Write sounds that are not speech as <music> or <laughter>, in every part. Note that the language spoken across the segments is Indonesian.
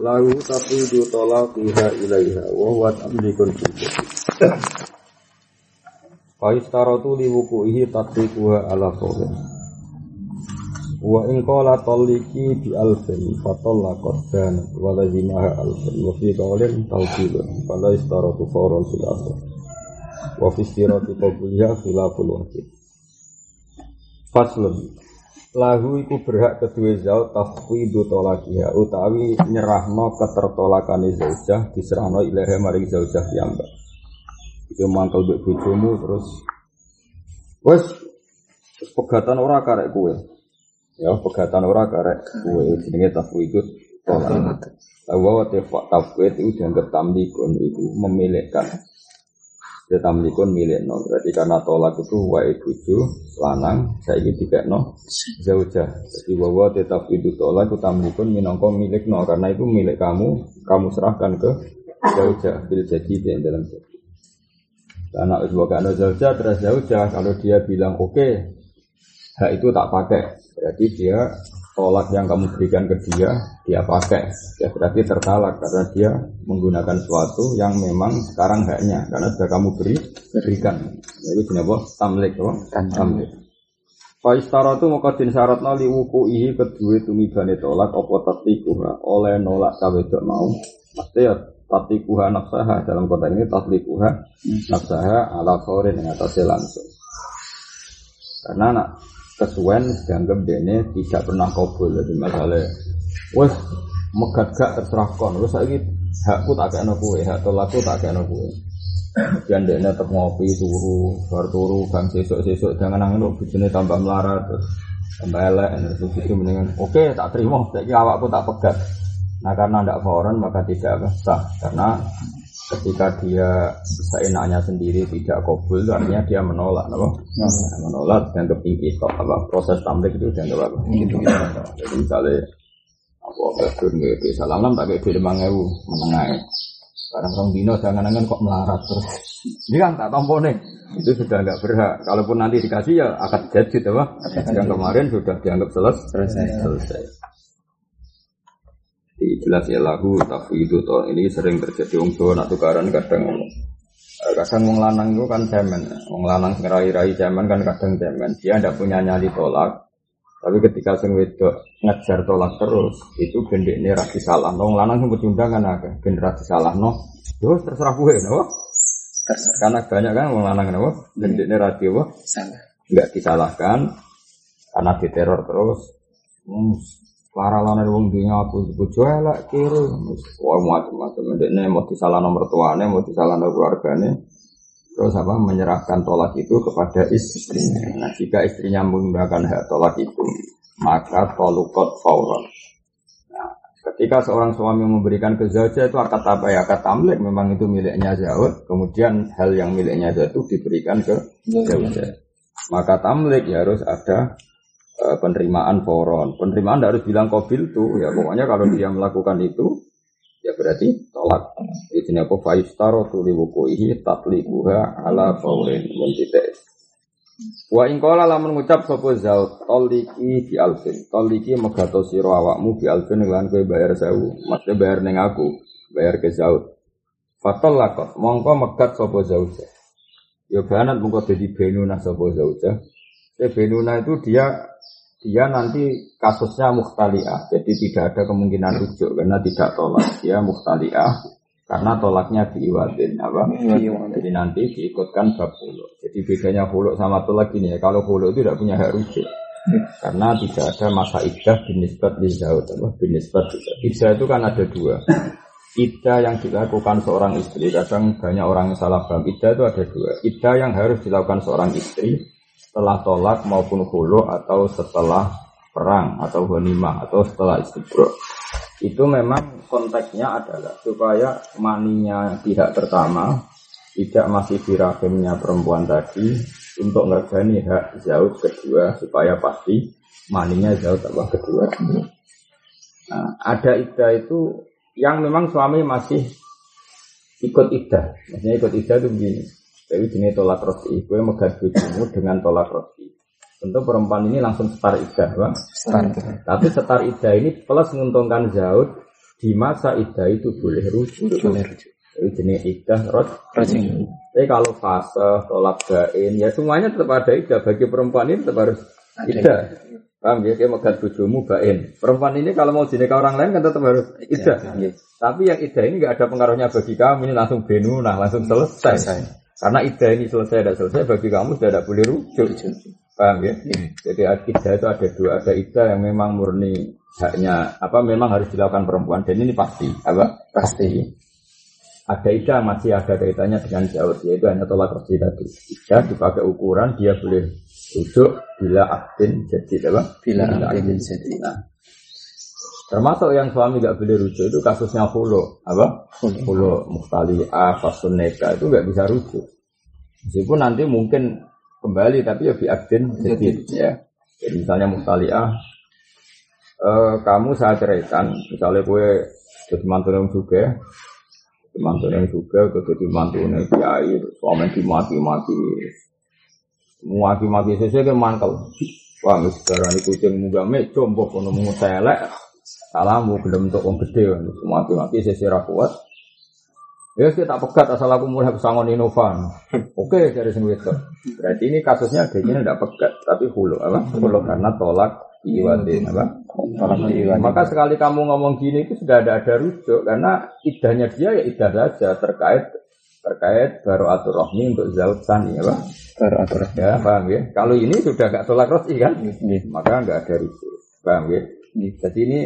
Lahu tafidu talaqiha ilaiha wa huwa tamlikun fil Fa istaratu li wuku'ihi tatbiquha ala qawlin. Wa in qala taliki bi alfin fa talaqat dan wa lazimaha alfin wa fi qawlin tawqilun fa la istaratu fawran fil asr. Wa fi istirati qabliha khilaful wajib. Faslun lahu iku berhak kedua zaud tafwidu tolakiha utawi nyerahno ketertolakane zaujah diserahno ilaha maring zaujah piyambak. Itu mangkel mbek bojomu terus wes pegatan ora karek kue ya pegatan ora karek kue jenenge tafwidu tolak Lawa tefak tafwid itu dianggap tamlikun itu memilihkan ya tamlikun milik no berarti karena tolak itu wae buju lanang saya ingin tiga no zaujah. Jadi wawa tetap itu tolak itu tamlikun minongko milik no karena itu milik kamu kamu serahkan ke zaujah. Bil jadi di dalam jadi karena sebagai anak zaujah terus zaujah. Kalau dia bilang oke okay, hak itu tak pakai. Berarti dia tolak yang kamu berikan ke dia, dia pakai. Ya berarti tertalak karena dia menggunakan sesuatu yang memang sekarang haknya karena sudah kamu beri berikan. Itu jenis apa? Tamlik, apa? Tamlik. Faistara itu mukadin syarat nali wuku ihi kedua tumibane tolak apa tatikuha oleh nolak cawedok mau. Pasti ya tatikuha nafsaha dalam kota ini tatikuha nafsaha ala faurin yang atasnya langsung. Karena anak kesuwen dianggap dene tidak pernah kabul jadi masalah. Wes megat gak terserah kon wes lagi hakku tak kayak kowe hak tolakku tak kayak kowe. Dan dene tetap ngopi turu bar turu bang sesuk sesuk jangan nangin lo bujune tambah melarat terus tambah elek terus itu mendingan oke tak terima saya awakku tak pegat. Nah karena tidak foreign maka tidak sah. Karena ketika dia seenaknya sendiri tidak kabul artinya dia menolak apa? Nah, menolak dan kepingin kok apa? Proses tamlik itu dan apa? Gitu jadi misalnya apa bedun gitu salam tak kayak dua lima ewu menengah sekarang orang dino jangan jangan kok melarat terus. Ini kan tak tompo nih itu sudah nggak berhak. Kalaupun nanti dikasih ya akan jadi apa? Yang kemarin sudah dianggap selesai. selesai jelas ya lagu itu toh ini sering terjadi wong Jawa nak tukaran kadang kadang wong lanang itu kan cemen wong lanang ngerai-rai cemen kan kadang cemen dia tidak punya nyali tolak. Tapi ketika sing wedok ngejar tolak terus itu gendek ini rasi salah wong lanang sing pecundang kan ada generasi salah no terus terserah gue no karena banyak kan wong lanang no gendek ini rasi salah. Nggak disalahkan karena diteror terus. Hmm, Para lana wong dunia aku bojo elek kiri. Wah macam-macam. Ndekne mau disalah nomor tuane, mau disalah nomor keluargane. Terus apa menyerahkan tolak itu kepada istrinya. Nah, jika istrinya menggunakan hak tolak itu, maka tolukot fauron. Nah, ketika seorang suami memberikan ke zauja itu akad apa ya? Akad tamlik memang itu miliknya zaud. Kemudian hal yang miliknya zaud itu diberikan ke zauja. Maka tamlik ya harus ada Eh, penerimaan foron. Penerimaan tidak harus bilang kobil tuh, ya pokoknya kalau dia melakukan itu, ya berarti tolak. Ini apa? Faistaro tuli wukuihi tatlikuha ala faurin muntites. Wa ingkola lamun ngucap sopo zaut toliki di alfin toliki megato siro awakmu di alfin dengan kue bayar sewu maksudnya bayar neng aku bayar ke zaut fatol lakot mongko megat sopo zauja ya banat mongko jadi benuna sopo zauja ya benuna itu dia dia nanti kasusnya muhtaliah, jadi tidak ada kemungkinan rujuk karena tidak tolak. Dia muhtaliah karena tolaknya diiwatin apa? Jadi nanti diikutkan bab hulu. Jadi bedanya hulu sama tolak ini ya. Kalau hulu itu tidak punya hak rujuk. Karena tidak ada masa idah binisbat di zaud apa binisbat idah itu kan ada dua Idah yang dilakukan seorang istri kadang banyak orang yang salah paham Idah itu ada dua Idah yang harus dilakukan seorang istri setelah tolak maupun hulu atau setelah perang atau ghanimah atau setelah istibro. itu memang konteksnya adalah supaya maninya pihak pertama tidak masih di perempuan tadi untuk ngergani hak zaud kedua supaya pasti maninya zaud apa kedua. Nah, ada ida itu yang memang suami masih ikut ida, maksudnya ikut ida itu begini. Tapi jenis tolak roti, gue megat bujumu dengan tolak roti. Tentu perempuan ini langsung setar ida, bang. Setar. Tapi setar ida ini plus menguntungkan zaud di masa ida itu boleh rujuk. Boleh rujuk. Jadi jenis ida rot. Tapi kalau fase tolak gain ya semuanya tetap ada ida bagi perempuan ini tetap harus ida. Paham ya, kayak megat bujumu bain. Perempuan ini kalau mau jenis orang lain kan tetap harus ida. Tapi yang ida ini nggak ada pengaruhnya bagi kamu ini langsung benu, nah langsung selesai. selesai. Karena ida ini selesai dan selesai bagi kamu sudah tidak boleh rujuk. Paham ya? Hmm. Jadi akidah itu ada dua, ada ida yang memang murni haknya apa memang harus dilakukan perempuan. Dan ini pasti apa? Pasti. Ada ida masih ada kaitannya dengan jauh yaitu hanya tolak kerja tadi. Ida dipakai ukuran dia boleh rujuk bila aktin jadi apa? Bila, bila aktin jadi. Nah, termasuk yang suami nggak boleh rujuk itu kasusnya hulu apa? Hulu muhtali a fasun neka itu nggak bisa rujuk meskipun nanti mungkin kembali tapi ya biaktin jadi ya. Jadi misalnya mustaliah uh, kamu saya ceraikan. Misalnya gue jadi mantu yang juga mantu yang juga jadi mantu yang kiai suami dimati-mati mati-mati sesuai ke mantel wah sekarang ini kucing muga me coba kono mau telek. Salamu belum untuk orang gede mati-mati sesuai kuat Ya sih tak pegat asal aku mulai pesangon inovan. Oke dari sini itu. Berarti ini kasusnya kayaknya tidak pegat tapi hulu apa? Hulu karena tolak iwadin apa? Tolak iwadin. Maka sekali kamu ngomong gini itu sudah ada ada rujuk karena idahnya dia ya idah saja terkait terkait baru atur rohmi untuk zaut sani apa? Baru atur ya paham ya? Kalau ini sudah gak tolak rosi kan? Maka nggak ada rujuk. Paham ya? Jadi ini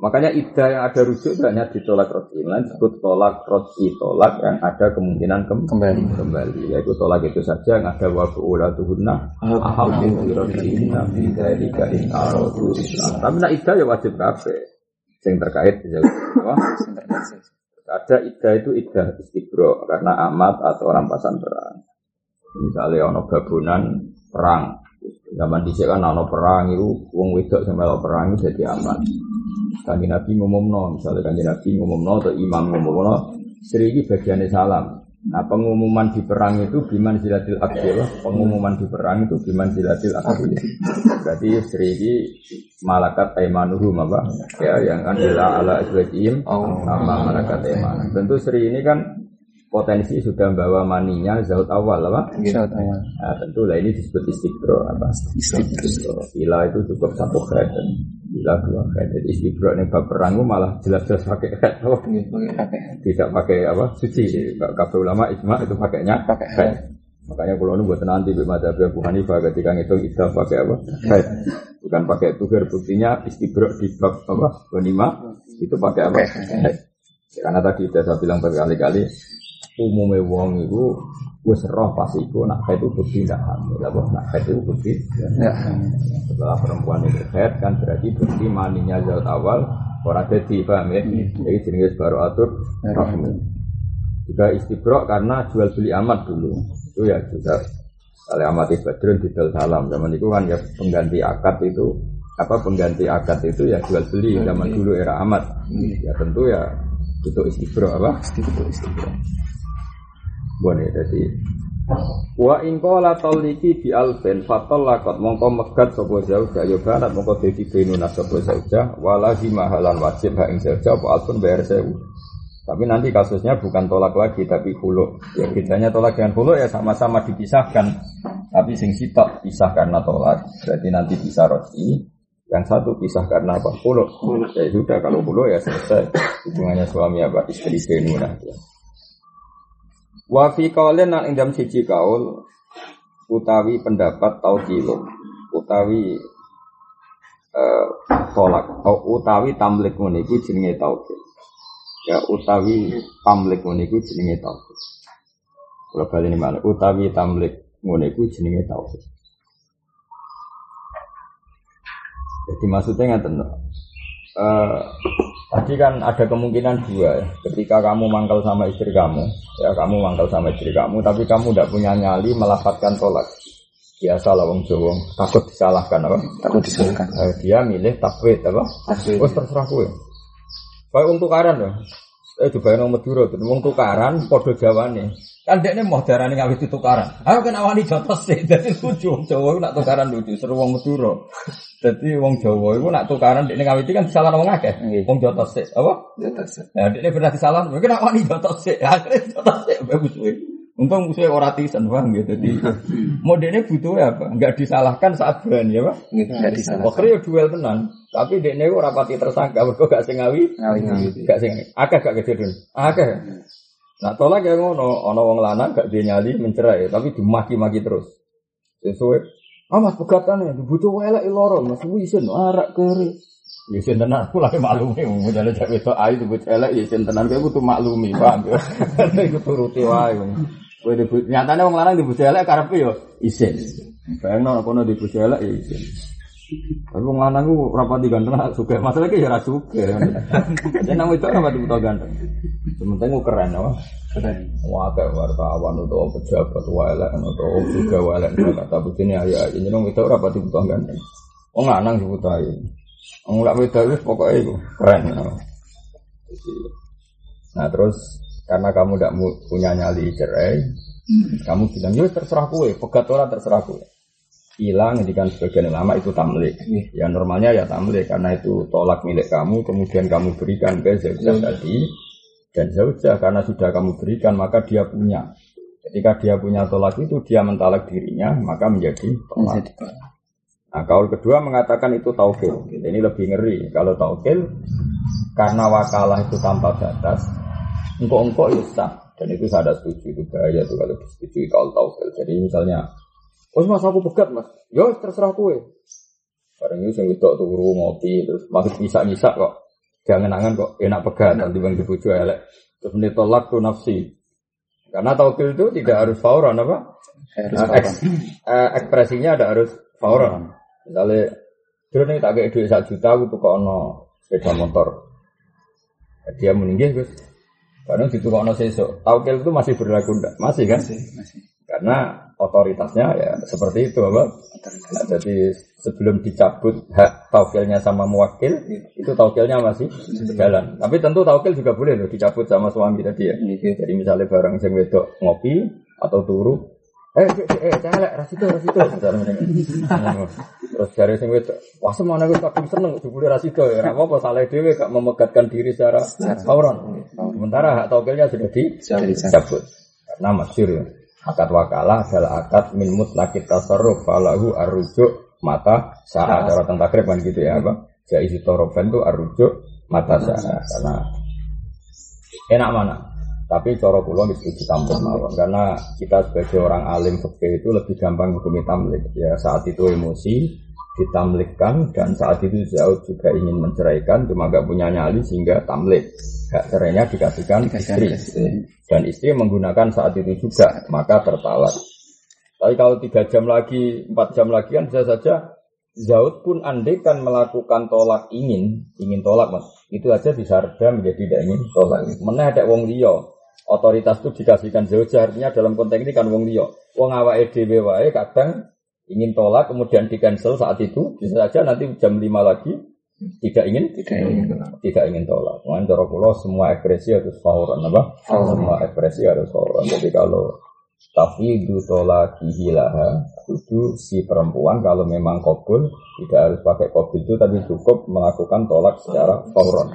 Makanya ida yang ada rujuk itu hanya ditolak roti. Lain disebut tolak roti tolak yang ada kemungkinan kem kembali. Kembali. Yaitu tolak itu saja yang ada waktu ulah tuhunna ahamu birrotina bidalika in aradu Tapi nak ida ya wajib kafe. Yang terkait Ada ida itu ida istibro karena amat atau rampasan perang. Misalnya ono babunan perang. Zaman dhisik kan ono perang itu wong wedok sampai perang jadi aman. Kanji Nabi ngumumno, misalnya kanji Nabi ngumumno atau imam ngumumno, seri ini bagiannya salam. Nah pengumuman di perang itu biman silatil akil, pengumuman di perang itu biman silatil akil. Berarti seri ini malakat taimanuhu apa? Ya yang kan ila ala aswajim sama malakat taiman. Tentu seri ini kan potensi sudah membawa maninya zaut awal apa? Zaut awal. Nah, tentu lah ini disebut istiqro apa? Istiqro. Bila itu cukup satu dan Bila dua. Jadi istibro ini bab perang malah jelas-jelas pakai head. Oh, tidak pakai apa suci. Kafe ulama ijma itu pakainya pakai. Makanya kalau ini buat nanti di mata Abu Hanifah ketika itu kita pakai apa? Head. Bukan pakai tuger buktinya istibro di bab apa? Wanima itu pakai apa? Karena tadi sudah saya bilang berkali-kali umumnya wong itu wis roh pas iku nak haid itu bukti tidak hamil. Lah nak haid itu bukti. Ya. Setelah perempuan itu haid kan berarti bukti maninya zat awal orang jadi paham ya. Jadi jenis baru atur rahmi. Juga istibrok karena jual beli amat dulu. Itu ya juga kalau amat ibadrun di salam zaman itu kan ya pengganti akad itu apa pengganti akad itu ya jual beli zaman dulu era amat ya tentu ya itu istibro apa itu istibro Boleh jadi Wa in qala taliki bi alfen fatallaqat mongko megat sapa zauja ya banat mongko dadi benuna sapa zauja wala mahalan wajib ha ing zauja apa alfun bayar sewu. Tapi nanti kasusnya bukan tolak lagi tapi hulu. Ya bedanya tolak dengan hulu ya sama-sama dipisahkan. Tapi sing sitok pisah karena tolak. Berarti nanti bisa roti. Yang satu pisah karena apa? Hulu. Ya sudah kalau hulu ya selesai. Hubungannya suami apa? Istri benuna. Ya. Wa fi qaulin nang ing siji kaul utawi pendapat taukilun utawi uh, tolak atau utawi tamlik ngene iku jenenge taukil. Ya utawi tamlik ngene iku jenenge taukil. Kula mana utawi tamlik ngene iku jenenge taukil. Jadi maksudnya ngaten uh, <clears throat> Tadi kan ada kemungkinan dua ya. Ketika kamu mangkal sama istri kamu, ya kamu mangkal sama istri kamu, tapi kamu tidak punya nyali melafatkan tolak. Biasa lah wong Jawa, takut disalahkan apa? Takut disalahkan. Eh, dia milih takwid apa? Takwid. Oh terserah kue. Kayak untuk tukaran loh. Eh coba yang Madura tuh, wong tukaran, podo jawane. Kan dia ini mau darah ngawit tukaran. Ayo kena wani jotos sih, <laughs> jadi lucu. Wong Jawa nak tukaran lucu, seru wong Madura. Jadi wong Jawa itu nak tukaran, dia ngawit kan disalah wong akeh. Wong jotos sih, apa? Jotos. Ya, dia ini pernah disalah, mungkin nak wani jotos sih. Akhirnya jotos sih, bagus weh. Untung musuhnya orang tisen, bang gitu. Jadi modelnya butuh apa? Enggak disalahkan saat berani ya, pak. Enggak disalahkan. Akhirnya ya duel tenan, tapi dia ini rapati tersangka, mereka gak sing ngawi, Ngawi-ngawi. gak sing akeh gak kejadian, akeh. Nah tolak ya ngono, ono wong lanang gak dia nyali mencerai, tapi dimaki-maki terus. Sesuai, ah mas pegatan ya, butuh welek loro, mas wisin, arak kere. Isin tenan, aku lagi maklumi, mau jalan cewek itu ayu disebut elek, isin tenan, gue butuh maklumi, paham <laughs> ya? Itu turuti wae. Kowe disebut nyatane wong lanang disebut elek karepe yo isin. Bayangno kono disebut elek ya isin. Tapi wong lanang ku rapati ganteng suka. Masalah ki ya ra suka. Jadi nang itu rapati buta ganteng. Sementing ku keren apa? Keren. Wah kayak wartawan atau pejabat elek atau juga elek kata begini ya ini nang itu rapati buta ganteng. Wong lanang disebut ayu. Wong lak wedok wis pokoke iku keren. Nah terus karena kamu tidak punya nyali cerai, kamu bilang ya terserah kue, pegat ora terserah kue. Hilang ngendikan sebagian ulama itu tamlik. Ya normalnya ya tamlik karena itu tolak milik kamu, kemudian kamu berikan ke zaujah tadi dan zaujah karena sudah kamu berikan maka dia punya. Ketika dia punya tolak itu dia mentalak dirinya maka menjadi tolak. Jadi tolak. Nah, kaul kedua mengatakan itu taukil. Ini lebih ngeri. Kalau taukil karena wakalah itu tanpa batas, engkau-engkau itu sah. Dan itu saya ada setuju itu bahaya tuh kalau disetujui kaul taukil. Jadi misalnya, oh mas aku pegat mas, yo terserah kue. Barang itu yang wedok turu ngopi terus masih bisa bisa kok. Jangan angan kok enak pegat nanti bang dibujuk elek. Terus menit tolak tuh nafsi. Karena taukil itu tidak harus fauran apa? Harus Nah, eks- <laughs> eh, ekspresinya ada harus fauran. Misalnya, dulu nih tak kayak duit satu juta, aku tuh ono sepeda motor. Dia meninggal, Gus. Kadang itu ono sesok. Taukil itu masih berlaku enggak? Masih kan? Masih, masih. Karena otoritasnya ya seperti itu, apa? Nah, jadi sebelum dicabut hak taukilnya sama muwakil, itu taukilnya masih berjalan. Tapi tentu taukil juga boleh loh dicabut sama suami tadi ya. Iya. Jadi misalnya barang sing wedok ngopi atau turu, eh cek cek eh celek rasito rasito misalnya ngene. Terus dari sing wedok, wah semana gue kadung seneng jebule rasito ya. Ora apa-apa salah dhewe gak memegatkan diri secara fauran. Sementara hak taukilnya sudah dicabut. Karena masyhur ya. Akad wakalah adalah akad min mutlaqit tasarruf falahu arrujuk mata saat cara tentang takrib kan gitu ya apa jaiz torofan itu arrujuk mata saat karena enak mana tapi cara kula setuju tamlik mawon karena kita sebagai orang alim fikih itu lebih gampang hukumi tamlik ya saat itu emosi ditamlikkan dan saat itu Zaud juga ingin menceraikan cuma gak punya nyali sehingga tamlik hak cerainya dikasihkan istri istri. dan istri menggunakan saat itu juga maka tertalak. Tapi kalau tiga jam lagi, empat jam lagi kan bisa saja Zaud pun andai kan melakukan tolak ingin, ingin tolak mas, itu aja bisa reda menjadi tidak ingin tolak. Mana ada wong liya, otoritas itu dikasihkan Zaud artinya dalam konteks ini kan wong liya. Wong awake dhewe wae kadang ingin tolak kemudian di cancel saat itu bisa saja nanti jam 5 lagi tidak ingin Tidak ingin tidak ingin tolak. Mungkin cara kula semua ekspresi harus fauran apa? Semua ekspresi harus fauran. Jadi kalau tafidu tolak hilaha itu si perempuan kalau memang kabul tidak harus pakai kabul itu tapi cukup melakukan tolak secara fauran.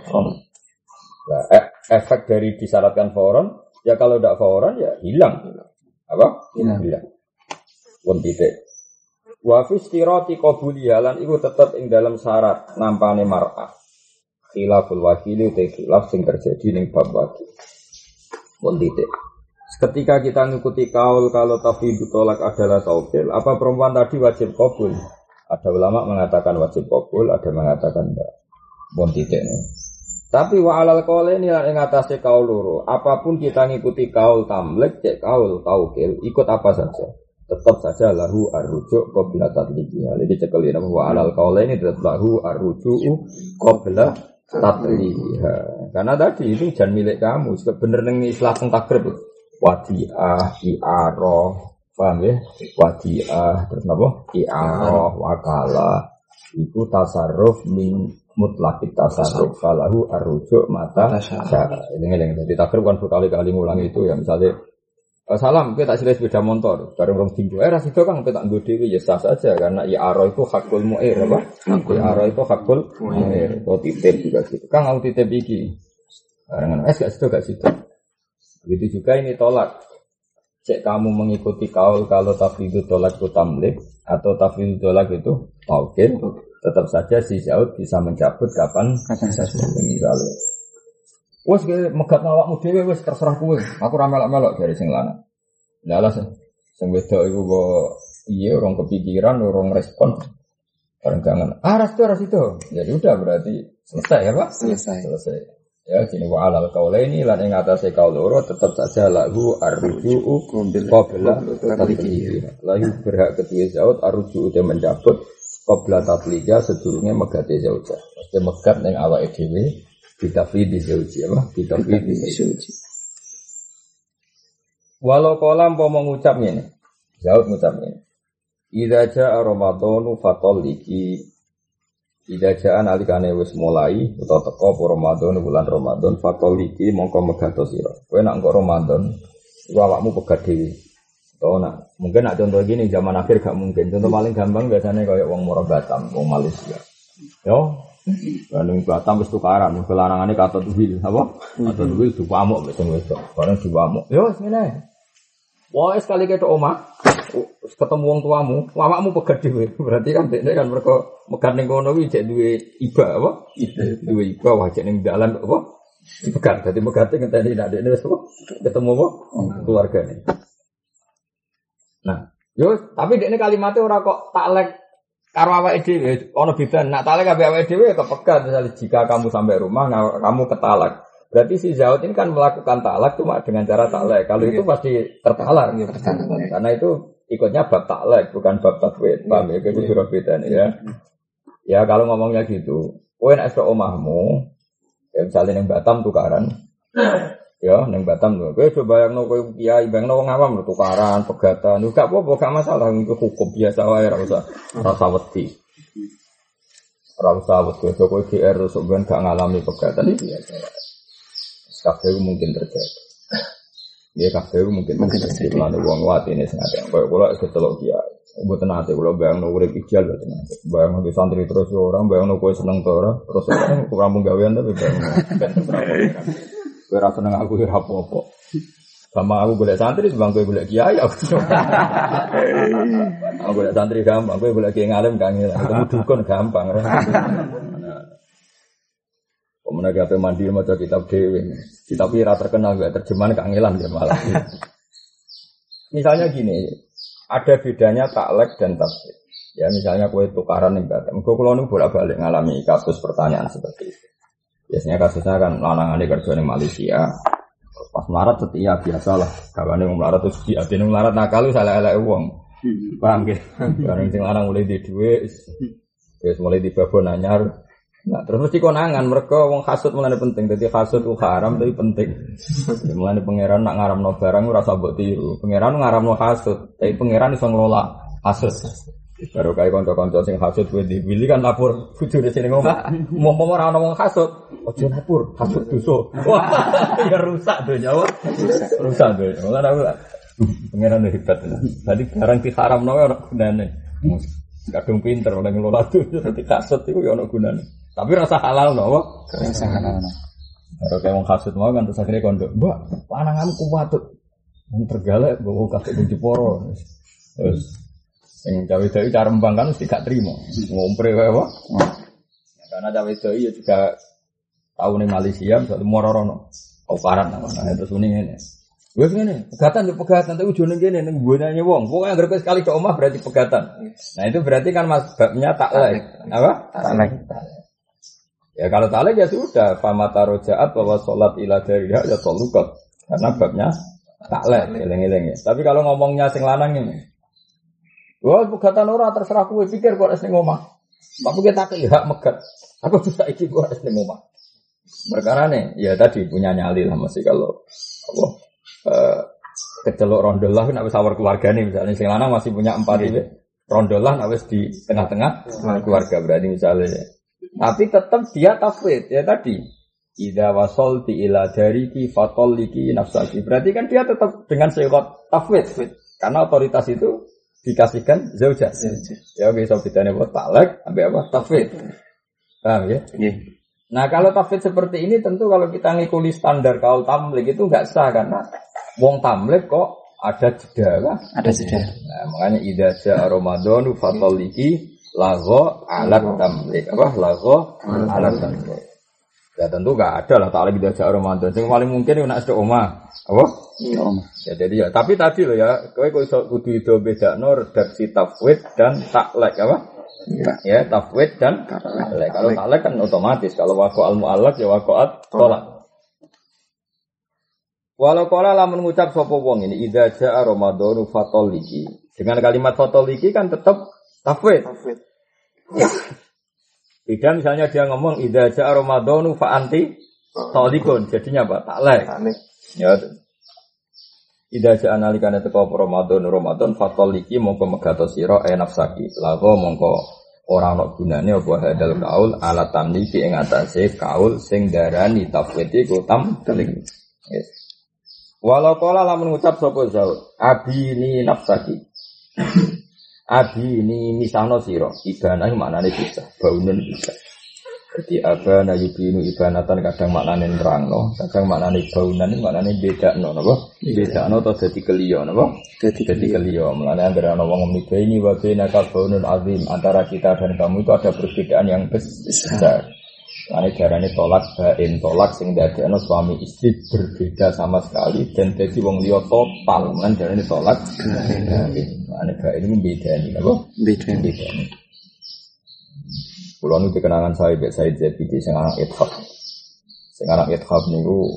Nah, e- efek dari disyaratkan fauran ya kalau tidak fauran ya hilang. Apa? Hilang. Hilang. Pun titik. Wa fi istirati qabuli halan iku tetep ing dalam syarat nampane mar'ah. Khilaful wakili te khilaf sing terjadi ning bab wakil. Pun titik. Ketika kita ngikuti kaul kalau tafidu tolak adalah taukil, apa perempuan tadi wajib kabul? Ada ulama mengatakan wajib kabul, ada mengatakan enggak. Pun titik. nih. Tapi wa alal kaul ini yang atasnya kaul loro. Apa pun kita ngikuti kaul tamlik, cek kaul taukil, ikut apa saja tetap saja lahu arrujuk qabla tadliqiha. Jadi cekelin apa wa alal qaula ini tetap lahu arrujuk qabla tatliha. Karena tadi itu jangan milik kamu. Bener neng istilah teng takrib. Wadiah, i'aroh, paham ya? Wadiah, terus apa? I'aroh, wakala. Itu tasarruf min mutlakit tasarruf falahu arrujuk mata syara. Ini ini jadi takrib kan berkali-kali ngulang itu ya. Misalnya eh, salam kita tak silih sepeda motor bareng rong tinggu eh rasido kan kita nggo dhewe ya sah saja karena ya aro itu hakul mu'ir apa? Ya aro itu hakul mu'ir. atau titip juga gitu kan mau titip iki. Barengan. Eh gak situ gak situ begitu juga ini tolak. Cek kamu mengikuti kaul kalau tafidul tolak itu tamlik atau tafidul tolak itu taukid tetap saja si Zaud bisa mencabut kapan saja meninggal. Wes gue megat awakmu dhewe wes terserah kowe. Aku ra melok-melok dari sing lanang. Lah lah sing wedok kok iya orang kepikiran, orang respon. Bareng jangan ah ras itu ras itu. Jadi udah berarti selesai ya Pak? Selesai. Selesai. Ya sini wa alal kaulaini lan ing atase kaul loro tetap saja lahu arruju'u qabla tatliqi. Lahu berhak kedua Zaud arruju'u dia mencabut Qabla tafliga sedurungnya megate zauja. Mesti megat ning awake dhewe ditaflidi zauji apa? Ditaflidi zauji. Walau kolam mau mengucap ini, Zaud mengucap ini. Ida jaa Ramadhanu fatoliki Ida jaa nalikane wis mulai utawa teko apa Ramadan bulan Ramadan fatoliki mongko megato sira. Kowe nak engko Ramadan iku awakmu pegat dhewe. Oh, nah, mungkin nak contoh gini zaman akhir gak mungkin. Contoh paling gampang biasanya kayak uang murah Batam, uang Malaysia. Yo, Bandung Batam wis tukaran, ini kata duwil, apa? Kata duwil diwamuk wis wis bareng diwamuk. Yo, ngene. Wah, sekali kita oma, ketemu wong tuamu, awakmu pegat dhewe. Berarti kan dekne kan mereka megat ning kono kuwi jek duwe iba apa? Duwe iba wah jek ning dalan apa? Pegat, dadi megate ngenteni nek dekne wis ketemu apa? Keluargane. Nah, yo tapi ini kalimatnya orang kok taklek karo awake dhewe ana beda nak taklek ambek awake dhewe ya kepegat misalnya jika kamu sampai rumah nah, kamu ketalak. Berarti si Zaud ini kan melakukan talak cuma dengan cara taklek. Kalau itu pasti tertalak. Ya, Karena itu ikutnya bab taklek bukan bab takwid. Paham ya? Itu sudah beda nih ya. Ya kalau ngomongnya gitu, kowe nek omahmu, ya misalnya yang Batam tukaran, Ya, neng Batam lho. Kowe coba yang kowe kiai bang wong awam lho tukaran, pegatan. Lu gak apa-apa, gak masalah itu hukum biasa wae ora usah rasa wedi. Ora usah wedi, kowe GR terus ben gak ngalami pegatan itu biasa. Kabeh mungkin terjadi. Ya kabeh mungkin mungkin terjadi. Lan wong wati ini sengaja. Kowe kula kecelok kiai. Mboten nate kula bayang no urip ijal mboten nate. Bayang no santri terus orang, bayang no kowe seneng to ora, terus orang rampung gawean tapi bayang. <laughs> Kowe ra seneng aku ya apa-apa. Sama aku boleh santri sebang kowe boleh kiai aku. aku boleh santri gampang, kowe boleh kiai ngalim kangen. Ketemu dukun gampang. Pemenang apa mandi mau kitab dewi, tapi rata terkenal gak terjemahan kangelan ya malah. Misalnya gini, ada bedanya taklek dan tafsir. Ya misalnya kue tukaran nih batam, gue kalau bolak balik ngalami kasus pertanyaan seperti itu. Biasanya kasusnya kan lanang ada kerja di Malaysia. Pas melarat setia biasa lah. Kawan yang melarat terus di ada yang melarat nakal salah salah uang. Paham gitu? Barang sing lanang mulai di duit, terus mulai di babon nanyar. Nah, terus mesti konangan mereka wong hasut mulai penting. Jadi hasut itu haram tapi penting. Mulai pangeran nak ngaram no barang rasa buat tiru. Pangeran ngaram no hasut, tapi pangeran bisa ngelola hasut. Baru kayak konco-konco sing hasut gue dipilih kan lapor di sini ngomong mau mau orang ngomong hasut, ojo lapor hasut tuso, <laughs> wah ya rusak tuh nyawa, rusak tuh. Malah aku pengiran hebat. Tadi barang di haram nawa orang gunane, kadung pinter orang ngelola tuh, jadi hasut itu ya orang gunane. Tapi rasa halal nawa, rasa halal. Baru kayak ngomong hasut mau kan terus akhirnya kondo, mbak pananganmu kuat tuh, tergalak bawa kakek kunci poro, terus yang cawe doi cara membangkan mesti gak terima. Ngompre wae wae. Karena cawe doi ya juga tahu nih Malaysia misalnya moro-rono. Kau paran nah terus ini ini. Wes ngene, pegatan yo pegatan tapi ujune ngene ning gunane wong. Pokoke anggere sekali ke omah berarti pegatan. Nah itu berarti kan mas babnya taklek. Apa? Taklek. Ya kalau taklek ya sudah famata rojaat bahwa sholat ila dari ya tolukot karena babnya taklek eleng-eleng ya. Tapi kalau ngomongnya sing lanang ini Wah, pegatan ora terserah kowe pikir kok ning omah. Tapi kita tak hak <laughs> megat. Aku bisa iki kok ning omah. Perkara nih, ya tadi punya nyali lah masih kalau apa eh, kecelok rondol lah nak sawar keluarga nih misalnya sing lanang masih punya empat ini rondol lah nak di tengah-tengah keluarga berarti misalnya. Tapi tetap dia tafwid ya tadi. Ida wasol ti ila dariki fatoliki nafsaki. Berarti kan dia tetap dengan sehat tafwid. Karena otoritas itu dikasihkan zauja. Ya bisa bedanya buat talak, ambil apa? Tafwid. Paham ya? Nah kalau tafwid seperti ini tentu kalau kita ngikuli standar kaul tamlik itu nggak sah karena wong tamlik kok ada jeda kan? Ada jeda. Nah, makanya ida ja Ramadhanu fatoliki lago alat tamlik apa? Lago alat tamlik. Ya tentu gak ada lah tak lagi diajak Ramadan. Yang paling mungkin nak sedek oma, apa? Iya, Om. Ya jadi ya. Tapi tadi loh ya, kowe kok iso kudu itu beda no redaksi tafwid dan taklek apa? Iya. Ya tafwid dan taklek. Kalau taklek kan otomatis. Kalau wako al muallak ya wakoat tolak. Walau kala lamun ngucap sapa wong ini idza jaa ramadhanu fatoliki. Dengan kalimat fatoliki kan tetap tafwid. Tafwid. <laughs> Beda misalnya dia ngomong idza jaa ramadhanu fa anti tolikun. Jadinya apa? Taklek. Ya. Ida ja analikane teko Ramadan Ramadan fatol iki mongko megato sira e nafsaki. Lago mongko ora ana gunane apa hadal kaul ala tamliki ing atase kaul sing darani tafwid iku tam teling. Yes. Walau kala lamun ngucap sapa Zaud, abini nafsaki. Abini misano sira, ibana maknane bisa, baunun bisa. Jadi abana yubinu ibanatan kadang maknane nerangno, kadang maknane baunan maknane bedakno napa? Bedakno atau dadi keliyo napa? Jadi Dadi keliyo. Mulane anggere ana wong ngomong ini wa bainaka baunun azim antara kita dan kamu itu ada perbedaan yang besar. Mulane darane tolak bain, tolak sing dadekno suami istri berbeda sama sekali dan dadi wong liya total. Mulane darane tolak bain. Mulane bain ini napa? beda. Bedani. Kulo nu dikenangan saya Said Zabidi sing anak ithab. Sing anak ithab niku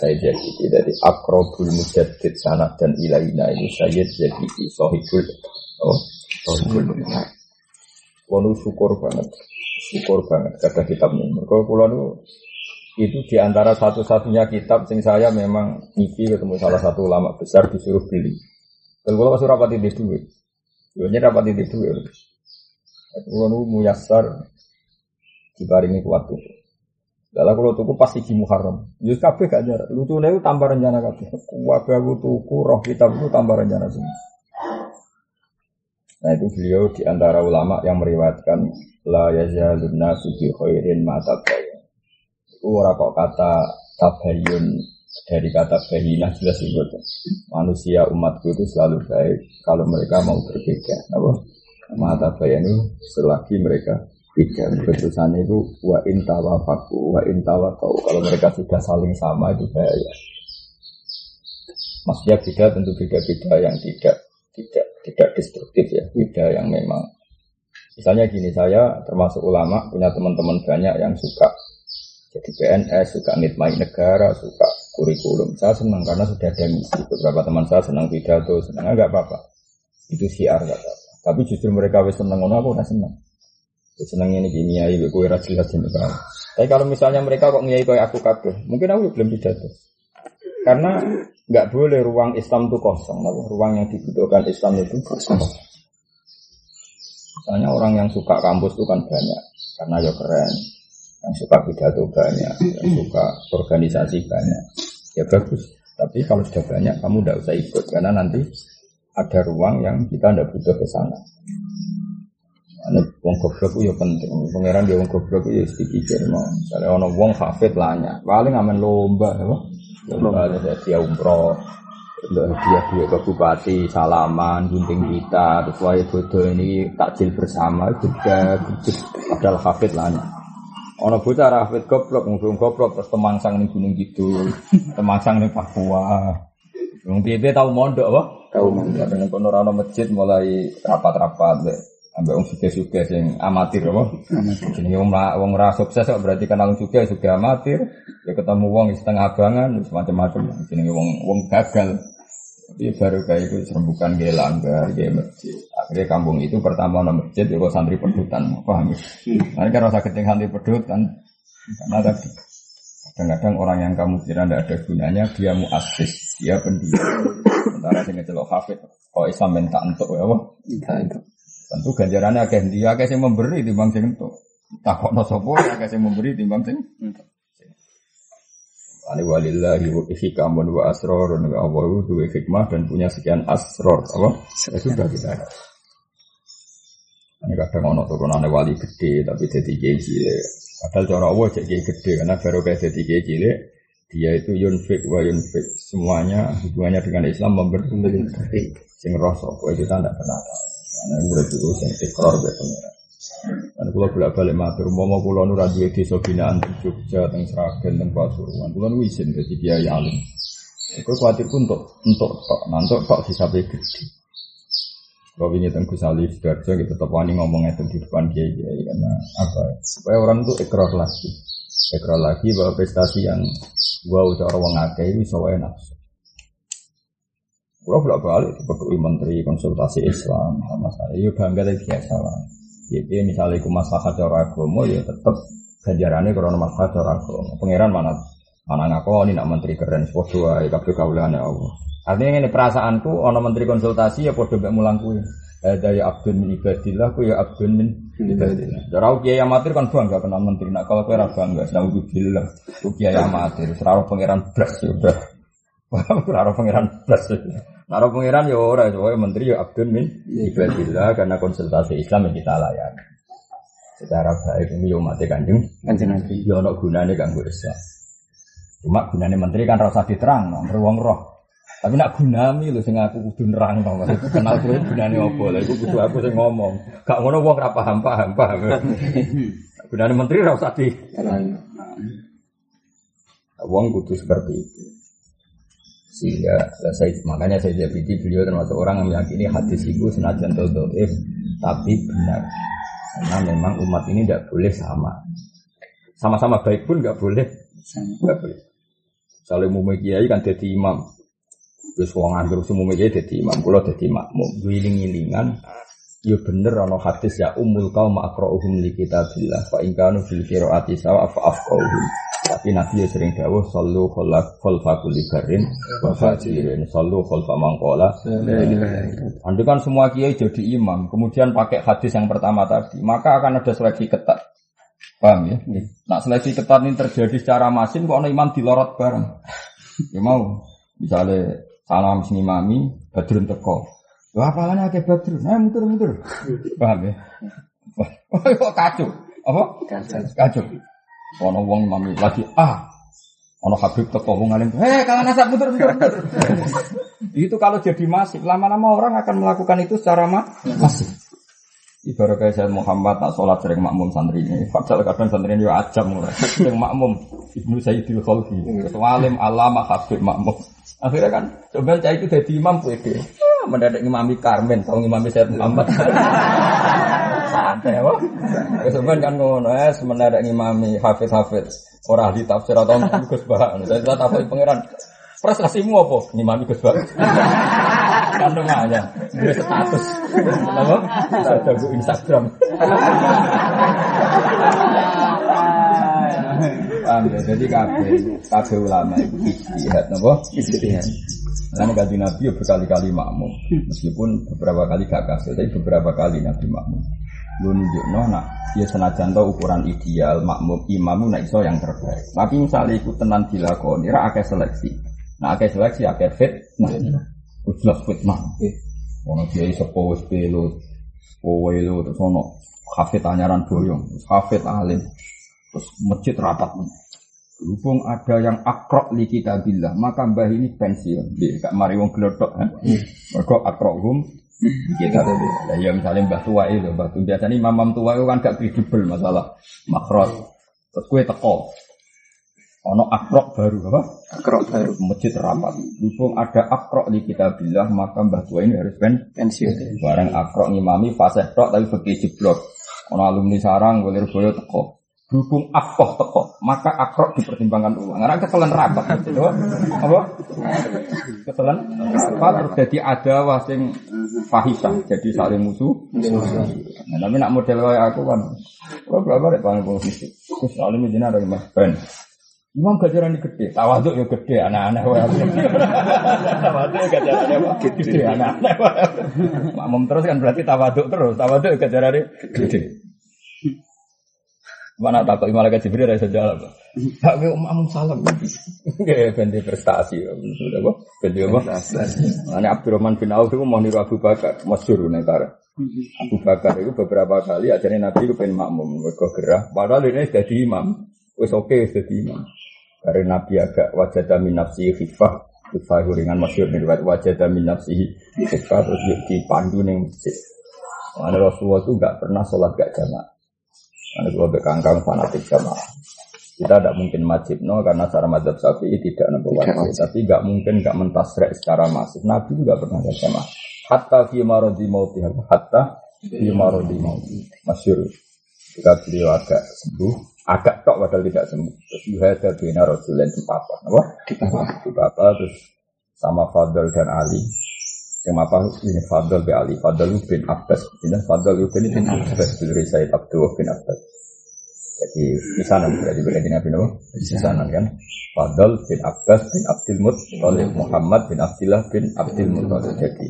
Said Zabidi dari Akrobul Mujaddid sanad dan ilaina itu Sayyid Zabidi Sohibul oh Sohibul Kulo syukur banget syukur banget kata kitab ini. Mereka kulo nu itu di antara satu-satunya kitab sing saya memang ngipi ketemu salah satu ulama besar disuruh beli. Dan kulo masih rapat di duit. Gue rapat di duit. Kulo nu muyasar diparingi kuat tuku. Lalu kalau tuku pasti di Muharram. Yus kabeh gak jarak. Lucu itu tambah rencana kabeh. Wabe aku tuku roh kitab itu tambah rencana semua. Nah itu beliau di antara ulama yang meriwayatkan la yazalun nasu bi khairin ma tabayun. Itu ora kok kata tabayun dari kata bahina jelas itu. Manusia umatku itu selalu baik kalau mereka mau berbeda. Apa? Mata bayanu selagi mereka beda. Keputusan itu wa intawa faku wa intawa kau. Kalau mereka sudah saling sama itu bahaya. Maksudnya beda tentu beda-beda yang tidak tidak tidak destruktif ya, beda yang memang. Misalnya gini, saya termasuk ulama punya teman-teman banyak yang suka jadi PNS, suka nitmai negara, suka kurikulum. Saya senang karena sudah ada misi. Beberapa teman saya senang pidato, senang enggak apa-apa. Itu siar enggak apa-apa. Tapi justru mereka wis seneng ngono aku udah seneng. Wis seneng ini gini ya, ibu kue jelas ini. Tapi kalau misalnya mereka kok ngiyai kayak aku kabeh, mungkin aku belum pidato. Karena nggak boleh ruang Islam itu kosong. Ruang yang dibutuhkan Islam itu kosong. Misalnya orang yang suka kampus itu kan banyak, karena ya keren. Yang suka pidato banyak, yang suka organisasi banyak. Ya bagus. Tapi kalau sudah banyak, kamu tidak usah ikut karena nanti ada ruang yang kita tidak butuh ke sana. Ini wong goblok ya penting. Pangeran dia wong goblok ya dipikir mau. Misalnya ono wong hafid lanya, paling ngamen lomba, ya. Ada dia umroh, hadiah duit ke bupati, salaman, gunting kita, terus wae bodoh ini takjil bersama juga, padahal hafid lanya. Ono bocah ra hafid goblok, ngomong goblok terus temangsang ning gunung gitu, temangsang ning Papua. Wong piye tahu mondok apa? Tahu mondok. Kadang kono ono masjid mulai rapat-rapat ambek wong suge-suge sing amatir apa? Jenenge wong wong ora sukses kok berarti kenal wong suge suge amatir. Ya ketemu wong setengah abangan macam-macam. Jenenge wong wong gagal. Tapi baru kayak itu serembukan gaya langgar, gaya masjid. Akhirnya kampung itu pertama nama masjid, ya kok santri pedutan, paham ya? Nanti kan rasa keting santri pedutan, karena tadi Kadang-kadang orang yang kamu kira tidak ada gunanya, dia muasis, dia pendiam. Sementara sing ngecelok hafid, kok Islam minta untuk ya apa? Tentu ganjarannya akeh dia akeh sing memberi timbang sing entuk. Takokno sapa akeh sing memberi timbang sing entuk. Ali walillahi wa hikamun wa asrarun wa Allah itu hikmah dan punya sekian asror apa? Ya sudah kita. Ini kadang ono turunannya wali gede tapi jadi kiai cilik. Padahal cara Allah jadi kiai gede karena baru kayak jadi kiai cilik dia itu yunfik wa yunfik semuanya hubungannya dengan Islam memberi sing rasa kok itu tanda kenal. Karena gue itu sing ikrar be pengira. Dan kalau bolak balik matur, mau mau pulau nur radio desa binaan di Jogja, teng Sragen, teng Pasuruan, pulau nu izin jadi dia yalim. Aku khawatir pun untuk untuk tok, nantok tok disapai gede. Kalau ini tentang Gus Ali kita tetap wani ngomong itu di depan kiai kiai karena apa? Supaya orang itu ikrar lagi, ikrar lagi bahwa prestasi yang wow cara wong akeh itu bisa wae nafsu. Kalau bolak balik seperti menteri konsultasi Islam sama saya, ya bangga dari biasa lah. Jadi misalnya aku masalah cara agama ya tetap ganjarannya karena masalah cara agama. Pangeran mana mana ngaku ini nak menteri keren, sepodo ya kabeh kaulane Allah. Artinya ini perasaanku, ono menteri konsultasi ya podo mbek mulang kuwi. Ada ya abdun min ibadillah, ku ya abdun min ibadillah. Cara kiai amatir kan bangga kenal menteri. Nak kalau kira bangga, senang billah. Ku kiai amatir, seraro pangeran blas ya Seraro pangeran blas. Naro pangeran ya ora, soalnya menteri ya abdun min ibadillah karena konsultasi Islam yang kita layani. Secara baik ini yo mati kanjeng, Kanjeng Nabi. yo ono gunane kanggo Islam. Cuma gunane menteri kan rasa diterang, no, wong roh. Tapi nak gunami lho sing aku kudu nerang to. Kenal kowe gunane opo. Lah iku kudu aku sing ngomong. Gak ngono wong ora paham paham paham. gunane menteri ora usah di Wong kudu seperti itu. Sehingga saya, makanya saya jadi beliau termasuk orang yang meyakini hadis itu senajan dodoif tapi benar. Karena memang umat ini tidak boleh sama. Sama-sama baik pun nggak boleh. Nggak boleh. Saling umum kiai kan jadi imam. Terus wong anggur semua kiai jadi imam. Kulo jadi makmum. Wiling-wilingan. Ya bener ana hadis ya umul kaum akra'uhum li kitabillah fa in kanu fil qiraati sawa fa afqahuhum. Tapi Nabi ya sering dawuh sallu khalaf khalfa kulli barin wa fajirin sallu khalfa mangqala. Anda kan semua kiai jadi imam, kemudian pakai hadis yang pertama tadi, maka akan ada seleksi ketat. Paham ya? Nah seleksi ketat ini terjadi secara masin kok ana imam dilorot bareng. Ya mau, misalnya salam sini mami, badrun teko. Wah, apalanya akeh badrun. Nah, muter-muter. Paham ya? Oh, kok kacau. Apa? Kacau. Ono wong mami lagi ah. Ono Habib teko wong alim. Heh, kalah nasab muter-muter. <laughs> itu kalau jadi masif, lama-lama orang akan melakukan itu secara ma masif. Ibarat kayak saya Muhammad tak sholat sering makmum santri ini. Padahal kadang santri ini ajam mulai. Sering makmum ibnu Sayyidil. Ketua alim alama Habib makmum. Akhirnya kan coba cah itu jadi imam pede. Mendadak imami Karmen, tahu imami Sayyid Muhammad. <laughs> Santai apa? Kemudian kan ngono ya, mendadak imami Hafiz Hafiz. Orang ahli tafsir atau Gus Bah. Saya tidak tahu pangeran. Prestasimu apa? Imami Gus Bah. Kandung aja, dia status. Apa? Bisa jago Instagram. Paham ya? Jadi kabeh kabeh ulama itu ijtihad napa? Ijtihad. Karena ganti Nabi ya berkali-kali makmum. Meskipun beberapa kali gak kasih, tapi beberapa kali Nabi makmum. Lu nunjukno nak ya senajan tau ukuran ideal makmum imam nak iso yang terbaik. Tapi misalnya ikut tenan dilakoni, ra akeh seleksi. Nah akeh seleksi akeh fit. Nah, jelas fitnah. Ono kiai sepo wis pelo. Kowe lu terus ono hafid anyaran boyong, hafid alim. Terus masjid rapat. Berhubung ada yang akrok li kitabillah, maka mbah ini pensiun. Di kak mari wong glodok. Eh? Mergo akrohum kita lah ya misalnya mbah tua itu, mbah tua biasanya imam tua itu kan gak kredibel masalah makrot. Terus kue teko, ono akrok baru apa? Akrok baru. Masjid rapat. Berhubung ada akrok di kita bilah maka mbah tua ini harus pen Pensiun. bareng akrok ngimami fase tok tapi fakih jeblok. Ono alumni sarang boleh boyo teko. Berhubung akoh teko, maka akrok dipertimbangkan ulang. Karena ketelan rapat gitu. Apa? Ketelan rapat terus jadi ada wasing fahisah, jadi saling musuh. Nah, tapi nak model kayak aku kan, kalau berapa deh paling posisi. Terus saling menjadi ada mas ben. Imam gajaran gede, tawaduk ya gede, anak-anak wae. tawaduk ya gajarannya? Gede, anak-anak wae. Makmum terus kan berarti tawaduk terus, tawaduk ya gajarannya gede. Mana takut malaikat Jibril ada sejarah apa? Tak ke makmum salam. Kayak ganti prestasi, sudah apa? Ganti apa? Ini Abdurrahman bin Auf itu mau niru Abu Bakar, masyur negara. Abu Bakar itu beberapa kali ajarin Nabi itu pengen makmum, mereka gerah. Padahal ini jadi imam, wes oke jadi imam. Karena Nabi agak wajah min nafsi khifah, khifah ringan masyur nih, wajah min nafsi khifah terus dipandu nih masjid. Karena Rasulullah itu nggak pernah sholat gak jamaah. Karena kalau bekangkang fanatik jamaah. Kita tidak mungkin majib no karena cara madzhab syafi'i tidak nampak wajib. Tapi nggak mungkin nggak mentasrek secara masif. Nabi juga pernah jamaah. Hatta fi marodi mauti hatta fi marodi mauti. Masyur. Jika beliau agak sembuh, agak tok padahal tidak sembuh. Terus yuhada bina rajulen di papa. Apa? Di papa. Di papa terus sama Fadl dan Ali. Yang apa ini Fadl bin Ali, Fadl bin Abbas. Ini Fadl bin bin Abbas bin Said Abdullah bin Abbas. Jadi misanan berarti berarti Nabi Nabi misanan kan. Fadl bin Abbas bin Abdul Muttalib Muhammad bin Abdullah bin Abdul Muttalib. Jadi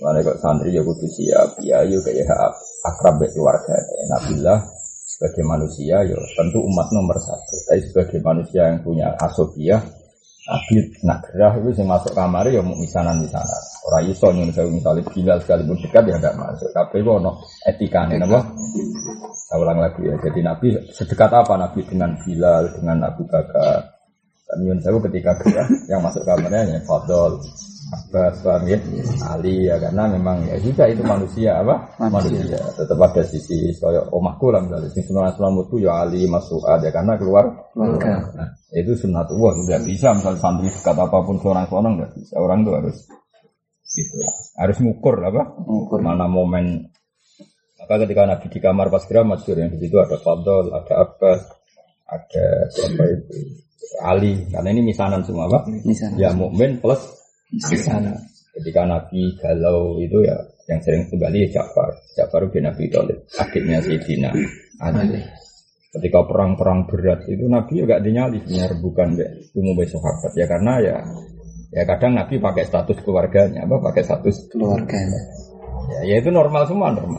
Mana kok santri ya kudu siap, ya yuk kayak akrab keluarga. Nabilah sebagai manusia ya tentu umat nomor satu. Tapi sebagai manusia yang punya asobiah, Nabi nak gerah itu yang masuk kamar ya mau misanan misanan. Orang iso yang saya misalnya bilal sekalipun dekat ya tidak masuk. Tapi kok no etikanya apa? Saya ulang lagi ya. Jadi Nabi sedekat apa Nabi dengan Bilal, dengan Abu Bakar. Dan Sewu ketika gerah yang masuk kamarnya ya Fadol, Abbas, paham ya? Ali ya karena memang ya juga itu manusia apa? Manusia. Tetap ada sisi soyo omahku lah misalnya sisi sunnah itu ya Ali masuk ada ya karena keluar. Nah, itu sunnatullah tidak bisa misalnya santri dekat apa pun seorang seorang tidak bisa orang itu harus gitu harus ngukur apa? Ngukur mana momen maka ketika Nabi di kamar pas kira masyur yang di situ ada Fadl, ada Abbas, ada siapa itu Ali karena ini misanan semua apa? Misanan. Ya mukmin plus sana. Ketika Nabi galau itu ya yang sering kembali ya Ja'far. Ja'far bin Nabi Thalib, adiknya Sayyidina Ali. Ketika perang-perang berat itu Nabi juga dinyali benar bukan umum sahabat ya karena ya ya kadang Nabi pakai status keluarganya apa pakai status keluarganya. Ya, ya itu normal semua normal.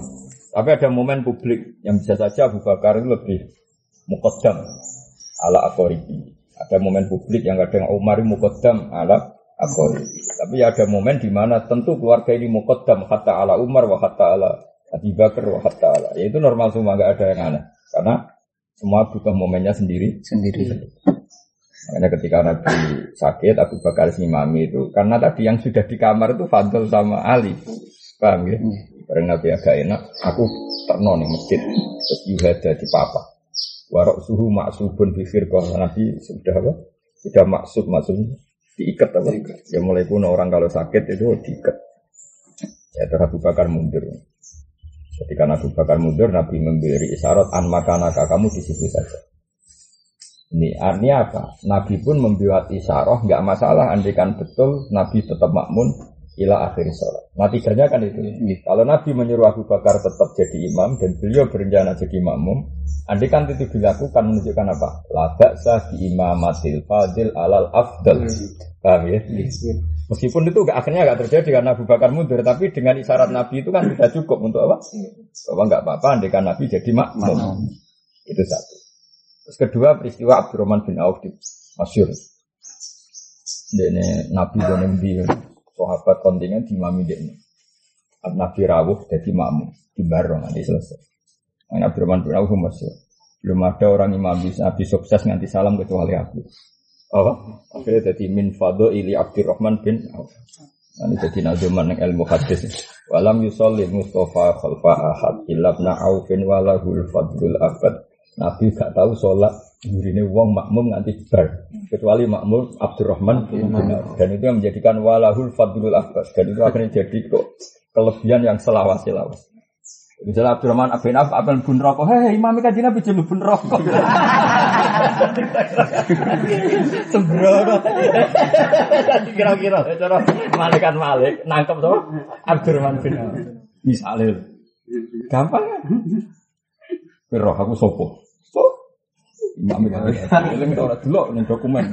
Tapi ada momen publik yang bisa saja Abu Bakar itu lebih mukodam ala akoribi. Ada momen publik yang kadang Umar mukodam ala akori. Tapi ada momen di mana tentu keluarga ini mukodam hatta ala Umar wa hatta ala Abu Bakar wa hatta ala. Ya itu normal semua nggak ada yang aneh. Karena semua butuh momennya sendiri. Sendiri. Makanya ketika Nabi sakit, Abu Bakar mami itu. Karena tadi yang sudah di kamar itu Fadl sama Ali. Paham ya? Karena Nabi agak enak. Aku terno nih masjid. Terus yuhada di papa. Warok suhu maksubun bifir Nabi sudah apa? Sudah maksud maksud diikat apa? Ya mulai kuno orang kalau sakit itu diikat. Ya terus Abu Bakar mundur. Ketika Abu Bakar mundur, Nabi memberi isyarat an makanaka kamu di situ saja. Ini artinya apa? Nabi pun membuat isyarat, nggak masalah. Andikan betul, Nabi tetap makmun ila akhir sholat. Nah tiganya kan itu. Kalau Nabi menyuruh Abu Bakar tetap jadi imam dan beliau berencana jadi makmum, andai kan itu dilakukan menunjukkan apa? La ba'sa di imamatil fadil alal afdal. Paham ya? Meskipun itu akhirnya gak terjadi karena Abu Bakar mundur, tapi dengan isyarat Nabi itu kan sudah cukup untuk apa? Bahwa nggak apa-apa, andai kan Nabi jadi makmum. Itu satu. Terus kedua peristiwa Abdurrahman bin Auf di Masyur. Ini Nabi dan Nabi sahabat kontingen di mami ini. Nabi rawuh jadi makmum di barong nanti selesai. Nabi Abdurrahman bin Auf Masyur. Belum ada orang imam bisa Nabi sukses nganti salam kecuali aku. Oh, akhirnya jadi min fado ili Abdurrahman bin Auf. Ini jadi nazuman yang ilmu hadis. Walam yusolli Mustafa khalfa ahad ilabna Aufin walahul fadlul abad. Nabi gak tahu sholat ini wong makmum nanti bar kecuali makmum Abdurrahman bin Auf. Dan itu yang menjadikan walahul fadlul abbas. Dan itu akhirnya jadi kok kelebihan yang selawas-selawas. Misalnya Abdurrahman bin Auf apa pun rokok, hei imam kaji nabi jadi pun rokok. Sembrono. Kira-kira cara malaikat malik nangkep tuh Abdurrahman bin Auf. Misalnya gampang kan? Roh aku sopo. Imam itu eling ora delok ning dokumen.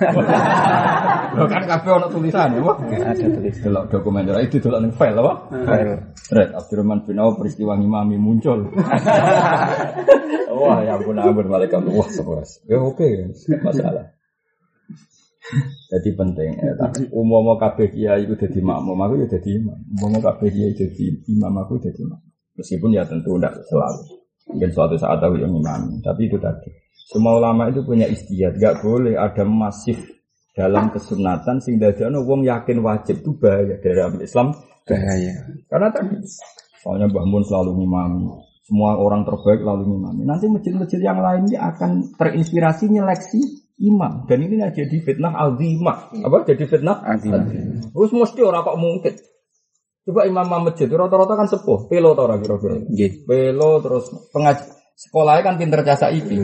Lho kan kabeh ana tulisan ya, Ada tulis. Delok dokumen ora itu delok ning file apa? File. Red Abdurrahman bin Auf peristiwa ngimami muncul. Wah, ya ampun ampun malaikat. Wah, sekeras. Ya oke, masalah. Jadi penting ya, umum kabeh kiai itu jadi makmum, aku ya jadi imam. Umum kabeh kiai jadi imam, aku jadi imam. Meskipun ya tentu tidak selalu. Mungkin suatu saat aku yang imam. Tapi itu tadi. Semua ulama itu punya istiadat. Gak boleh ada masif dalam kesunatan sehingga dia wong yakin wajib itu bahaya dari Islam. Bahaya. Karena tadi soalnya Mbah Mun selalu ngimami. Semua orang terbaik lalu ngimami. Nanti masjid-masjid yang lainnya akan terinspirasi nyeleksi imam. Dan ini jadi fitnah azimah. Apa? Jadi fitnah Azimah. Terus mesti orang kok mungkin. Coba imam masjid rata-rata kan sepuh, pelo tau ora kira-kira. Pelo terus pengaj sekolahnya kan pinter jasa iki.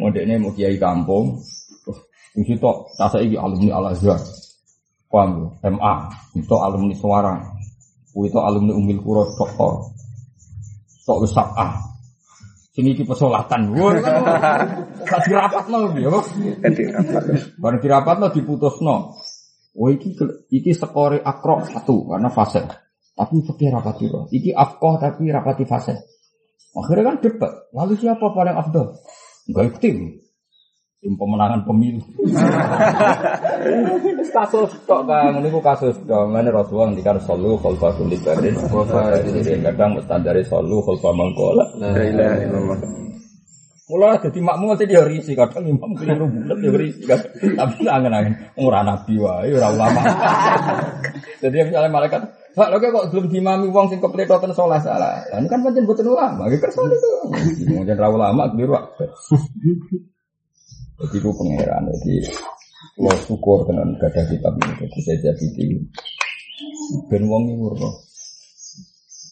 Modeknya mau kiai kampung. Terus di situ jasa iki alumni Al Azhar. Paham ya? MA, itu alumni Semarang. Itu alumni Umil Kuro doktor. Sok wis ah. Sini iki pesolatan. Wah, kan gak dirapatno piye, Pak? Jadi apa? Barang dirapatno diputusno. Oh iki iki skore akro satu karena fase. Tapi fikih rapati roh. Iki afkoh tapi rapati fase. Akhirnya kan debat. Lalu siapa paling afdol? Enggak tim. Tim pemenangan pemilu. <laughs> kasus tok kan, ini kasus tok. Mana Rasulullah ngendikan solu khalfa kulli barin. Kadang standare solu khalfa mangkola. La ilaha illallah. Mulai jadi makmum mesti dia risi kadang imam keliru bulat dia risi. Tapi angen-angen ora nabi wae ora ulama. <laughs> Jadi misalnya malaikat, "Pak, lho kok belum dimami wong sing kepletoten salah salah." Lah kan pancen boten ulama, iki kersa itu. Mungkin ra ulama keliru. Jadi ku pangeran jadi lo syukur tenan gada kitab ini jadi saya jadi. Ben wong murno.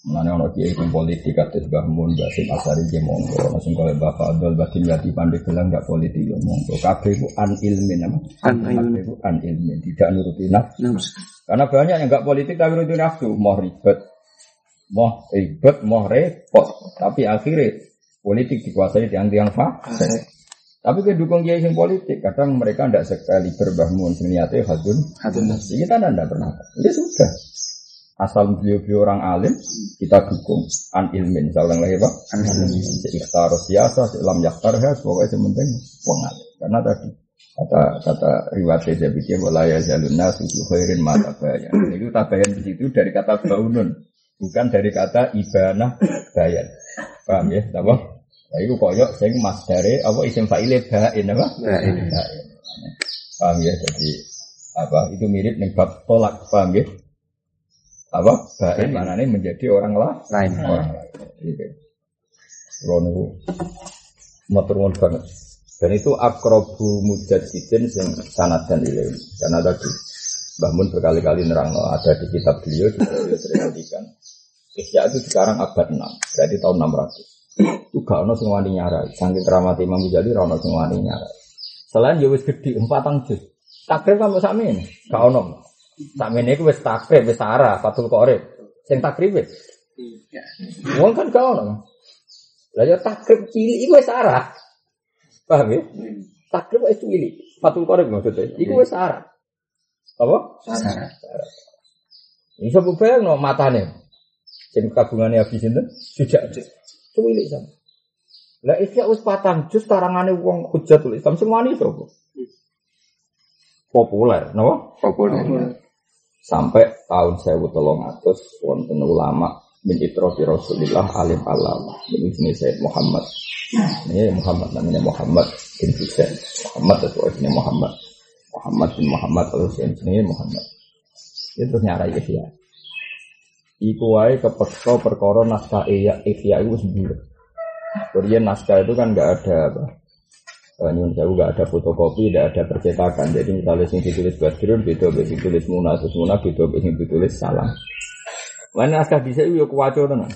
Mana ono kiai sing politik kados Mbah Mun, Mbah Sim Asari ki monggo, ono sing kaya Mbah Fadl, Mbah Dimyati Pandai bilang enggak politik ya monggo. Kabeh ku an ilmin apa? An ilmin. Ku an ilmin, tidak nuruti nafsu. Nafsu. Karena banyak yang enggak politik tapi nuruti nafsu, mau ribet. Mau ribet, mau repot. Tapi akhirnya politik dikuasai tiang-tiang fasik. Tapi kedukung kiai sing politik, kadang mereka tidak sekali berbahmun niatnya hadun. Hadun. Kita tidak pernah. Ya sudah. Asal beliau-beliau orang alim, kita dukung an ilmin. Saya ulang lagi pak. An ilmin. Ikhtar siasa, lam yaktarha, pokoknya yang penting wong alim. Karena tadi kata kata riwayat Jabir walaya jalun nasu fi khairin ma tabayan. Itu tabayan di situ dari kata baunun, bukan dari kata ibana bayan. Paham ya? Apa? Nah, itu koyok sing mas dari apa isim fa'ile bain apa? Bain. Paham ya? Jadi apa? Itu mirip nih bab tolak, paham ya? Apa? Bain maknanya menjadi orang lah Lain. orang lain. Gitu. Kalau niku matur nuwun banget. Dan itu akrobu mujadidin sing sanad dan ilmu. Karena tadi Mbah Mun berkali-kali nerang ada di kitab beliau juga beliau sering ngendikan. Itu sekarang abad 6, berarti tahun 600. Itu gak ono sing wani nyarai. Saking keramat Imam Ghazali ra ono sing wani nyarai. Selain ya wis gede empatang juz. Takrib kan sak men, gak ono. Sak men iku wis takrib, wis arah, Fatul Qorib. Sing takrib wis. Wong kan gak ono. Lah ya takrib cilik iku wis arah. Paham ya? Takrib wis cilik. Fatul Qorib maksudnya. Iku wis arah. Apa? Sarah. Bisa bayang no matane. Sing kagungannya habis itu sejak cuwilik sama. Lah isya wis patang jus karangane wong hujatul Islam semuanya sapa? Populer, napa? Populer. Sampai tahun 1300 wonten ulama min itrofi Rasulillah alim alam. Ini jenis Sayyid Muhammad. Ini Muhammad namanya Muhammad bin Husain. Muhammad itu artinya Muhammad. Muhammad bin Muhammad al Husain ini Muhammad. Itu nyarai ihya. Iku wae kepeksa perkara naskah ihya ihya itu sendiri. Kemudian naskah itu kan nggak ada apa. Nyun saya nggak ada fotokopi, nggak ada percetakan. Jadi misalnya yang ditulis Badrun, beda beda ditulis Muna, terus Muna, beda beda ditulis Salam. Mana naskah bisa itu kuwaco tenan.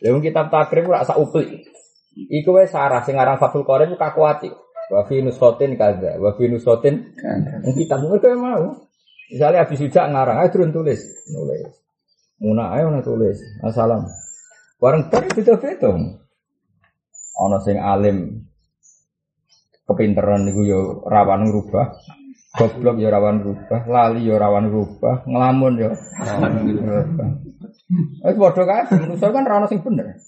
Lalu kitab takrib ora sak uplik. Iku wae sarah sing aran Fathul Qorib ku kakuati. Wa fi nusotin kaza, wa fi nusotin. Yang kitab mereka mau. Misalnya habis sujak ngarang, ayo turun tulis, nulis. Muna ayo na tulis, assalam. Bareng bar beda beda. Ono sing alim kepinteran niku yo rawan ngrubah. Goblok yo rawan rubah, lali yo rawan rubah, ngelamun yo rubah. Wis padha kae, manusa kan ra ono sing bener.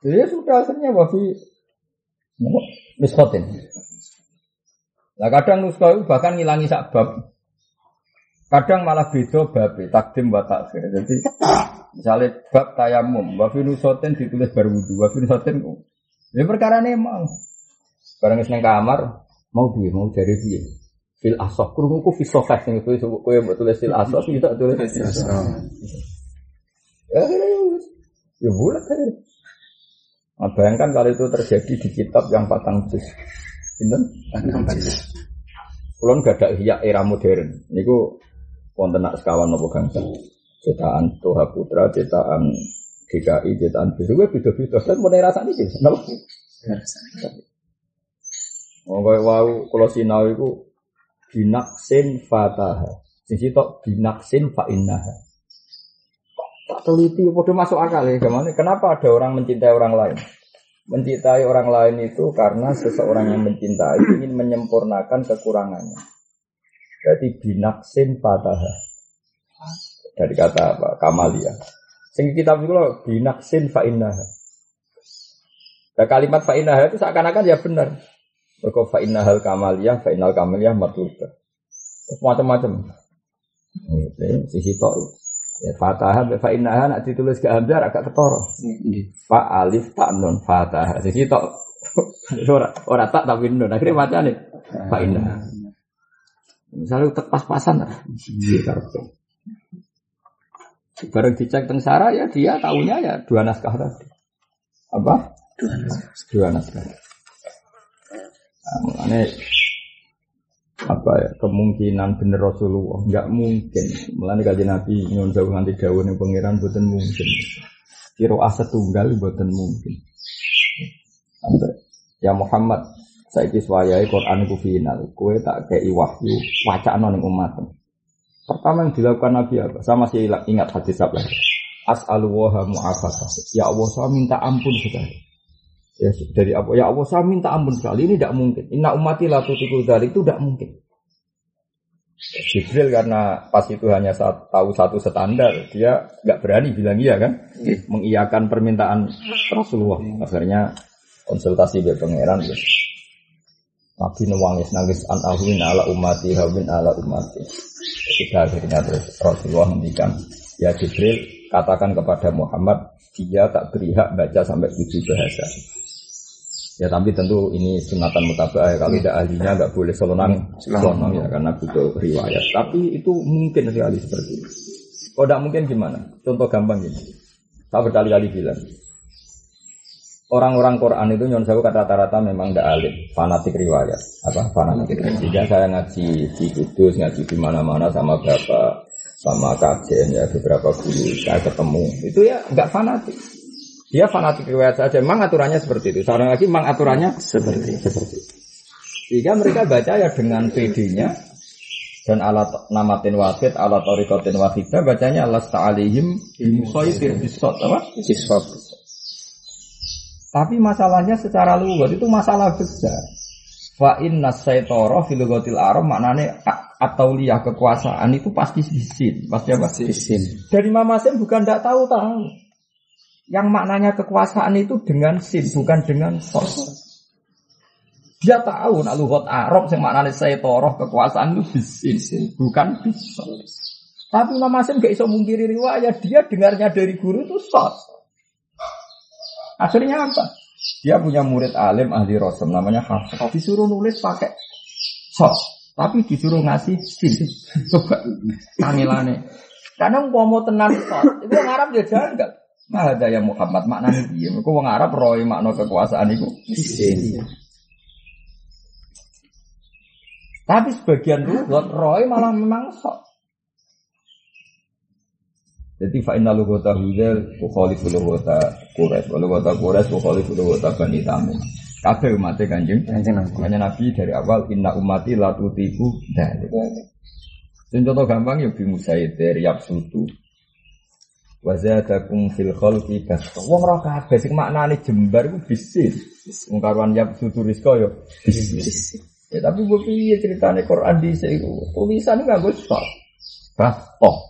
Jadi ya sudah akhirnya wafi miskotin. Nah kadang nuska itu bahkan ngilangi sak bab. Kadang malah beda bab takdim wa takhir. Jadi misalnya bab tayamum, wafi nusotin ditulis baru wudu, wafi nusotin ya perkara ini emang. Barang seneng kamar, mau biye, mau cari biye. Fil asok, kurung ku fisofah sing itu kowe mbok tulis fil asok, kita tulis fil asok. Ya, ya, ya, ya bulat kan. Nah, bayangkan kalau itu terjadi di kitab yang patang juz. Pinten? Kulon gak ada hiyak era modern. Niku wonten nak sekawan nopo gangsa. Cetakan Toha Putra, cetakan DKI, cetakan biru, gue beda-beda. Dan mau rasanya sih, kenapa? Oh, kayak wow, kalau sinau itu binaksin fataha. Sisi tok binaksin fa innaha. Tak teliti, udah masuk akal ya. Gimana? Kenapa ada orang mencintai orang lain? Mencintai orang lain itu karena seseorang yang mencintai ingin menyempurnakan kekurangannya. Berarti binaksin fataha. Dari kata apa? Kamalia. Sing kitab itu loh, binaksin fa innaha. Nah, kalimat fa innaha itu seakan-akan ya benar. Mereka fa innahal kamaliyah, fa innal kamaliyah matlubah. Terus macam-macam. Sisi tok. Ya, fatah fa innaha nak ditulis ke hamzah agak ketoro. Fa alif tak nun fatah. Sisi tok. <laughs> ora ora tak tapi nun. Akhirnya macane fa innaha. Misalnya tak pas-pasan lah. Bareng dicek teng Sarah ya dia tahunya ya dua naskah tadi. Apa? Dua naskah. Dua naskah. Nah, makanya apa ya kemungkinan bener Rasulullah nggak mungkin melani kaji Nabi nyuwun jauh nanti jauh nih pangeran buatan mungkin kiro asa tunggal buatan mungkin Sampai, ya Muhammad saya kiswayai Quran ku final kue tak kayak wahyu wacana ning umat pertama yang dilakukan Nabi apa saya masih ingat hadis apa as'alullaha mu'afasah ya Allah saya minta ampun sekali Ya, dari apa? Ya Allah, saya minta ampun sekali. Ini tidak mungkin. Inna umati la tutiku dari itu tidak mungkin. Jibril karena pas itu hanya saat, tahu satu standar, dia nggak berani bilang iya kan, mengiyakan permintaan Rasulullah. Akhirnya konsultasi dengan pangeran, Nabi nangis nangis an ahwin ala umati hawin ala umati. Sudah akhirnya terus Rasulullah mendikan, ya Jibril katakan kepada Muhammad, dia tak beri hak baca sampai tujuh bahasa. Ya tapi tentu ini sunatan mutabah ya. Kalau tidak ahlinya nggak boleh selonang selonang ya karena butuh riwayat. Tapi itu mungkin sekali seperti itu. Kalau tidak mungkin gimana? Contoh gampang gini. Saya berkali-kali bilang. Orang-orang Quran itu nyon saya kata rata-rata memang tidak alim, fanatik riwayat, apa fanatik. Jika saya ngaji di Kudus, ngaji di mana-mana sama bapak, sama kajen ya beberapa guru saya ketemu, itu ya nggak fanatik. Dia fanatik riwayat saja. Memang aturannya seperti itu. Sekarang lagi memang aturannya seperti seperti itu. Sehingga mereka baca ya dengan PD-nya dan alat namatin wahid, alat orikotin wahidah bacanya Allah ta'alihim bimusoyir bisot apa? Bisot. Tapi masalahnya secara lugas itu masalah besar. Fa inna saitoro filogotil arom maknanya atau liah kekuasaan itu pasti disin, pasti apa? Disin. Dari Mama Sem bukan tidak tahu tahu. Yang maknanya kekuasaan itu dengan sin, bukan dengan sos. Dia tahu nak lugot Arab yang maknanya saya toroh kekuasaan itu bisin, bukan bisos. Tapi Imam Asim gak bisa mungkiri riwayat, dia dengarnya dari guru itu sos. Akhirnya apa? Dia punya murid alim ahli rasul namanya Hafiz. Disuruh nulis pakai sos, tapi disuruh ngasih sin. <laughs> Coba tangilane. Karena mau tenan sos, itu yang Arab dia janggal. Nah, ada yang Muhammad maknanya dia. Mereka wong Arab roy makna kekuasaan itu. Tapi sebagian lugat roy malah memang sok. Jadi fa inna lugata hudel bukhalifu lugata kures, lugata kures bukhalifu lugata bani tamim. Kabeh umat kanjeng kanjeng Nabi. Nabi dari awal inna umati la tutiku dari. Contoh gampang ya bingung saya dari absutu Wa zadakum fil khalqi basta. Wong ora kabeh sing maknane jembar iku bisin. Wong karuan yap sutu rizqa yo bisin. Ya tapi gue piye ceritane Quran di iku tulisan nganggo sok. Basta.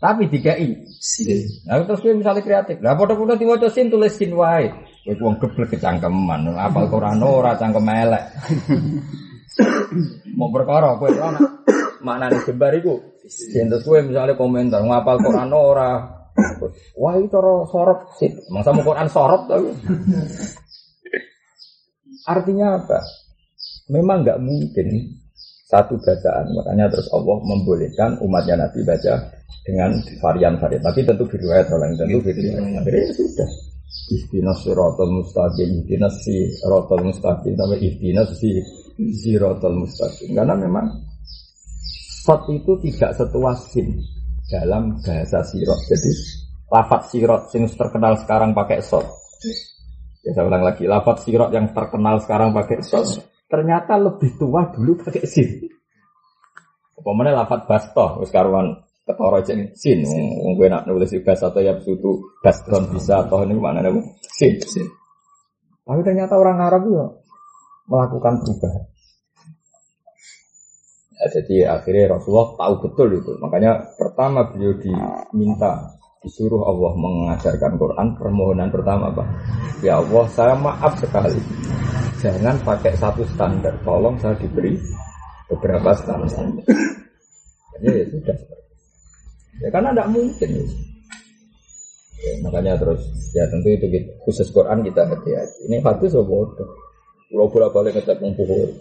Tapi dikai sin. Nah terus gue misalnya kreatif. Lah foto-foto diwaca sin tulis sin wae. Kowe wong geblek kecangkeman, apal Quran ora cangkem elek. Mau perkara kowe ora maknane jembar iku. Sin terus kowe misalnya komentar ngapal Quran ora. Wah itu cara sorot sih. Masa mau Quran sorot tapi. Artinya apa? Memang nggak mungkin satu bacaan. Makanya terus Allah membolehkan umatnya Nabi baca dengan varian-varian. Tapi tentu riwayat orang tentu riwayat. Akhirnya ya sudah. Ihdinas siratal mustaqim, ihdinas siratal mustaqim, ihdinas si siratal mustaqim. Karena memang Sot itu tidak setua sin dalam bahasa sirot. Jadi lafat sirot yang terkenal sekarang pakai sot. Ya saya ulang lagi, lafat sirot yang terkenal sekarang pakai sot ternyata lebih tua dulu pakai sin. Pemene lafat basto, wis karuan ketara cek sin. Wong kowe nak nulis bas atau ya sutu baston bisa atau ini mana nih sin. sin. Tapi ternyata orang Arab ya melakukan perubahan. Ya, jadi akhirnya Rasulullah tahu betul itu. Makanya pertama beliau diminta disuruh Allah mengajarkan Quran permohonan pertama apa? Ya Allah saya maaf sekali jangan pakai satu standar tolong saya diberi beberapa standar <coughs> ya, ya sudah ya karena tidak mungkin. Ya. Ya, makanya terus ya tentu itu gitu. khusus Quran kita hati-hati. Ini hadis bodoh? Kalau bolak balik ngecek Bukhari.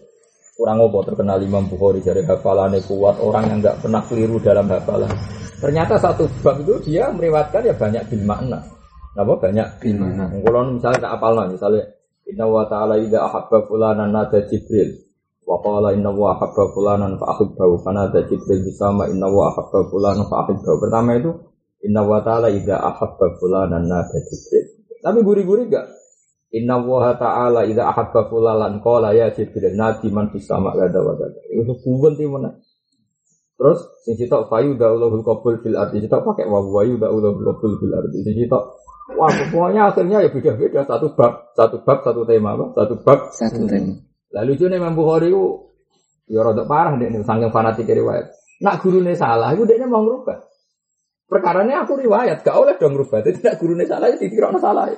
Kurang apa terkenal Imam Bukhari dari hafalannya kuat orang yang nggak pernah keliru dalam hafalan. Ternyata satu bab itu dia meriwatkan ya banyak bil makna. Apa banyak bil makna? Kalau misalnya tak apal misalnya Inna wa ta'ala idha ahabba fulanan nada Jibril Wa qala inna wa ahabba fulanan fa'ahibbahu Fanada Jibril bisama inna wa ahabba fulanan fa'ahibbahu Pertama itu Inna wa ta'ala idha ahabba fulanan nada Jibril. Tapi guri-guri gak Inna wa ta'ala idha ahabba fulanan Qala ya Jibril Nabi man bisama gada wa gada Itu kubun timuna Terus sing sitok fayu da'ulahul qabul fil ardi. Sitok pakai wa wayu da'ulahul qabul fil ardi. Sing sitok Wah, pokoknya akhirnya ya beda-beda. Satu bab, satu bab, satu tema, apa? satu bab, satu tema. Lalu lucu nih Imam Bukhari itu, ya rada parah deh nih, sangat fanatik riwayat. Nak gurunya salah, itu dia mau ngerubah. Perkara ini aku riwayat, gak oleh dong ngerubah. Itu tidak gurunya salah, itu dikira salah. <laughs>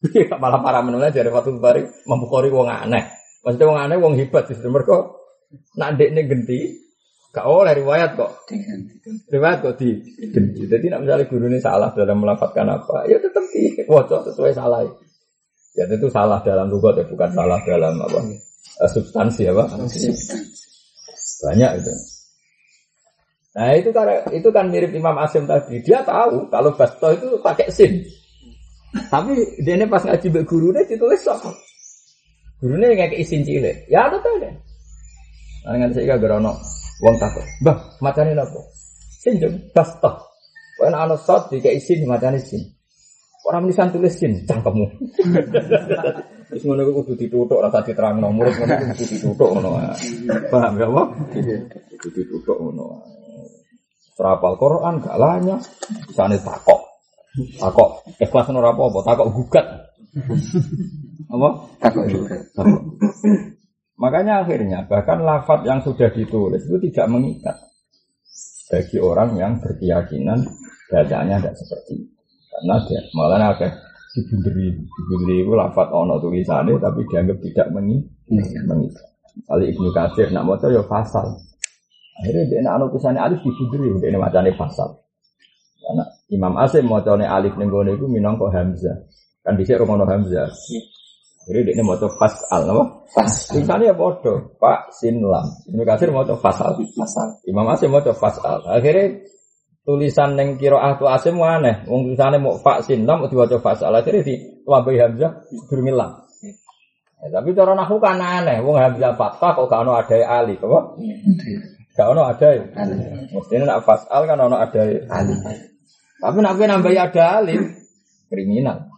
Iya, malah para menulis dari waktu Bukhari, Imam Bukhari wong aneh. Maksudnya wong aneh, wong hebat. Justru mereka, nak dek genti, Gak oleh riwayat kok. Riwayat kok di genji. Jadi nak misalnya guru ini salah dalam melafatkan apa, ya tetap di <laughs> wajah sesuai salah. Ya itu salah dalam lugat ya, bukan salah dalam apa eh, substansi apa. Banyak itu. Nah itu kan itu kan mirip Imam Asim tadi. Dia tahu kalau basto itu pakai sin. Tapi dia ini pas ngaji be guru ini ditulis sok. Guru ini kayak isin cilik. Ya tetap deh. Nah, dengan saya gerono Wong takut. Mbah, macane napa? Sinjung basta. Wen ana sot dikek isin macane sin. Ora menisan tulis sin cangkemmu. <laughs> Wis ngono kuwi kudu dituthuk ora usah diterangno. Murid ngono kuwi kudu dituthuk ngono. Paham ya, Pak? Kudu dituthuk ngono. Serapal Quran gak lanya, bisane takok. Takok ikhlas ora apa-apa, takok gugat. Apa? Takok gugat. Makanya akhirnya bahkan lafat yang sudah ditulis itu tidak mengikat bagi orang yang berkeyakinan bacaannya tidak seperti itu. Karena dia malah ada dibunderi, dibunderi itu lafat ono tulisannya tapi dianggap tidak mengikat. mengikat. Kali Ibnu Katsir nak mau ya pasal. Akhirnya dia nak tulisannya alif dibunderi, dia macamnya pasal. Karena Imam Asim mau alif nenggone itu minang kok Hamzah. Kan bisa Romono Hamzah. Jadi dia mau fasal, apa? Fas. Misalnya ya bodoh, Pak Sinlam. Ibnu Kasir mau fasal, fasal. Imam Asim mau fasal. Akhirnya tulisan yang kiro ahtu Asim aneh. Wong tulisannya mau Pak Sinlam, mau diwaca fasal. Akhirnya di Wabai Hamzah bermilang. Ya, tapi cara nahu kan aneh. Wong Hamzah fathah kok gak ada alif, apa? Gak ono ada ya. Mestinya nak fasal kan ono ada alif. Tapi nak nambah ada alif, kriminal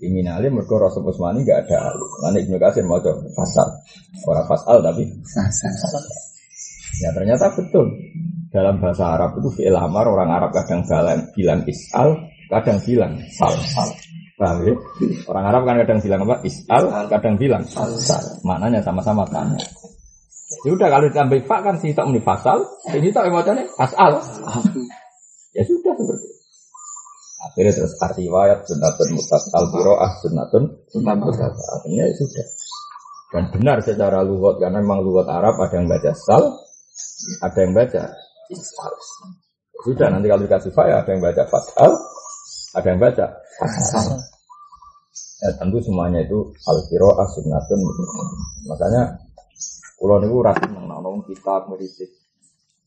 kriminalnya mereka Rasul Usmani gak ada alif. Nanti Ibnu Kasir mau coba fasal, orang fasal tapi fasal. Ya ternyata betul. dalam bahasa Arab itu fi'il amar orang Arab kadang bilang, bilang is'al, kadang bilang sal. sal. Paham ya? Orang Arab kan kadang bilang apa? Is'al, kadang bilang sal. Maknanya sama-sama tanya. Ya udah kalau ditambah fa kan sih tak muni fasal, ini tak emocane asal. Ya sudah seperti itu. Akhirnya terus riwayat sunatun mutas al biroah sunatun mutas Akhirnya ya sudah. Dan benar secara lugat karena memang lugat Arab ada yang baca sal, ada yang baca. Sudah nanti kalau dikasih fa ya ada yang baca fasal, ada yang baca. Ya tentu semuanya itu al biroah sunatun. Makanya Kulo niku ora seneng nek ana kitab ngritik.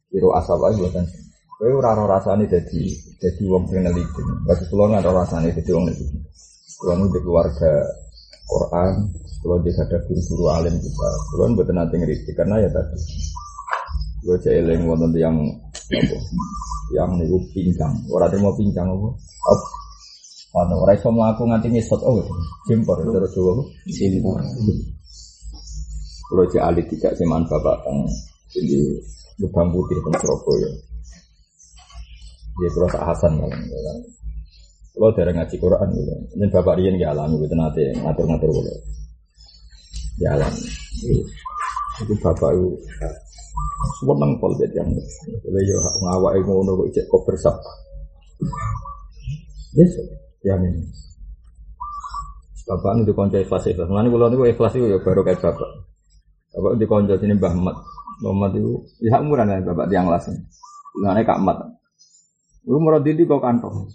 Kiro asal wae mboten. Kowe ora ora rasane dadi dadi wong sing neliti. Bagi kulo ora rasane dadi wong neliti. Kulo niku keluarga Quran, kulo di ada guru-guru alim juga. Kulo mboten nate ngritik karena ya tadi. Kulo cek eling wonten yang apa? Yang niku pincang. Ora mau pincang apa? Apa? Waduh, ora iso mlaku nganti ngisot oh, jempor terus Jawa. Jempor. Kalau si alit tidak seman bapak teng di lubang putih teng Surabaya. Dia kalau tak Hasan kan. Kalau dari ngaji Quran gitu. Dan bapak Rian gak alami gitu nanti ngatur-ngatur gitu. Ya alami. Itu bapak itu seneng pol jadi yang kalau ya ngawak ngono kok cek kok bersab. Yes, ya ini. Bapak itu konco ikhlas ikhlas. Mana kalau itu ikhlas itu ya baru kayak bapak. Bapak di konco sini Mbah Mat. Mbah Mat itu ya umuran ya Bapak tiang las. Ngene Kak Mat. Lu murah didi kok kantong.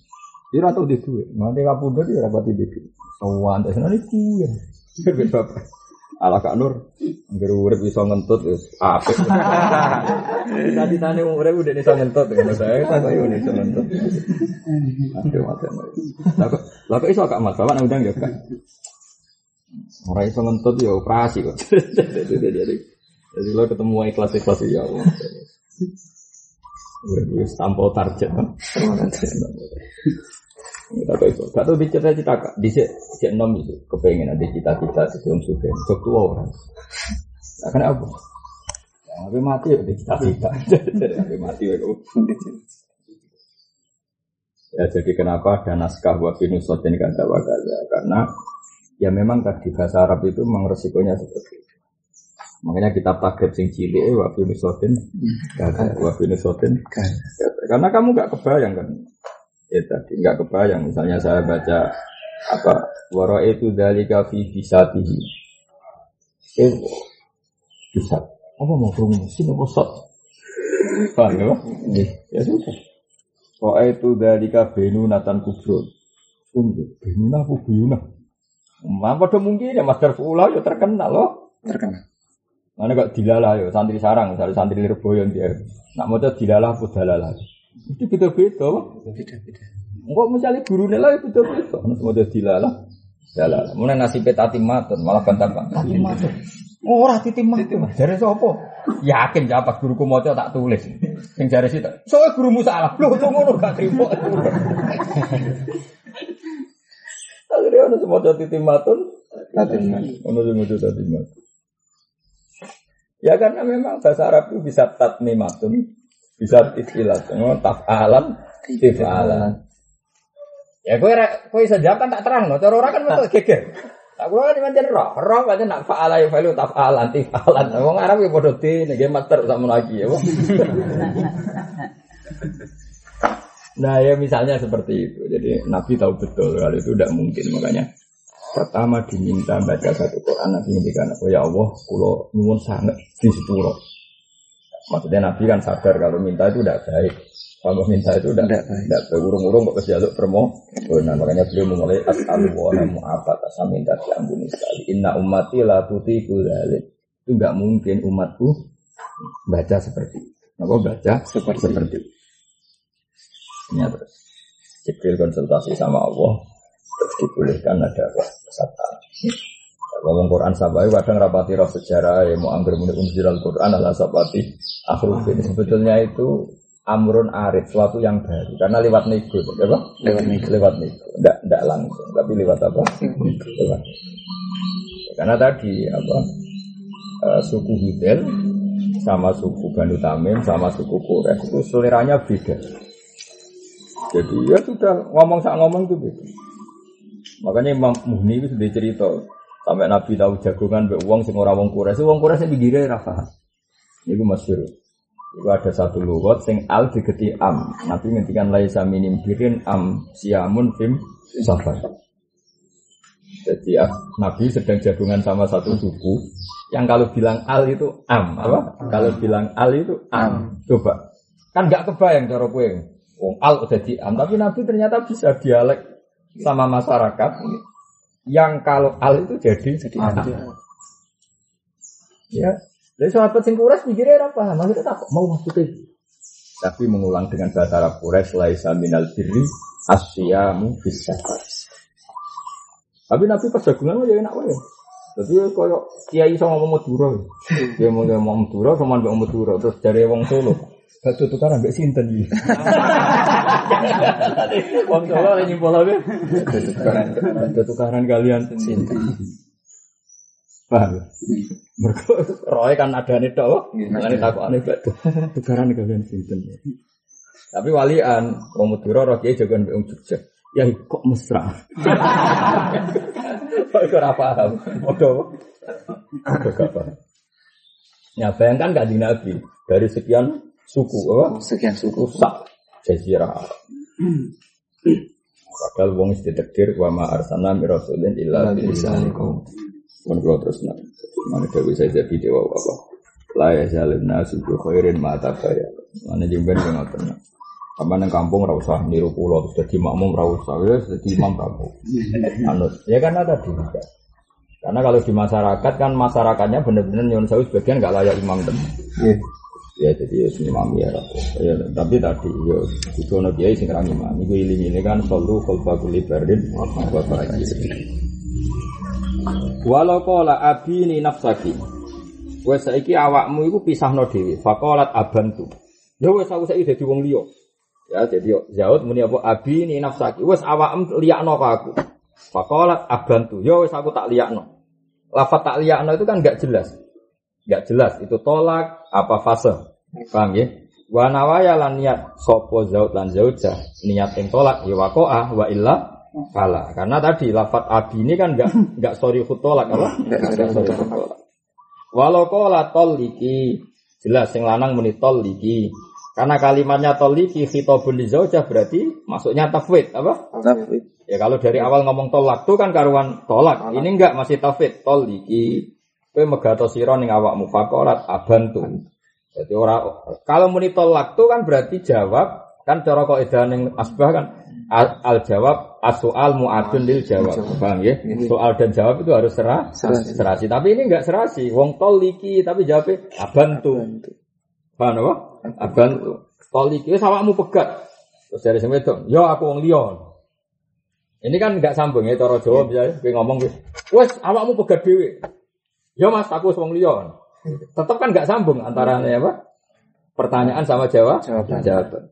Dia atau di gue. Nanti kapundut dia dapat di gue. Sowan terus nanti gue. <laughs> Bapak. Ala Kak Nur, ngger urip iso ngentut wis apik. Tadi tane urip udah iso ngentut ngono saya tak kok iso ngentut. Aduh mate. Lah kok iso Kak Mat, Bapak nang undang ya Kak. Orang iso ngentut ya operasi kok. jadi jadi lo ketemu ikhlas ikhlas ya Allah. Wis tanpa target. Tapi itu, gak tau dicita-cita kak, di sini nom itu, kepengen ada cita-cita sebelum suka, sok tua orang. Nah, kenapa? Tapi mati ya cita-cita, <laughs> jadi mati ya Ya jadi kenapa ada naskah wabinu sotin kata wakaza karena Ya memang tadi bahasa Arab itu memang resikonya seperti itu. Makanya kita tagrib sing cilik eh wa fi nusotin wa fi nusotin karena kamu nggak kebayang kan. Ya tadi nggak kebayang misalnya saya baca apa wara itu dalika fi bisatihi. Eh bisa apa mau sih apa sok? Paham ya? Ya sudah. Wara itu dalika benu natan kubro. Benu naku buyuna. Mampu pada mungkin ya Mas Darfula ya terkenal loh. Terkenal. Mana kok dilalah ya santri sarang, misalnya santri Lirboyo dia. Nak mau dilalah pun dalalah. Itu beda-beda. Beda-beda. Enggak misalnya guru lah ya beda-beda. Mau dilalah, dalalah. Mulai nasib petatim matun malah bantah-bantah. Oh, ora titim matun. Jare sapa? Yakin ya pas guruku maca tak tulis. Sing jare sih soalnya gurumu salah. Lho kok ngono gak trimo. Akhirnya semua jadi timatun, ono semua jadi timatun. Ya karena memang bahasa Arab itu bisa tatnimatun, bisa istilah, tafalan, tifalan. Ya kowe kowe bisa jawab kan tak terang, no. cara orang kan betul geger. Tak kula kan pancen roh, roh pancen nak fa'ala ya fa'ilu taf'alan tifalan. Wong Arab ya padha di nek master sama lagi ya. Nah ya misalnya seperti itu. Jadi Nabi tahu betul kalau itu tidak mungkin. Makanya pertama diminta baca satu Quran Nabi ngendikan oh ya Allah kulo nyuwun sangat di sepuro. Maksudnya Nabi kan sadar kalau minta itu tidak baik. Kalau minta itu tidak tidak berurung-urung kok kejaluk permo. Nah makanya beliau memulai as'alu wa apa saya minta diampuni sekali. Inna ummati la tutiku Itu nggak mungkin umatku baca seperti itu. Apa baca seperti, seperti itu. Ya, terus Jibril konsultasi sama Allah terus dibolehkan ada peserta. Ngomong Quran sahabat kadang rapati roh sejarah ya mau anggur menurut al Quran adalah sabati ini sebetulnya itu amrun arid suatu yang baru. Karena lewat nego ya lewat nego lewat nego tidak tidak langsung tapi lewat apa? Lewat. Karena tadi apa? Uh, suku Hudel sama suku Banu Tamim, sama suku Quraisy itu seleranya beda. Jadi ya sudah ngomong sak ngomong itu beda. Makanya Imam Muhni itu sudah cerita sampai Nabi tahu jagongan be uang sing ora wong Quraisy, wong Quraisy pinggire ra paham. Iku. Iku ada satu lugat sing al digeti am. Nabi ngendikan laisa minim birin am siamun fim safar. Jadi ah, Nabi sedang jagungan sama satu suku yang kalau bilang al itu am, apa? Kalau bilang al itu am. Coba. Kan nggak kebayang cara kowe. Wong al udah di am, tapi Nabi ternyata bisa dialek sama masyarakat yang kalau al itu jadi jadi am. Ya. Jadi sahabat sing Quraisy mikirnya apa? Maksudnya tak mau maksudnya tapi mengulang dengan bahasa Arab Quraisy laisa minal birri asyamu safar. Tapi Nabi pas jagungan ya enak wae. Jadi koyo kiai sama ngomong Madura. Dia mau ngomong Madura sama mbek Madura terus dari wong Solo. Batu tukaran mbek sinten iki. <laughs> Wong Solo lagi nyimpul aja. Tukaran batu tukaran kalian sinten. Paham? ya? Mergo roe kan ada nih tok. Makane takokane batu tukaran kalian sinten. Tapi walian wong Madura roh kiai jagoan mbek wong Jogja. Ya kok mesra. <laughs> Kok ora paham. Gak paham. Ya bayangkan gak Nabi dari sekian suku apa? Sekian suku. Rusak jazirah. Padahal wong ditakdir wa ma arsalna min rasulin illa bi lisanikum. Pun kula terus nak. Mana dewe saya jadi dewa apa? La ya zalim nasu bi khairin ma tabaya. Mana jemben yo ngoten. Sama nang kampung ra usah niru kula terus dadi makmum ra usah wis dadi imam ra Anut. Ya karena tadi karena kalau di masyarakat kan masyarakatnya benar-benar sewu sebagian nggak layak imam tenan. Ya jadi ya ya, ya tapi tadi ya itu ono kiai sing ra imam. Iku iling ini kan solu khalfa kulli bardin wa barakih. Walau qala abini nafsaki. Wes saiki awakmu iku pisahno dhewe. Faqalat abantu. Ya wes aku saiki dadi wong. Ya jadi Zaud muni apa abini nafsaki. Wes awakmu liyakno ka aku. Faqalat abantu. Ya wes aku tak liyakno. Lafat tak liyakno itu kan enggak jelas. Enggak jelas itu tolak apa fase. Paham ya? Wa nawaya lan niat sapa Zaud lan Zaujah niat yang tolak ya waqa'a wa illa Kala, karena tadi lafat abi ini kan enggak enggak sorry tolak apa? Enggak sorry tolak. Walau kola toliki jelas yang lanang muni. Karena kalimatnya toliki khitabun li zaujah berarti masuknya tafwid apa? Tapi Ya kalau dari awal ngomong tolak tuh kan karuan tolak. Ini enggak masih tafwid toliki. Kowe megato sira ning awakmu faqalat abantu. Jadi orang kalau muni tolak tuh kan berarti jawab kan cara kok edan ning asbah kan al, al jawab as-soal mu'adun lil jawab. Paham ya? Soal dan jawab itu harus serah, Serasi. serasi. Tapi ini enggak serasi. Wong toliki tapi jawabnya abantu. Paham apa? Abantu. Toliki wis awakmu pegat. Terus dari sini itu, yo aku wong liya. Ini kan enggak sambung ya cara Jawa misalnya kowe ngomong wis awakmu pegat dhewe. Yo Mas, aku wong liya. Tetap kan enggak sambung antara apa? Pertanyaan sama jawab. Jawaban. Jawaban.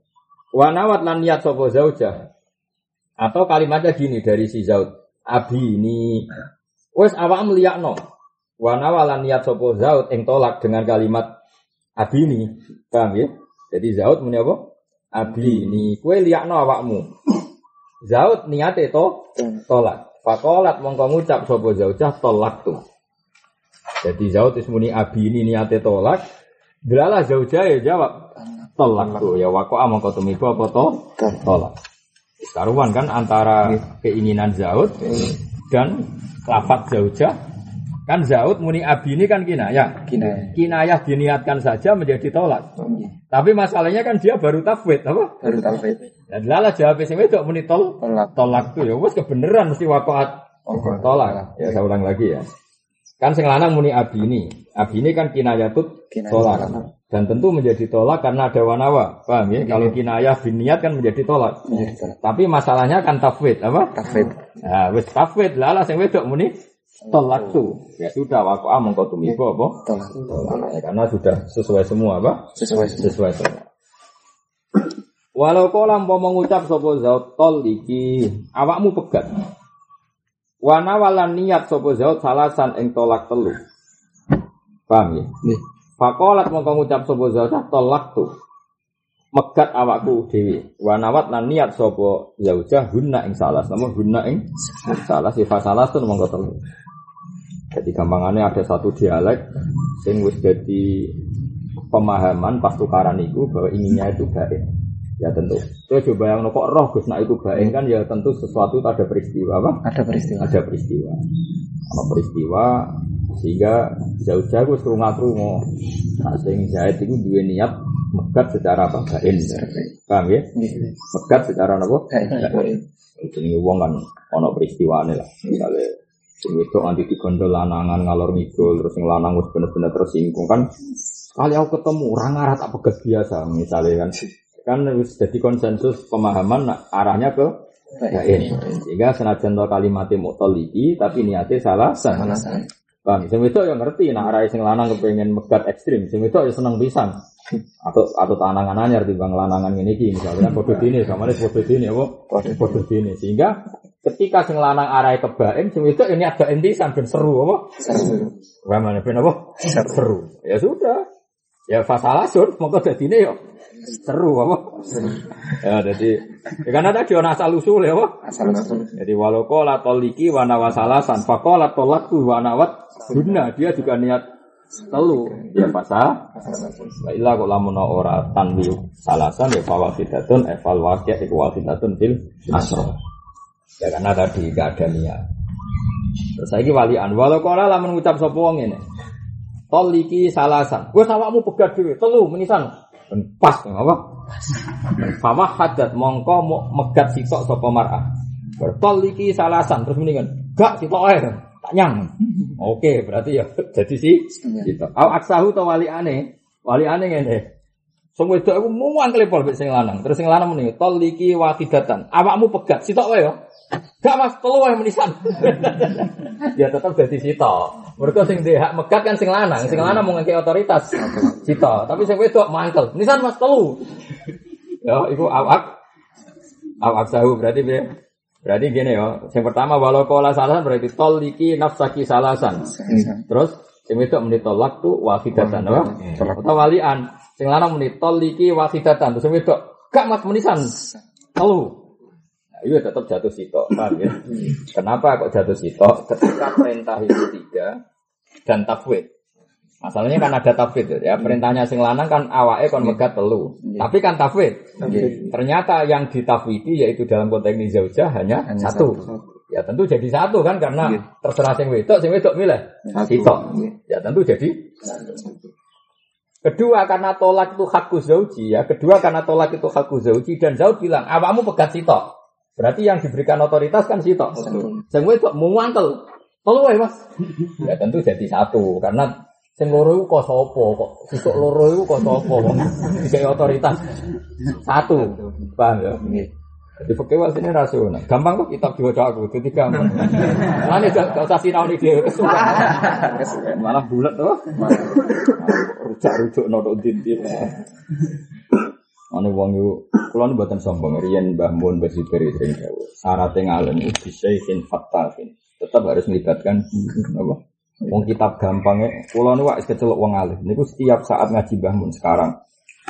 Wanawat lan niat sapa zaujah. Atau kalimatnya gini dari si Zaud. Abi ini wes awak meliakno. Wanawa lan niat sapa Zaud ing tolak dengan kalimat abi ini. Paham ya? Jadi Zaud muni apa? Abi ini kue liakno awakmu. Zaud niate to tolak. Fakolat mongko ngucap sapa zaujah tolak tuh. Jadi Zaud wis muni abi ini niate tolak. Delalah zaujah ya jawab tolak tuh ya wako among kau tumiba apa to tolak. Karuan kan antara keinginan Zaud dan lafat zaujah kan Zaud muni abi ini kan kinayah. kina Kinayah diniatkan saja menjadi tolak. Iya. Tapi masalahnya kan dia baru tafwid apa? baru itu. Dan lala jawab sing wedok muni tol Tolak. tolak tuh ya wes kebenaran mesti waqaat tolak. Ya saya ulang lagi ya. Kan sing lanang muni abi ini. Abi ini kan kinayatut tolak. Dan tentu menjadi tolak karena ada wanawa. Paham ya? Kalau kinayah biniat kan menjadi tolak. Menjadi tolak. Tapi masalahnya kan tafwid apa? Tafid. Nah, wis tafwid lala sing wedok muni tolak tuh. Ya sudah waqa'a mongko tumiba apa? Tolak. Ya, karena sudah sesuai semua apa? Sesuai sesuai sama. Walau kau lampau mengucap sopo zaut tol iki awakmu pegat. Wana walan niat sopo zaut salasan ing tolak telu. Paham ya? Nih. Fakolat mongko ngucap sapa zaujah tolak tuh. Megat awakku dhewe. Wa nawat lan niat sapa zaujah hunna ing salas. Namun hunna ing salas sifat salas tuh mongko telu. Jadi gampangannya ada satu dialek sing wis dadi pemahaman pas tukaran itu bahwa inginnya itu baik. Ya tentu. Itu coba yang kok roh Gus nak itu baik kan ya tentu sesuatu itu ada peristiwa apa? Ada peristiwa. Ada peristiwa. Ada peristiwa sehingga jauh-jauh wis krungu-krungu. Nah, sing jahit itu dua niat megat secara apa? Bain. Paham ya? Megat secara apa? Bain. Ini wong kan ono peristiwane lah. Misalnya sing wedok nanti digondol lanangan ngalor ngidul terus sing lanang wis bener-bener tersinggung kan kali aku ketemu orang arah tak pegat biasa misalnya kan kan jadi konsensus pemahaman nah, arahnya ke bain sehingga senajan to kalimatnya mutaliki tapi niatnya salah Salah. Bang, sing wedok yang ngerti nah arah sing lanang kepengen megat ekstrim, sing wedok ya seneng pisan. Atau atau tanangan anyar timbang lanangan ngene iki misalnya padha dene, gamane padha dene apa? Padha dene. Sehingga ketika sing lanang arah kebain, sing wedok ini ada intisan ben seru apa? Gamane ben apa? Seru. Ya sudah. Ya fasalasun mongko dadine yo seru apa? Ya jadi ya karena tadi ono asal usul ya apa? Asal usul. Jadi walau kola toliki wana wasalasan, fakola tolak tu wana wat guna dia juga niat telu ya pasal. Wa illa kok lamun ora tanwi salasan ya fawafidatun evaluasi iku wafidatun fil asro. Ya karena tadi gak ada niat. Terus lagi walian walau kola lamun ngucap sapa wong ngene. Toliki salasan. Wes awakmu pegat dhewe telu menisan. Pas apa? Fama hadat mongko mo megat sitok sapa mar'ah. Bertoliki salasan terus mendingan gak sitok ae tak nyang. Oke, berarti ya <laughs> jadi si sitok. Au aksahu to wali ane. Wali ane ngene. Sing wedok aku muang klepol mek sing lanang. Terus sing lanang muni toliki wakidatan. Awakmu pegat sitok wae ya. Gak Mas, telu wae menisan. <laughs> ya tetap jadi sitok. Mereka sing hak megat kan sing lanang, sing lanang mau ngekei otoritas. Sitok, tapi sing wedok mangkel. Nisan Mas telu. Ya, iku awak awak sahu berarti piye? Berarti gini ya, yang pertama walau kola salasan berarti toliki nafsaki salasan. Terus sing wedok muni tolak tu wafidatan apa? Atau walian. Sing lanang muni toliki wafidatan. Terus wedok gak mas menisan. Telu. Nah, itu tetap jatuh sitok, paham ya? Kenapa kok jatuh sitok? Ketika perintah itu tiga dan tafwid. Masalahnya kan ada tafwid ya. Perintahnya sing lanang kan awake kon megat telu. Tapi kan tafwid. Ternyata yang ditafwidi yaitu dalam konteks ini zaujah hanya, Hanya satu. Ya tentu jadi satu kan karena terserah sing wedok, sing wedok milih sitok. Ya tentu jadi Kedua karena tolak itu hakku zauji ya. Kedua karena tolak itu hakku zauji dan zauj bilang awakmu pegat sitok. Berarti yang diberikan otoritas kan sitok. Sing wedok muangkel. Telu wae Mas. Ya tentu jadi satu karena sing loro iku kok sapa kok sisuk loro iku kok sapa wong otoritas. Satu. Paham ya? Jadi fakir sini rasional. Gampang kok kitab diwaca aku. Jadi gampang. Mana gak, gak usah sinau nih dia kesukaan. Malah bulat tuh. Rujuk-rujuk notok dinti. Anu wong yu, kula nu mboten sombong. Riyen Mbah Mun Mbah Sibiri sering dawuh. Syarat ngalim itu syaihin fattafin. Tetap harus melibatkan apa? Wong kitab gampangnya, kula nu wak kecelok wong alim. Niku setiap saat ngaji Mbah sekarang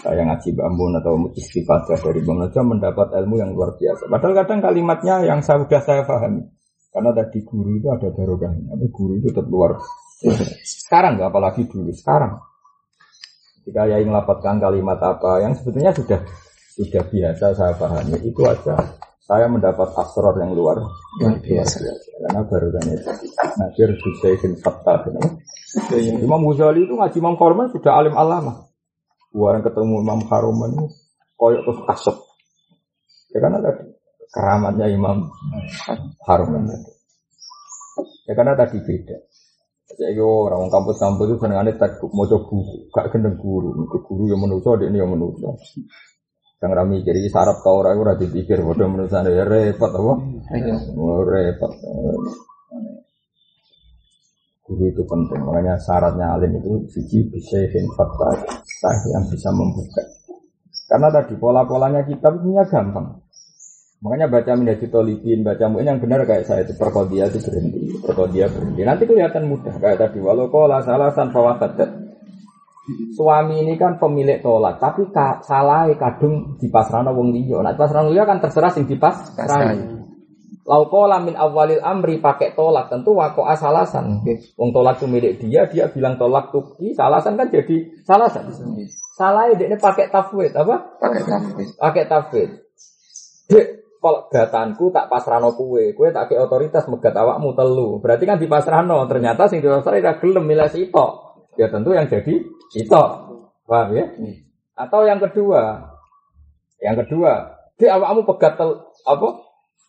saya ngaji bambun atau istifadah dari Bang Naja mendapat ilmu yang luar biasa. Padahal kadang kalimatnya yang saya sudah saya pahami. Karena tadi guru itu ada barokahnya. Tapi guru itu tetap luar. Sekarang nggak apalagi dulu. Sekarang ketika ya melapatkan kalimat apa yang sebetulnya sudah sudah biasa saya pahami itu aja saya mendapat asror yang luar luar biasa karena barokahnya tadi. Nadir Hussein Fattah. Imam Ghazali itu ngaji Imam Korman sudah alim alama. Orang ketemu Imam Haruman koyok terus kasep. Ya karena tadi keramatnya Imam Haruman tadi. Ya karena tadi beda. Saya yo orang kampus-kampus itu senengannya textbook mau buku, gak gendeng guru, itu guru yang menuso, dia yang menuso. Yang rami jadi sarap tau orang ora dipikir bodoh menuso ya repot apa? Oh, repot. Guru itu penting, makanya syaratnya alim itu siji bisa fakta sah yang bisa membuka. Karena tadi pola-polanya kitab punya gampang. Makanya baca minhajul tolibin, baca mu'in yang benar kayak saya itu perkodia itu berhenti, perkodia berhenti. Nanti kelihatan mudah kayak tadi walau kola salasan fawafadat. Suami ini kan pemilik tolak, tapi ka, salah kadung dipasrahno wong liya. Nah, dipasrahno liya kan terserah sing dipasrahi. Laukola min awalil amri pakai tolak tentu wako asalasan. Wong tolak itu milik dia, dia bilang tolak tuh salasan kan jadi salasan. Salah dia ini pakai tafwid apa? Pakai tafwid. Pakai tafwid. Dek, kalau gatanku tak pasrano kue, kue tak ke otoritas megat awakmu telu. Berarti kan di pasrano, ternyata sing dipasrano tidak gelem milih sitok. Ya tentu yang jadi sitok. Paham ya? Atau yang kedua, yang kedua, dek awakmu pegat tel, apa?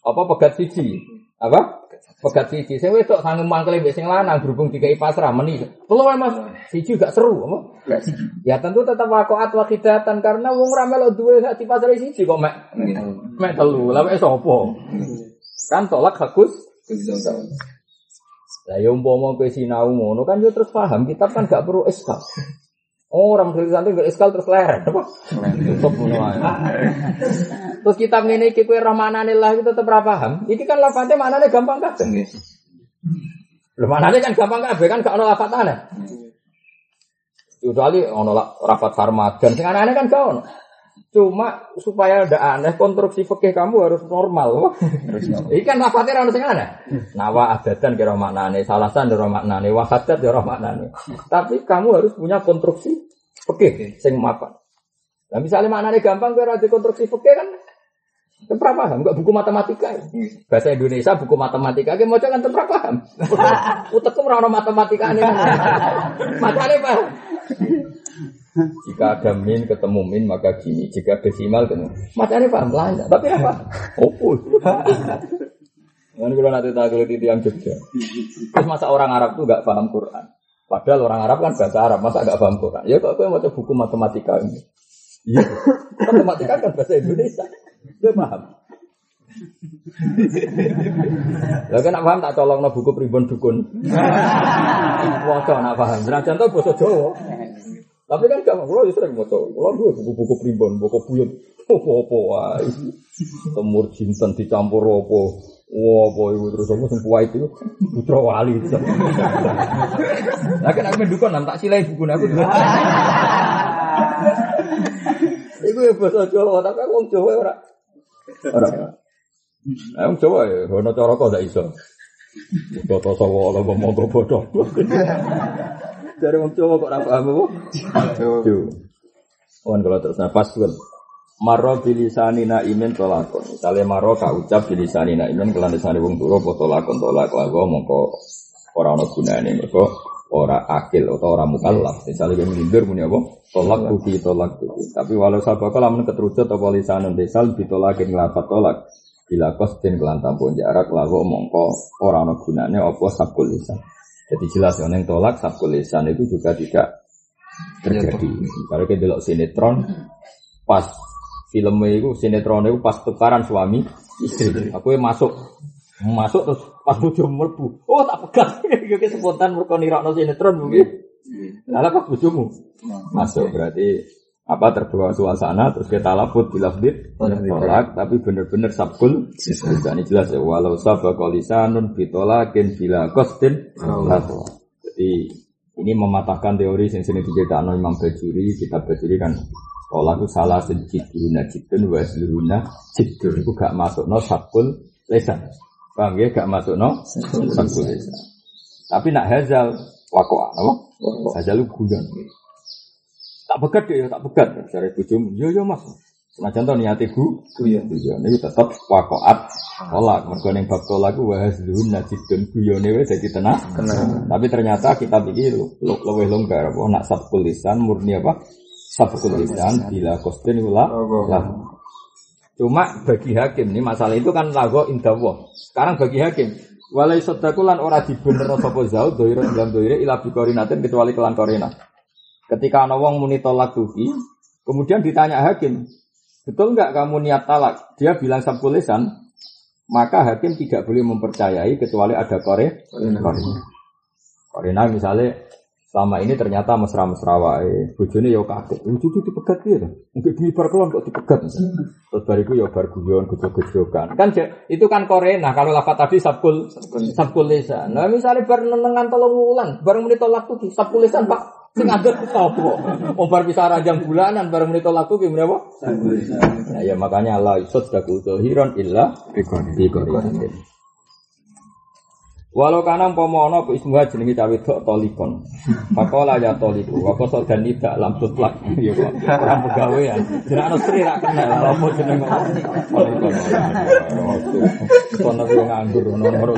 Apa pegat siji? Apa? Pegat siji. Sing wedok sanggup mangkel mbek sing lanang berhubung dikai pasrah meni. Telu wae Mas. Siji gak seru, apa? Ya tentu tetap wakoat wakidatan karena wong ra melok duwe hak di pasar siji kok mek mek telu. Lah mek sapa? Kan tolak hakus. Lah ya umpama kowe sinau ngono kan yo terus paham kitab kan gak perlu eskal. Orang dari santai gak eskal terus leren. Terus kitab ngene iki kowe rahmanane lah itu tetep ra paham. Iki kan lafate maknane gampang kabeh. Lho maknane kan gampang kabeh kan gak ono lafatane. Kecuali ono la- rapat farmadan, sing aneh kan gak ono. Cuma supaya ndak aneh konstruksi fikih kamu harus normal. Ini kan lafadznya orang sing aneh. Nawa adadan kira maknane, salasan kira maknane, wahadat kira maknane. Tapi kamu harus punya konstruksi fikih sing mapan. Nah misalnya maknane gampang kira ada konstruksi fikih kan Tempra paham, enggak buku matematika. Bahasa Indonesia buku matematika, kayak mau kan tempra paham. <laughs> Utekku ono matematika ini. <laughs> Makanya paham. Jika ada min ketemu min maka gini, jika desimal ketemu. Makanya paham lancar, tapi apa? Opul. Kan kalau nanti tak kulit itu yang Jogja. Terus masa orang Arab tuh nggak paham Quran? Padahal orang Arab kan bahasa Arab, masa nggak paham Quran? Ya kok gue mau buku matematika ini? Iya, matematika kan bahasa Indonesia. Gue paham. Lah kan nak paham tak colong no buku pribon dukun. Waca nak paham. Senajan to basa Jawa. Tapi kan kalau sering maca. Kalau dua buku-buku pribon, buku buyut. Apa-apa wae. Temur jinten dicampur apa? Wah, apa ibu terus aku sing kuwait itu putra wali. Lah kan aku mendukun nam tak silai buku aku. Iku ya bahasa Jawa, tapi wong Jawa ora. Ora. Wong Jawa ya, ono cara kok ndak iso. Toto sawo ala ngomong kok bodoh. Dari wong Jawa kok ora paham apa? Jawa. Wan kalau terus nafas tuh. Maro bilisanina imen tolakon. Misalnya maro kak ucap bilisanina imen kelan desane wong turu apa tolakon tolak lagu mongko ora ono gunane mergo ora akil atau ora mukallaf. Misalnya dia melindur punya apa? Tolak tuki tolak tuki. Tapi walau sabaka lamun keterucut apa lisanun desal ditolakin ngelapat tolak. Bila kostin kelan tampun jarak lagu mongko ora ono gunane apa sabkul lisan. Jadi jelas yang tolak sabkul lisan itu juga tidak terjadi. Kalau kita delok sinetron pas filmnya itu sinetron itu pas tukaran suami istri. Aku yang masuk masuk terus pas bojo mlebu. Oh tak pegat. <laughs> Iki spontan mergo nirakno sinetron mungkin. Lalu pas bojomu masuk berarti apa terbawa suasana terus kita laput bila tolak. tapi bener-bener sabkul. Ini jelas ya walau sabakol lisanun bitolakin bila kostin jadi ini mematahkan teori yang sini diceritakan Imam Bajuri kitab Bajuri kan tolak itu salah sejiduna jidun wa seluruhnya jidun. Itu gak masuk no sabkul lesan. Paham ya gak masuk no sabkul lesan. Tapi nak hazal wakoa apa? Hazal itu guyon tak pegat deh, tak pegat. Dari bojomu, yo yo mas. Senajan to niate bu, guyon guyon ini tetap wakoat tolak. Mergo ning bab tolak ku wahas dun najidun guyone wis dadi tenang. Tapi ternyata kita pikir luwih longgar apa nak sabkul lisan murni apa? Sabkul lisan bila kostin ula. Cuma bagi hakim ini masalah itu kan lago indawah. Sekarang bagi hakim Walai sodakulan ora dibener sapa zau doiro dalam doiro ila bikorinatin kecuali kelan korina. Ketika ana wong muni tolak tuki, kemudian ditanya hakim, betul nggak kamu niat talak? Dia bilang sabkul lisan, maka hakim tidak boleh mempercayai kecuali ada kore. Korina misalnya selama ini ternyata mesra-mesra wae, bojone ya kaget. Lucu itu dipegat piye to? Mungkin bumi bar kelon kok dipegat. Terus bariku ya bar guyon, gejog-gejogan. Kan itu kan korena kalau lafat tadi sabkul sabkul lisan. Nah misalnya bar nenengan tolong wulan, bareng muni tolak tuki, sabkul lisan Pak Sing ngadeg sapa? Wong bisa ranjang bulanan bareng menito laku ki menapa? Nah, ya makanya Allah isot daku hiron illa bikori. Walau kana umpama ana apa ismuha jenenge cawe dok tolikon. Pakola ya toliku, wa koso dan tidak lam tutlak. Ya kok ora pegawean. Jenenge sri ra kenal apa jeneng. Tolikon. Kono yo nganggur ono ora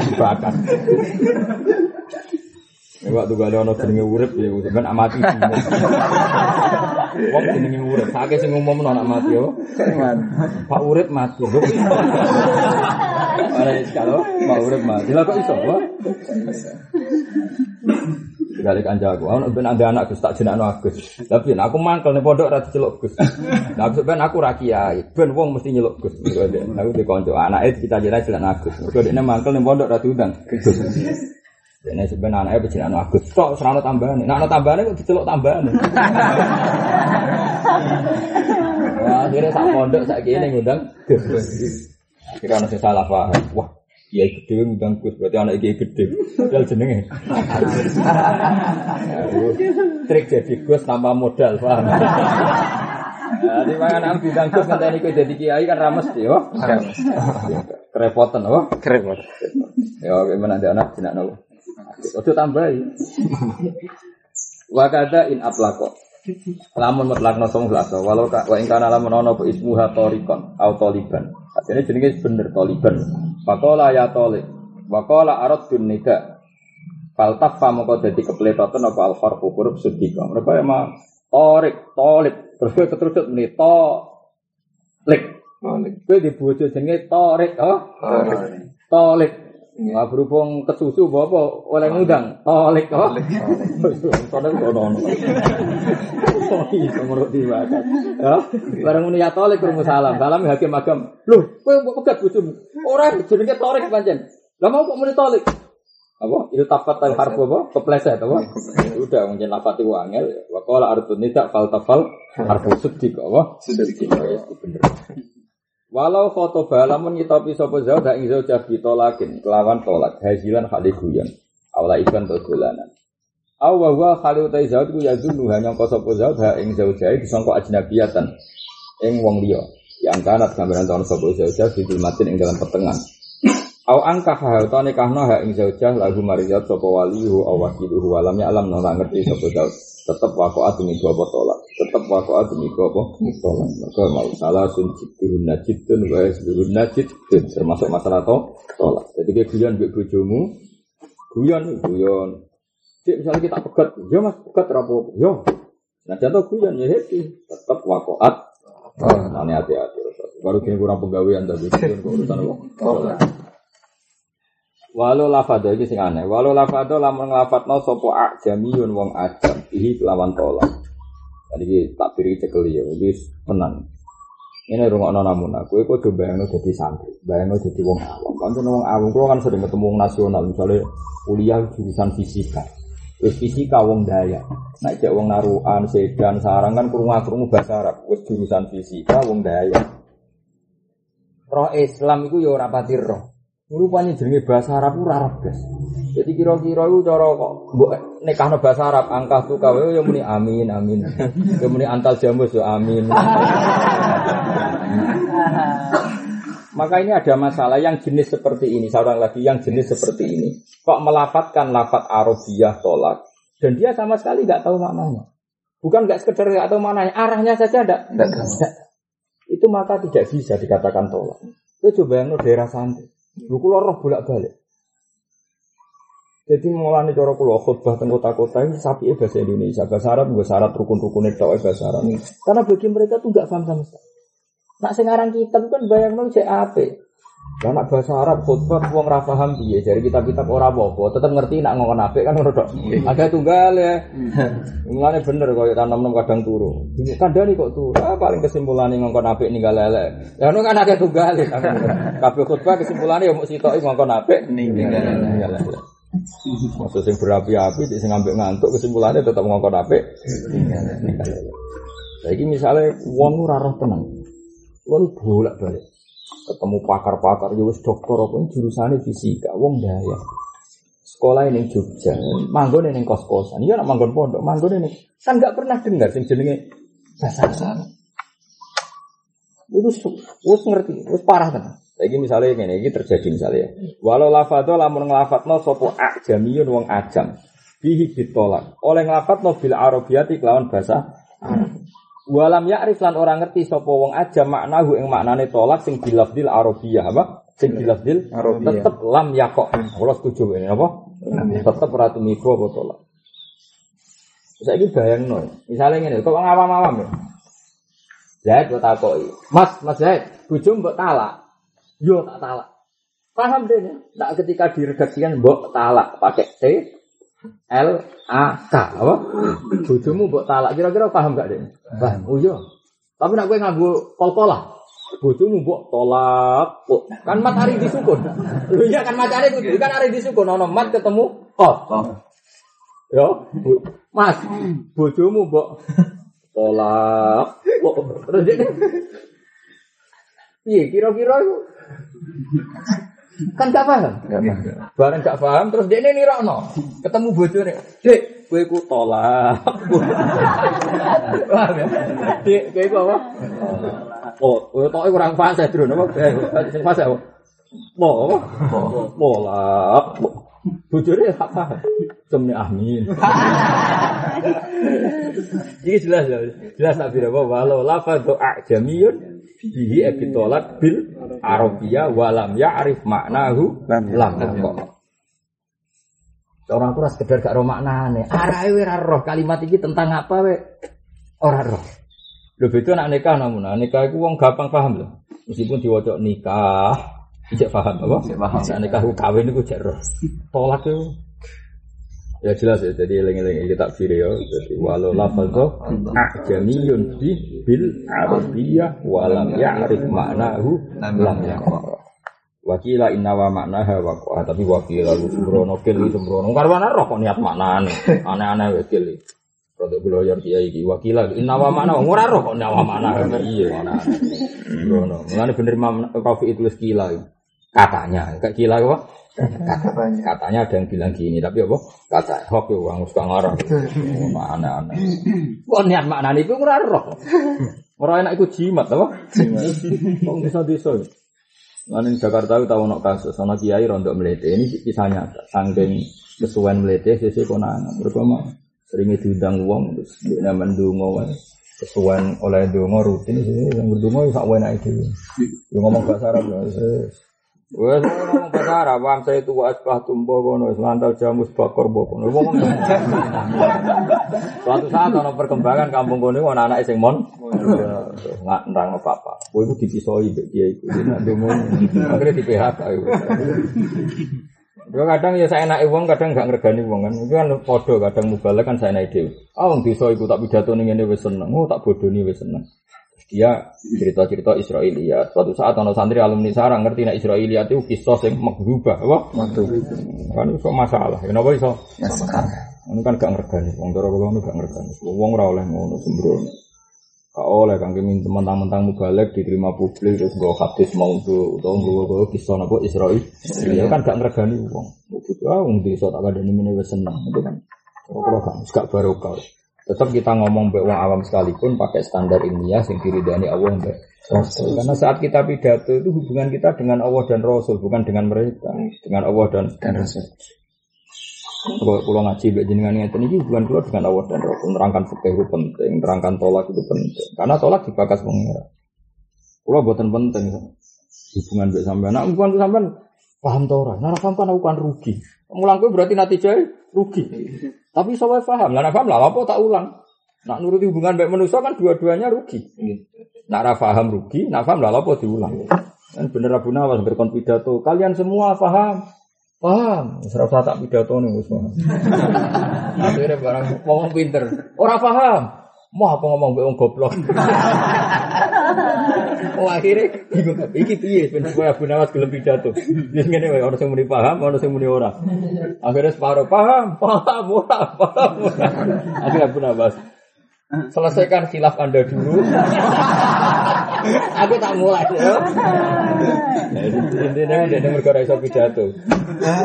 dibakar. Ya waktu gak ada ono jenenge urip ya sampean amati. <laughs> Wong jenenge urip, sake sing umum anak mati yo. Pak urip mati. <laughs> Ada kalau Pak urip mati. Lah kok iso? Sekali kanca aku, aku ben ada anak Gus tak jenakno Agus. Tapi aku mangkel ning pondok ra diceluk Gus. Lah aku ben aku ra kiai, ben wong mesti nyeluk Gus. Aku di kanca anake kita jenenge jeneng Agus. Mergo dekne mangkel ning pondok ra diundang. Gus. Dene sebenarnya anaknya berjalan Agus. Tok serana tambahan. Nah, ana tambahan kok diceluk tambahan. <laughs> Wah, akhirnya sak pondok sak kene ngundang Gus. Akhirnya ana sing salah paham. Wah, Kiai gede ngundang Gus, berarti anak kiai gede. Padahal jenenge. Trik jadi Gus tanpa modal, paham? Jadi mangan aku diundang Gus ngenteni kowe dadi kiai kan ra mesti yo. Kerepotan apa? Keren Ya, gimana ada anak jenak nopo. Ojo tambahi. Wa kada in atlaqo. Lamun mutlakno song blaso, walau ka wa ing kana lamun ana apa ismuha torikon au toliban. Artinya jenenge bener toliban. Faqala ya tolik. Wa qala aradun nida. Faltaf moko dadi kepletoten apa al harfu huruf sedika. Mereka emang torik, tolib. Terus kowe keterusut muni to lik. Kowe di bojo jenenge torik, oh. Tolik. Nah, berhubung kesusu bapak oleh ngundang tolik oh. Soalnya kono ono. Oh iya, menurut dia Ya, bareng muni ya tolik krungu salam. Salam ya hakim agam. Loh, kowe mbok pegat bojomu. Ora jenenge torik pancen. Lah mau kok muni tolik? Apa? Itu tapat al harfu apa? Kepleset apa? Udah mungkin lafat itu angel. Wa qala ardun tidak fal tafal <laughs> harfu sedih apa? Sedih. Bener. Walau foto balamun nyitopi sopo zau dak ing zaujah bitolakin kelawan tolak hazilan khali guyon awla ikan to dolanan aw wa huwa khali utai zau ku yazunu hanya kau sopo zau dak ing zaujah disangka ajnabiyatan. Ing wong liya yang kanat gambaran tahun sopo zaujah di ing dalam pertengahan Au angkah hal to nikahno ha ing zaujah lagu marizat sapa walihu aw wakiluhu walam ya alam nora ngerti sapa zauj tetep waqaat demi apa tolak? Tetep waqaat demi apa tolak? Maka mau salah sun jidun najidun wa yasdurun najidun termasuk masalah to tolak. Jadi kayak guyon mbek bojomu guyon guyon. Cik misalnya kita pegat, ya mas pegat rapo, ya. Nah jatuh guyon ya happy, tetap wakoat. Nanti hati-hati. Baru kini kurang tapi guyon kok urusan apa? Walau lafado iki sing aneh. Walau lafado lamun nglafatno sapa ajamiyun wong ajam ihi lawan tolak. Tadi iki tak piri cekel ya wis tenan. Ini rungokno namun aku iku coba bayangno dadi santri, bayangno dadi wong awam. Kan wong awam kulo kan sering ketemu wong nasional, misalnya kuliah jurusan fisika. Wis fisika wong daya. Nek cek wong naruhan, sedan, sarang kan krungu-krungu bahasa Arab. Wis jurusan fisika wong daya. Roh Islam iku ya ora roh. Rupanya jenenge bahasa Arab ora Arab, guys. Jadi kira-kira itu cara kok mbok nekahno bahasa Arab angka tuh kawe ya muni amin amin. Ya muni antal jamus ya amin. Maka ini ada masalah yang jenis seperti ini, seorang lagi yang jenis seperti ini. Kok melafatkan lafat Arabiyah tolak dan dia sama sekali nggak tahu maknanya. Bukan nggak sekedar nggak tahu maknanya, arahnya saja enggak. Itu maka tidak bisa dikatakan tolak. Itu coba yang daerah santri. Lu kulo roh bolak-balik. Jadi mulane cara kula khutbah teng kota-kota ini sapi bahasa Indonesia, bahasa Arab gue syarat rukun-rukun itu bahasa Arab. Karena bagi mereka tuh nggak paham sama sekali. Nak sekarang kita kan bayang nol CAP. Lah nak bahasa Arab khutbah wong ra paham piye dari kitab-kitab ora apa-apa, tetep ngerti nak ngomong apik kan ora Ada tunggal ya. Mulane bener koyo tanam-tanam kadang turu. Kandhani kok turu. Ah, paling kesimpulannya ngongkon apik ninggal lele. Ya ono kan akeh tunggal. Kabeh khutbah kesimpulannya ya mung sitoki ngongkon apik ninggal lele. Maksud sing berapi-api, sing ngambil ngantuk kesimpulannya tetap ngongkon apik. Lagi misalnya wong ora roh tenang. Wong bolak-balik ketemu pakar-pakar ya wis dokter apa jurusannya fisika wong daya sekolah ini Jogja, manggon ini kos-kosan. Iya nak manggon pondok, manggon ini kan nggak pernah dengar sing jenenge bahasa Arab. Itu wis ngerti, wis parah tenan. Saiki misalnya ngene iki terjadi misalnya. Walau lafadho lamun nglafatno sapa ajamiyun wong ajam. Bihi ditolak. Oleh nglafatno bil arabiyati kelawan bahasa Arab. Walam ya'rif lan ora ngerti sapa wong ajam maknahu ing maknane tolak sing bilafdil arabiyah apa? Sing bilafdil Arabiyah. tetep lam yakok. Kula setuju ini apa? Tetep ora tumiba apa tolak. Saiki bayangno, misalnya ngene, kok ngawam-awam ya. Zaid buat takoki. Mas, Mas Zaid, bojo mbok talak. Yo tak talak. Paham deh? Tak ketika diredaksikan mbok talak pakai T L A K apa? Bojomu mbok talak. Kira-kira paham gak deh? Paham. Oh iya. Tapi nak gue nganggo kol-kolah. Bojomu mbok tolak. Oh, kan mat hari disukun. Lho iya kan mat hari kudu kan hari disukun ono mat ketemu kol. Yo, Bu- Mas, bojomu mbok tolak. Kok terus Iya, kira-kira itu kan gak paham. Enggak paham. Bareng gak paham terus dia ini nirokno. Ketemu bojone. Dek, kowe ku tolak. <laughs> Paham ya? Dek, kowe ku apa? Oh, kowe tok kurang fase. Napa? Eh, sing fase apa? Mo, apa? Tolak. Bojone gak paham. Semne amin. Ini jelas ya. Jelas tak bira apa walau lafadhu a'jamiyun bihi ebitolat bil arabiyah walam ya'rif maknahu Lam lam ya'rif. kok. Orang kurang sekedar gak roh maknane. Arahe we ra roh kalimat iki tentang apa we? Ora roh. Lho beda nak nikah namun nah, nikah iku wong gampang paham lho. Meskipun diwaca nikah, ijek paham apa? Ijek paham. Nak nikah ku kawin iku jek roh. Tolak itu Ya jelas ya, jadi eling-eling kita video. Jadi walau lafadho ajamiyun bi bil arabiyah walam ya'rif maknahu lam yakwa. Wakila inna wa maknaha waqwa tapi wakila lu sembrono kil iki sembrono karwana roh kok niat maknane aneh-aneh wae kil iki. Rodok kula yor kiai iki wakila inna wa makna ora roh kok niat makna iya mana sembrono. Mulane bener Imam Rafi itu tulis kila iki. Katanya kayak kila apa? Katanya. Katanya ada yang bilang gini tapi apa? Kata hok yo wong suka ngarah. Mana aneh. Kok niat maknane iku ora roh. Ora enak iku jimat apa? Kok desa-desa. Lalu di Jakarta itu tahu nok kasus, sama kiai rontok melete. Ini kisahnya sangking kesuwen melete, sisi konangan. Berkoma seringnya diundang uang, terus dia nama dungo, kesuwen oleh dungo rutin. Yang berdungo sak wena itu. Dia ngomong bahasa Arab ya. Wes ngomong bahasa Arab, saya itu asbah tumbo kono, lantal jamus bakor bokono. Ngomong <laughs> Suatu saat ono perkembangan kampung kono ono anak sing mon nggak nerang apa-apa. Kowe iku dipisoi mbek dia iku. Akhirnya di PHK iku. Yo kadang ya saya enak wong, kadang gak ngergani wong kan. Itu kan podo kadang mubalek kan saya enak dhewe. Ah wong desa iku tak pidato ning ngene wis seneng. Oh tak bodoni wis seneng. Dia cerita-cerita Israiliyat. Suatu saat ono santri alumni sarang ngerti nek Israiliyat itu kisah sing maghubah, apa? Kan iso masalah. Kenapa iso? Masalah. Ini kan gak ngergani, wong cara kula gak ngergani. Wong ora oleh ngono sembrono. Gak oleh kang kemin mentang-mentang mubalek diterima publik terus nggo hadis mau tuh utawa nggo nggo kisah napa Israil. Ya kan gak ngergani wong. Ah wong desa tak mene wis seneng itu kan. Kula gak gak barokah. Tetap kita ngomong mbek wong awam sekalipun pakai standar ilmiah yang diridani Allah mbek Rasul. Karena saat kita pidato itu hubungan kita dengan Allah dan Rasul bukan dengan mereka, dengan Allah dan Dan Rasul. kalau kalau ngaji mbak jenengan ngeten iki hubungan kula dengan Allah dan Rasul nerangkan fikih itu penting, nerangkan tolak itu penting. Karena tolak dibakas pengira. Kula boten penting hubungan mbak sampean. Nah, hubungan sampean paham ta ora? Nah, paham kan aku kan rugi. Mulang berarti natijah rugi. Tapi sampe paham. Lah paham lah apa tak ulang. Nak nuruti hubungan mbak manusia kan dua-duanya rugi. Nak ra paham rugi, nak paham lah apa diulang. Kan bener Abu Nawas berkon pidato, kalian semua paham. Paham, ora usah tak pidato nih wis paham. <laughs> Akhirnya barang ngomong pinter. Ora paham. Mau apa ngomong mbek wong goblok. <laughs> Oh akhirnya bingung iki piye ben supaya Abu Nawas gelem pidato. Wis ngene wae sing muni paham, ono sing muni ora. Akhirnya separuh paham, paham, ora, paham. Akhirnya Abu Nawas Selesaikan khilaf Anda dulu. Aku tak mulai. Ya. Intinya dia ini mereka raiso pidato.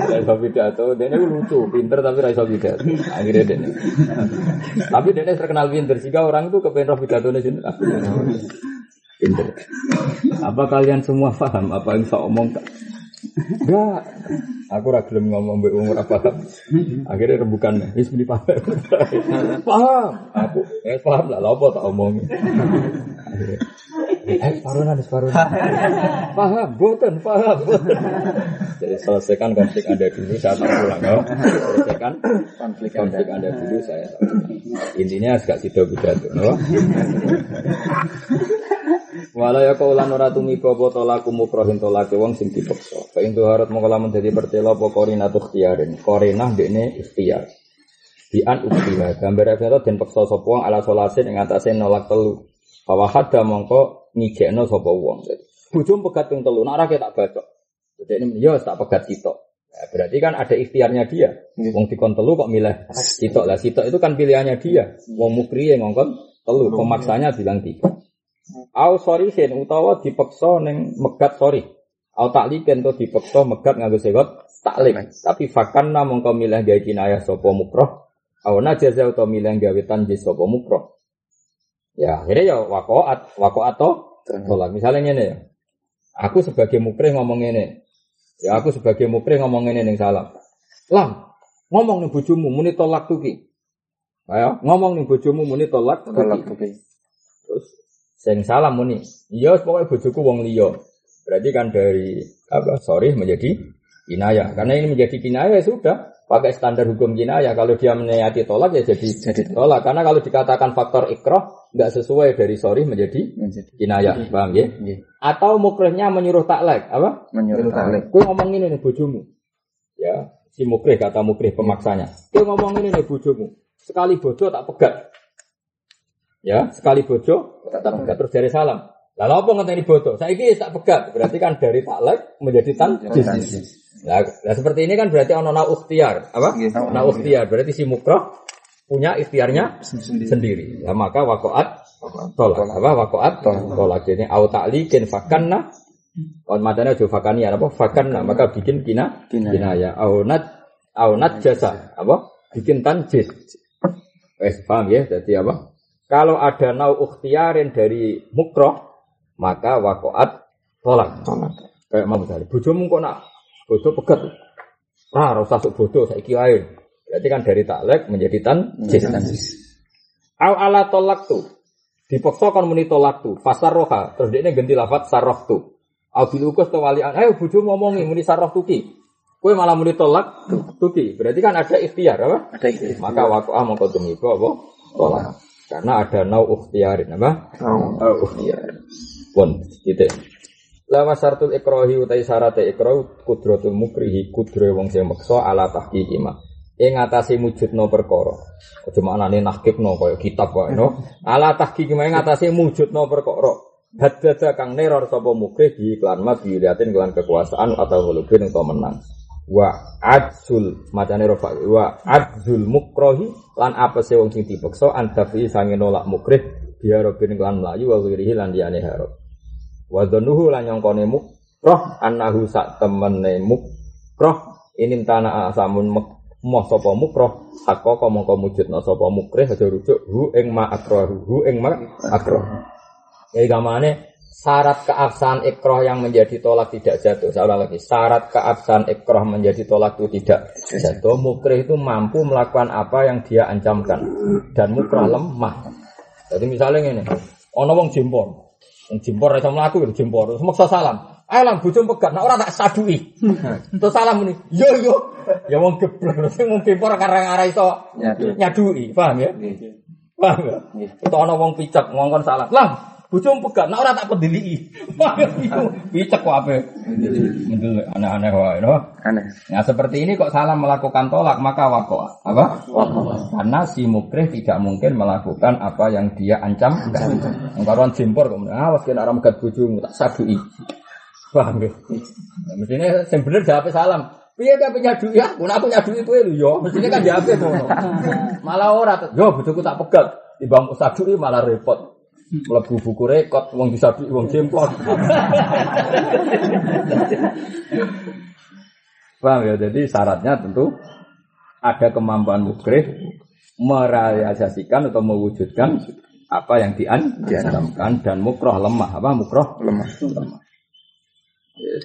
Raiso pidato, dia ini lucu, pinter tapi raiso pidato. Akhirnya dia ini. Tapi dia ini terkenal pinter, sehingga orang itu kepengen roh pidato ini sini. Pinter. Apa kalian semua paham apa yang saya omong? Enggak. Aku ora gelem ngomong mbek ora paham. Akhirnya rembukan wis muni paham. paham. Aku eh paham lah, apa tak omong. Akhirnya, Eh, parunan, parunan. paham, boten, paham, boten. Jadi selesaikan konflik Anda dulu, saya tak pulang. Ya. Selesaikan konflik, konflik Anda dulu, saya tak pulang. Intinya agak sido. No? Wala ya kaulan ora tumiko apa tolaku mukrohin tolake wong sing dipaksa. Fa ing harus mongko lamun dadi pertela apa korina tu ikhtiarin. Korinah dekne ikhtiar. Di an uktiha gambar efek den paksa sapa wong ala solasin ing atase nolak telu. Bahwa hada mongko ngijekno sapa wong. Bojom pegat ping telu, nek ora tak bacok. Jadi ini ya tak pegat sitok. Ya, berarti kan ada ikhtiarnya dia. Wong dikon telu kok milih sitok lah. Sitok itu kan pilihannya dia. Wong mukri yang ngongkon telu, pemaksanya bilang tiga. Au sorry sen utawa dipeksa ning megat sorry. Au takliken to dipeksa megat nganggo segot taklik. Tapi fakanna mongko milih gawe kinayah sapa mukroh. Au najaza utawa milih gawe tanjis sapa mukroh. Ya, akhirnya ya wakoat, wakoat to tolak. Misalnya ngene ya. Aku sebagai mukrih ngomong ngene. Ya aku sebagai mukrih ngomong ngene ning salam. Lam, ngomong ning bojomu muni tolak tuki. Ayo, ngomong ning bojomu muni tolak Tolak tuki. tuki. Terus sing salam muni. Iya pokoknya bojoku wong liya. Berarti kan dari apa? Sorry menjadi kinayah. Karena ini menjadi kinayah ya sudah pakai standar hukum kinayah. Kalau dia menyayati tolak ya jadi, Jadi tolak. Karena kalau dikatakan faktor ikroh nggak sesuai dari sorry menjadi menjadi kinayah. Paham ya? Nggih. Atau mukrihnya menyuruh taklek apa? menyuruh talik. Kue ngomong ini nih bojomu. Ya, si mukrih kata mukrih pemaksanya. Kue ngomong ini nih bojomu. Sekali bojo tak pegat. Ya, sekali bojo tak pegat terus dari salam. Lalu apa ngenteni bojo? Saya ini tak pegat. Berarti kan dari taklek menjadi tan. Nah, nah, seperti ini kan berarti ono na ukhtiar. Apa? Iya. Na ukhtiar. Berarti si mukrah punya ikhtiarnya sendiri. Ya, maka wakoat tolak. Apa wakoat tolak. Jadi au ta'likin fakanna Kon madana jo fakania apa fakanna maka bikin kina Kinayah. kinaya au nat au nat jasa apa bikin tanjis. Wes paham ya jadi apa? Kalau ada nau ukhtiarin dari mukroh maka wakoat tolak. Kayak mau misalnya bojomu kok nak bojo pegat. Ora usah sok bodoh saiki wae. Berarti kan dari taklek menjadi. Menjadi tanjis. Au ala tolak tu. Dipaksa kon muni tolak tu. Fasar roha. Terus dia ganti lafat sarroh tu. Au bil ukus to walian. Ayo bojo ngomongi muni sarroh tuki. Kowe malah muni tolak tuki. Berarti kan ada ikhtiar apa? Ada itu. Maka wakoah mongko tumiba apa? Tolak. Karena ada nau ukhtiarin apa? Oh. Nau ukhtiar. Pun titik. Lama syartul ikrohi utai syarat ikroh kudratul mukrihi kudre wong sing meksa ala tahqiqi ma. Ing ngatasi mujudno perkara. Aja maknane nahqiqno kaya kitab wae no. <laughs> Ala tahqiqi ma ing ngatasi mujudno perkara. Haddada kang neror sapa mukrih di iklan ma biliatin kelan kekuasaan atau hulubin atau menang. Wa adzul macane rofa wa adzul mukrohi lan apa sih wong sing dipeksa antafi sange nolak mukrih biar robin kelan melayu wa wirihi lan diane harap. wa dhanuhu lan nyongkone roh annahu sak temene roh inim tanah asamun moh sapa mukroh hakka mongko mujudna sapa mukrih aja rujuk hu ing ma akrahu hu ing ma akrah ya gamane syarat keabsahan ikroh yang menjadi tolak tidak jatuh saya ulang lagi syarat keabsahan ikroh menjadi tolak itu tidak jatuh mukrih itu mampu melakukan apa yang dia ancamkan dan mukrah lemah jadi misalnya ini ono wong jimpor Wong jimpor iso mlaku ya jimpor. Salam. Ayo lang bojo pegat, nek ora tak sadui. Terus salam muni. Yo yo. Ya wong geblek wong jimpor karang arah Nyadu. nyadui, paham ya? Paham ya? Itu ana wong picek ngongkon salam. Lang, bojo pegat, nek ora tak pedili. Picek <laughs> kok ape? Mendelek aneh-aneh wae, no? Aneh. Nah seperti ini kok salah melakukan tolak maka wako apa? Karena si mukrih tidak mungkin melakukan apa yang dia ancam. Engkaruan jimpor kok awas kena orang megat bojomu tak sadui. Paham ya? Nah, mestinya yang bener jawab salam. Piye kan nyadui ya? Aku aku nyadui itu lho yo. Mestinya kan jawab itu. <laughs> Malah ora. Yo bojoku tak pegat. Di bangku sadu ini malah repot. Melebu buku rekod, wong disadu, wong jemplon. Paham ya? Jadi syaratnya tentu ada kemampuan mukrih merealisasikan atau mewujudkan apa yang dian diancamkan dan mukroh lemah apa mukroh Lemah. lemah Ya,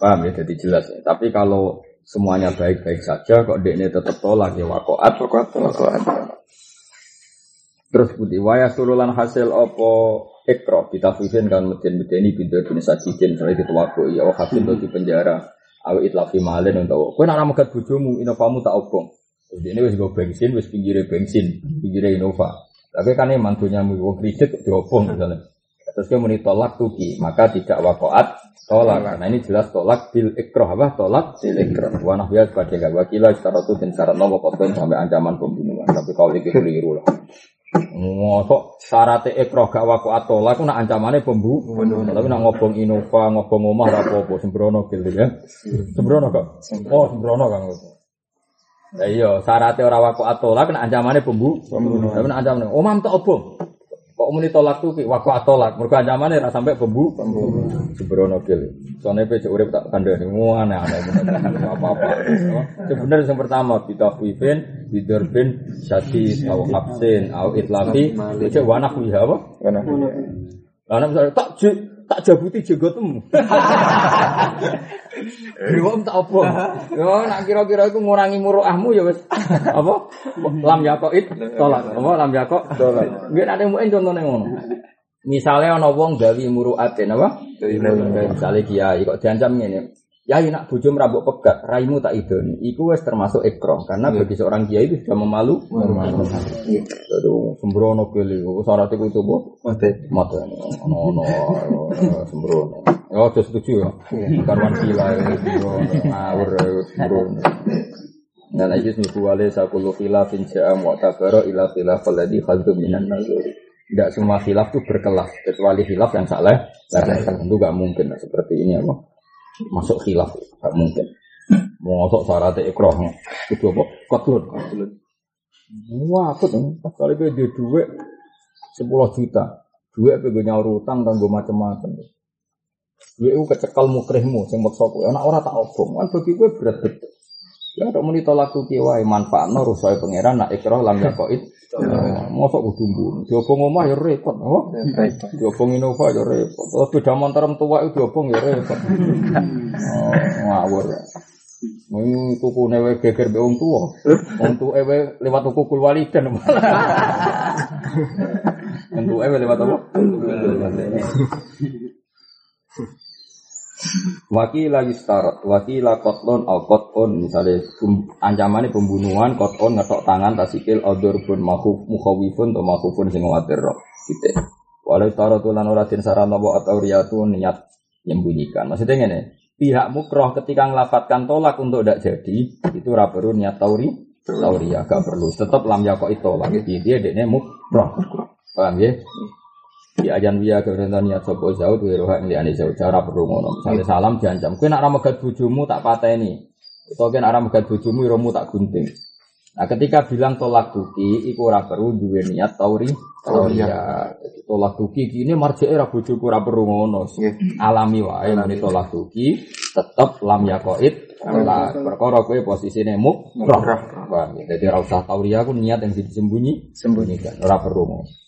paham ya jadi jelas ya. tapi kalau semuanya baik-baik saja kok dekne tetap tolak ya wakoat Wakoat, wakoat. Terus putih waya surulan hasil opo ikro kita fusin kan medin medeni bintu bin sajidin selain itu waku ya oh hasil di penjara. Awi itlafi malen untuk kue nak megat bujumu inovamu tak obong. Terus ini wis gue bensin wis pinggirnya bensin pinggirnya inova tapi kan ini mantunya mau kredit diobong misalnya. Terus dia muni tolak tuki maka tidak wakoat tolak. Nah ini jelas tolak bil ikro apa? Tolak bil ikro wanah bias pada gak wakila secara itu dan syarat nopo koton sampai ancaman pembunuhan. Tapi kalau ini keliru lah Ngosok syaratnya ikroh gak waku atola aku nak ancamannya pembunuhan. Tapi nak ngobong Innova, ngobong omah ra apa-apa sembrono gitu ya. Sembrono kok. Oh, sembrono Kang. Ya iya, syaratnya ora waku atola kena ancamannya pembunuhan. Tapi nak ancamannya omah tak obong. Kok muni tolak tuh ki? Waku atolak. Mergo ancamannya ra sampai pembu sembrono gitu. Soalnya pe urip tak kandhani. Aneh aneh apa-apa. Sebenarnya yang pertama. Kita kuifin, bidurbin, syadis, au absin, au itlafi, itu wanak wiha apa? Karena Karena misalnya tak tak jabuti jenggotmu. Dewa <laughs> tak apa? Yo nak kira-kira iku ngurangi muruahmu ya wis apa? Lam yakoid tolak. Apa lam yakok tolak. Nggih nek muen contone ngono. Misalnya ana wong gawi muruatin apa? Misalnya kiai kok diancam ngene. Ya nak bojo merabuk pegat, raimu tak idoni. Iku wis termasuk ikram karena bagi seorang kiai itu sudah memalu. Aduh, sembrono kele. Syarat iku coba mati. mata ono ono sembrono. Ya aja setuju ya. Karwan gila ya sembrono, ngawur ya sembrono. Nah, lagi niku wale sakulu khilafin ja'a mu'tabara ila khilaf alladhi khaddu minan nazari. Tidak semua khilaf itu berkelas, kecuali khilaf yang salah. Salah tentu gak mungkin nah, seperti ini apa? Masuk khilaf, gak mungkin. Mau masuk syaratnya ikroh, itu apa? Kotlun. Wah, aku tuh, kali gue di duit 10 juta. Duit apa gue nyaur utang dan gue macam-macam. Duit itu kecekal mukrihmu, sing maksa kowe. Anak ora tak obong, kan bagi gue berat betul. Ya ada muni tolak tuki wae manfaat no rusoi pangeran nak ikrah lam yakoid. Mosok kudu mbun. Diobong omah ya repot, apa? Diobong Innova ya repot. Terus beda motor tua itu diobong ya repot. Oh, ngawur. Mau tuku newe geger be wong tua. Wong tua ewe lewat tuku kul walidan malah. Wong ewe lewat apa? Wakila yustarat, wakila kotlon al kotlon, misalnya ancamannya pembunuhan, kotlon ngetok tangan, tasikil, odur pun mahuf, mukhawifun, atau mahufun sing watir roh. Gitu. Walau yustarat ulan uratin sarana wa atau riyatu niat menyembunyikan. Maksudnya gini, pihak mukroh ketika ngelafatkan tolak untuk tidak jadi, itu ora perlu niat tauri, tauri ya, gak perlu. Tetap lam itu tolak, dia dia mukroh. Paham ya? Di ajan wia kebenaran niat sopo jauh tuh roha ini ane jauh cara perlu ngono. Misalnya salam diancam. Kue nak ramegat bujumu tak pateni. Atau kue nak ramegat bujumu romu tak gunting. Nah ketika bilang tolak tuki iku ora perlu duwe niat tauri tauri ya tolak tuki gini marjek era bujuku ora perlu ngono. Alami wae muni tolak tuki tetep lam yakoid lah perkara kue posisine muk roh. Paham ya? jadi ora usah tauri aku niat yang disembunyi sembunyikan. Ora perlu ngono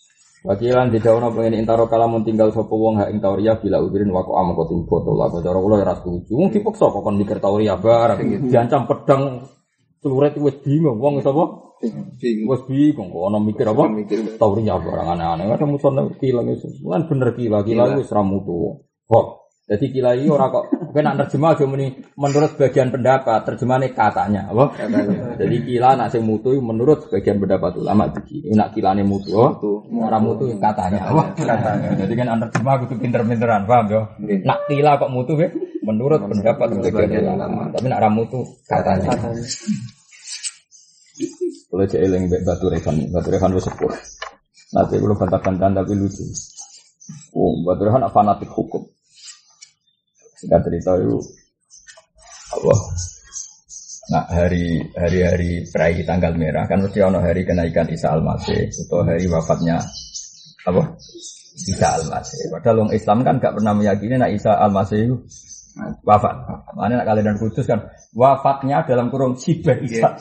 Wakilan di daun apa ini intaro kalamun tinggal sopo wong hak ing tauriah bila udirin wako am koting foto lah cara kula ya ras setuju. Wong dipaksa kok kon mikir tauriah barang diancam pedang celurit wis bingung. Wong sapa? Wis bingung. Kok ana mikir apa? Tauriah barang aneh-aneh. Ada musuh kilang. Itu kan bener kila kila wis ra mutu. Kok jadi kila ini ora kok kena terjemah aja muni menurut bagian pendapat terjemahnya katanya apa? Jadi kila nak sing mutu menurut sebagian pendapat ulama begini nak kilane mutu oh, ora mutu katanya apa? Katanya. Jadi kan terjemah kudu pinter-pinteran paham yo nak kila kok mutu ya? Menurut pendapat sebagian ulama. tapi nak ra mutu katanya. Boleh cek eling batu rekan batu rekan wis sepuh. Nanti kalau bantah-bantahan tapi lucu. Oh batu rekan fanatik hukum Singkat cerita itu apa? Nah, hari hari-hari perai tanggal merah kan mesti ono hari kenaikan Isa Al-Masih atau hari wafatnya apa? Isa Al-Masih. Padahal orang Islam kan gak pernah meyakini nak Isa Al-Masih itu wafat. Mana nak kalender kudus kan wafatnya dalam kurung sibah Isa.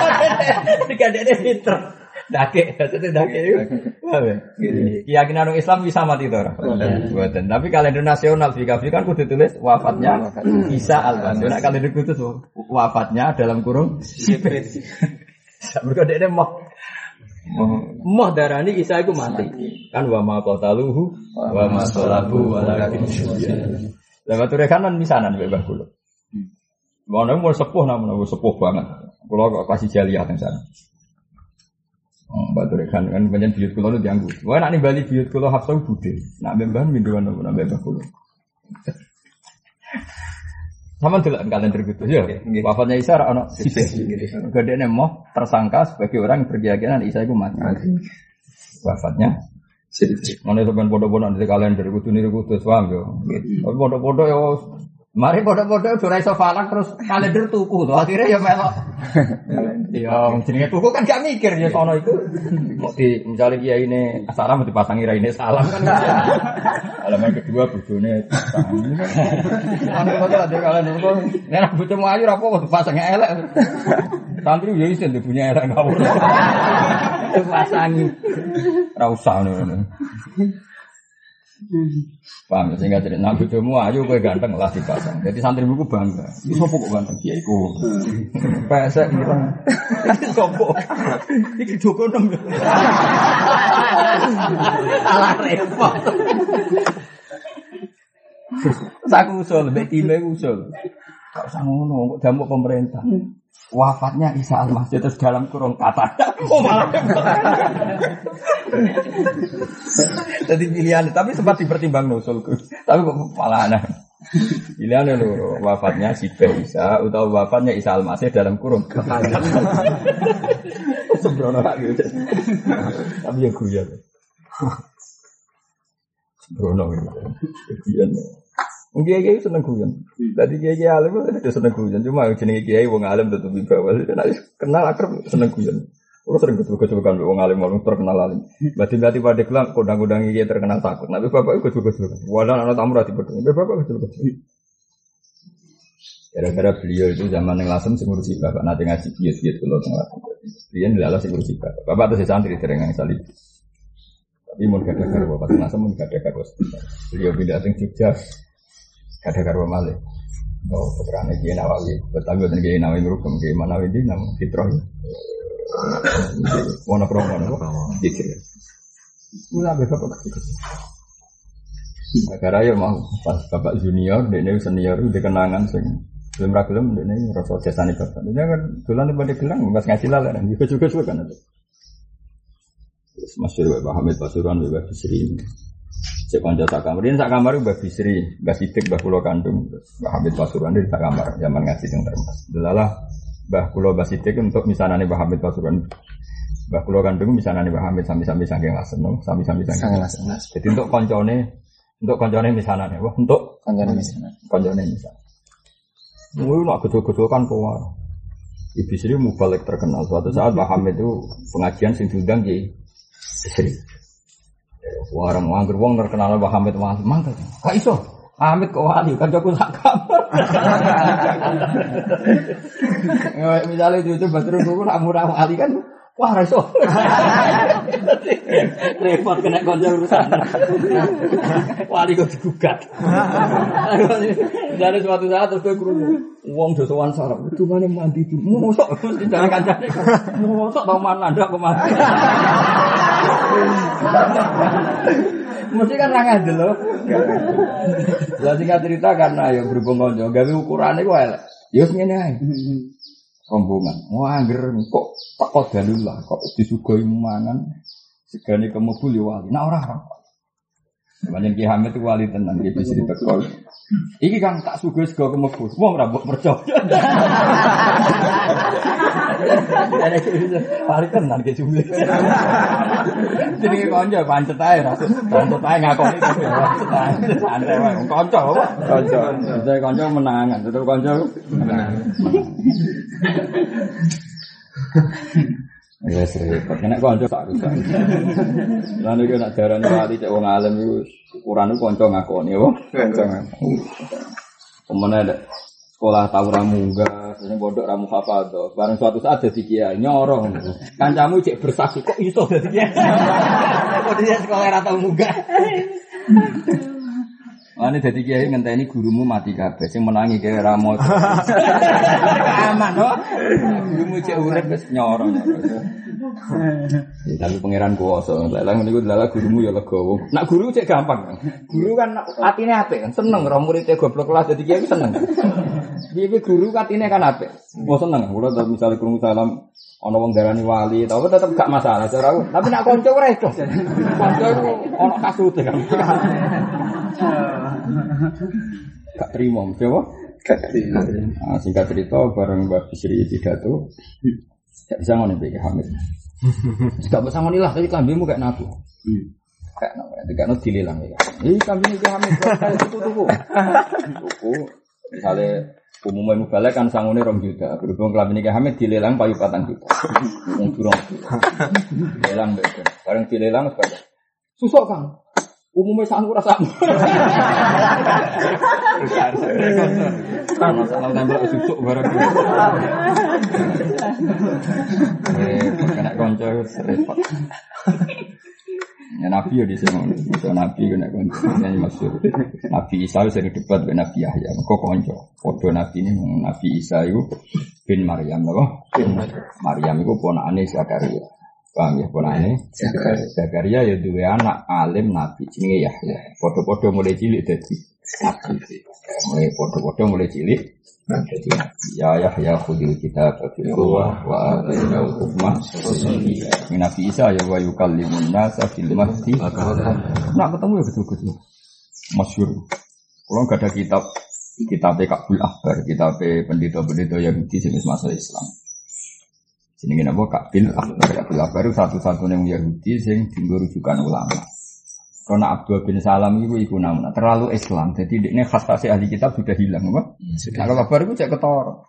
<laughs> Tiga dia pinter. Dake, maksudnya dake itu. Keyakinan orang Islam bisa mati itu orang. Buatan. Tapi kalender nasional di Kafi kan kudu tulis wafatnya Isa Al-Masih. Nak kalender kudus wafatnya dalam kurung sibah. Mereka dia mau Moh darani Isa iku mati. kan wa ma qataluhu wa ma salabu walakin syubbiha. Lah batu rekanan misanan kula. Ngono mau sepuh namun aku sepuh banget. Kok kasih jaliah teng sana. Oh, batu rekan kan banyak biyut kula nu dianggu. Wah nak ning Bali biyut kula hafsa budhe. Nak mbah minduan apa nak mbah kula. <laughs> Sama delok kalender gitu ya. Wafatnya Isa ora ono sibeh. Gedene moh tersangka sebagai orang berkeyakinan Isa itu mati. Wafatnya Mana sampean bodoh-bodoh di kalender kudu niru kudu paham yo. Tapi bodoh-bodoh yo Mari bodoh-bodoh ora iso falak terus kalender tuku tuh akhirnya ya melok. <laughs> Ya jenenge tuku kan gak mikir ya sono itu. Mau di misalnya dia ini salam dipasangi ra ini salam kan. <laughs> Alaman kedua bojone Anu kok ada kalender kok nek bojomu ayu ra apa dipasang elek. Santri ya isin punya elek ngawur. Dipasangi. Ra usah ngono. Paham ya, sehingga jadi nak bojomu ayu kowe ganteng lah dipasang. Jadi santri buku bangga. Iki sopo kok ganteng kiai ku. Pesek ireng. Sopo? Iki Joko nem. Salah repot. Aku usul, mbek time usul. Gak usah ngono, kok jamu pemerintah. Wafatnya Isa Al-Masih terus dalam kurung kata. <laughs> Oh malah. Jadi pilihan, tapi sempat dipertimbang nusulku. Tapi kok malah aneh. Pilihan lho, wafatnya si Isa atau wafatnya Isa Al-Masih dalam kurung kata. <laughs> Sembrono lagi. Tapi ya guyon. <laughs> Sembrono gitu. Guyon. Kiai kiai seneng guyon. Tadi kiai kiai alim itu seneng guyon. Cuma jenenge kiai wong alim tetep di bawah. Nek kenal akrab seneng guyon. Kalau sering ketemu kan wong alim wong terkenal alim. Berarti berarti pada kelang kodang-kodang kiai terkenal takut. Tapi bapak ikut juga juga. Wadah anak tamu rati betul. Bapak ikut juga Gara-gara beliau itu zaman yang lasem sing ngurusi bapak nanti ngaji bias-bias kalau tengah Dia nilalah sing ngurusi bapak. Bapak tuh santri sering yang salib. Tapi mau gak ada karo bapak lasem mau gak ada karo. Beliau pindah sing Jogja ada karo malih. Oh, putrane Kiai Nawawi, betawi dan Kiai Nawawi merukem Kiai Manawi di nama Fitroh. Wono promo nopo? Dikir. Mula be bapak gitu. Negara ya mau pas bapak junior, ini senior, dia kenangan sing belum ragilem, dia ini rasa jasani bapak. Dia kan dolan pada gelang, pas ngaji lalah, dan juga juga juga kan. Masyur Pak Hamid Pasuruan, Pak Bisri. Cek konco sak kamar. Ini sak kamar Mbak Bisri, Mbak Sidik, Mbak Kulo Kandung, Mbak Hamid Pasuruan di sak kamar zaman ngaji yang termas. Delalah Mbah Kulo Mbak Sidik untuk misalnya Mbak Hamid Pasuruan. Mbah Kulo Kandung misalnya Mbak Hamid sami-sami saking lasen, sami-sami saking lasen. Jadi untuk koncone, untuk koncone misalnya, wah untuk Kanjane misalnya. koncone misalnya. Mungkin nak gedul-gedul kan keluar. Ibu Sri mubalik terkenal. Suatu saat Mbak Hamid itu pengajian sing diundang di Sri. Warang anggur wong terkenal Mbah Hamid wali mantap. Kak iso. Hamid kok wali kan jago sak kamar. <laughs> Ya, Misalnya itu Badrul Guru nak murah wali kan Wah, iso. <laughs> Repot kena konco urusan. Wali kok digugat. Jadi suatu saat terus gue kerungu. Wong do sowan sarap, itu mana mandi di mesti jangan kancane. Mosok tau mana ndak kok mandi. Mesti kan ra ngandel lho. Singkat cerita karena ya berhubung konco gawe ukurane elek. Ya wis ngene. Rombongan. Wah, angger kok tak kok dalillah kok disugoi mangan segane kemubul ya wali. Nah ora. Banyak Ki Hamid itu wali tenan dia bisa ditekol. Iki kan tak suga sego kemebus. Wong ora mbok percaya. Wali tenan ki jumlah. Jadi kanca pancet ae ra. Pancet ae ngakoni ya. Santai wae kanca apa? Kanca. Saya kanca menangan, tetep kanca menangan. Ya repot, kena kanca tak rusak. Iki nek darani wali cek wong alim iku ukuran kanca ngakoni apa? Kanca. Pemene ada sekolah tahu ramunggah, sing pondok ramu hafadho. Bareng suatu saat jadi kiai nyorong. Kancamu cek bersaksi kok iso dadi kiai. <laughs> Kok dia sekolah ra tau Ane dadi kiai ngenteni gurumu mati kabeh sing menangi kaya ra moco. Aman kok. Gurumu cek urip wis nyorong. Ya, tapi pangeran kuwasa. Lah ngene iku lala gurumu ya legowo. Nak guru cek gampang. Guru kan atine apik kan seneng ro muridé goblok kelas dadi kiai seneng. Piye guru katine kan apik. Oh seneng. Kula misale krungu salam ana wong darani wali, tapi tetep gak masalah cara aku. Tapi nak kanca ora iso. Kanca iku ana kasute kan. Gak terima, apa? Nah, singkat cerita, bareng Mbak Bisri pidato, gak bisa ngono Mbak Hamid. Gak bisa ngono lah, tapi kambingmu kayak nabu. Kayak nabu, tidak nabu dililang ya. Ini kambing Hamid, itu tuku. Tuku, misalnya umumnya mubalek kan sangune rong juta. Berhubung kambing Mbak Hamid dilelang payu patang juta. Wong durung. Dilelang Mbak. Bareng dilelang sebagai susuk kang. Umumnya sanggup rasa. Masalah tembak susuk bareng. Eh, kena konco repot. Ya Nabi ya di sini, so Nabi kena konco, ini maksud. Nabi Isa itu sering debat dengan Nabi Yahya, kok konco, foto Nabi ini Nabi Isa itu bin Maryam, loh, Maryam. Itu ponakane Zakaria, paham ya ponakane Zakaria. Ya dua anak alim Nabi, jenenge Yahya, foto-foto mulai cilik Nabi, mulai foto-foto mulai cilik. Jadi ya ya ya khudil kita quwwah wa atainal hukma Min Nabi Isa ya wa yukallimun nasa fil mahdi. Nak ketemu ya betul-betul. Masyhur kalau nggak ada kitab kitab Kabul Akbar kitab pendeta-pendeta Yahudi jenis masa Islam. Jenenge napa Kabil Akbar. Kabil Akbar satu-satunya yang Yahudi sing dienggo rujukan ulama karena Abdul bin Salam itu iku namun terlalu Islam. Jadi ini khas khas ahli kitab sudah hilang, apa? Nah, kalau kabar itu cek ketor.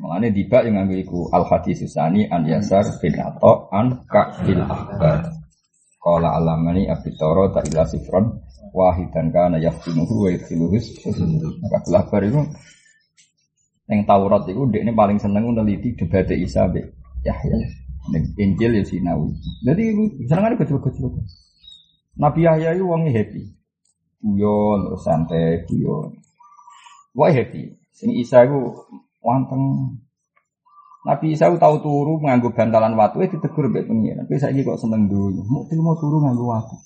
Mengenai tiba yang ngambil iku al hadis susani an yasar bin ato an kabil akbar. Kala alamani abi toro tak ila sifron wahidan kana yaftinuhu wa yadkhiluhus. Kabil akbar itu yang Taurat itu dia ini paling seneng meneliti debat Isa be Yahya. Injil ya Sinawi. Jadi seneng ada kecil-kecil. Nabi Yahya itu wongnya happy. Terus santai, guyon. Wah happy. Sing Isa itu wanteng. Nabi Isa itu tahu turu nganggo bantalan watu, eh ditegur mbek pengiran. Tapi saya kok seneng dulu. Mau mau turu nganggo watu.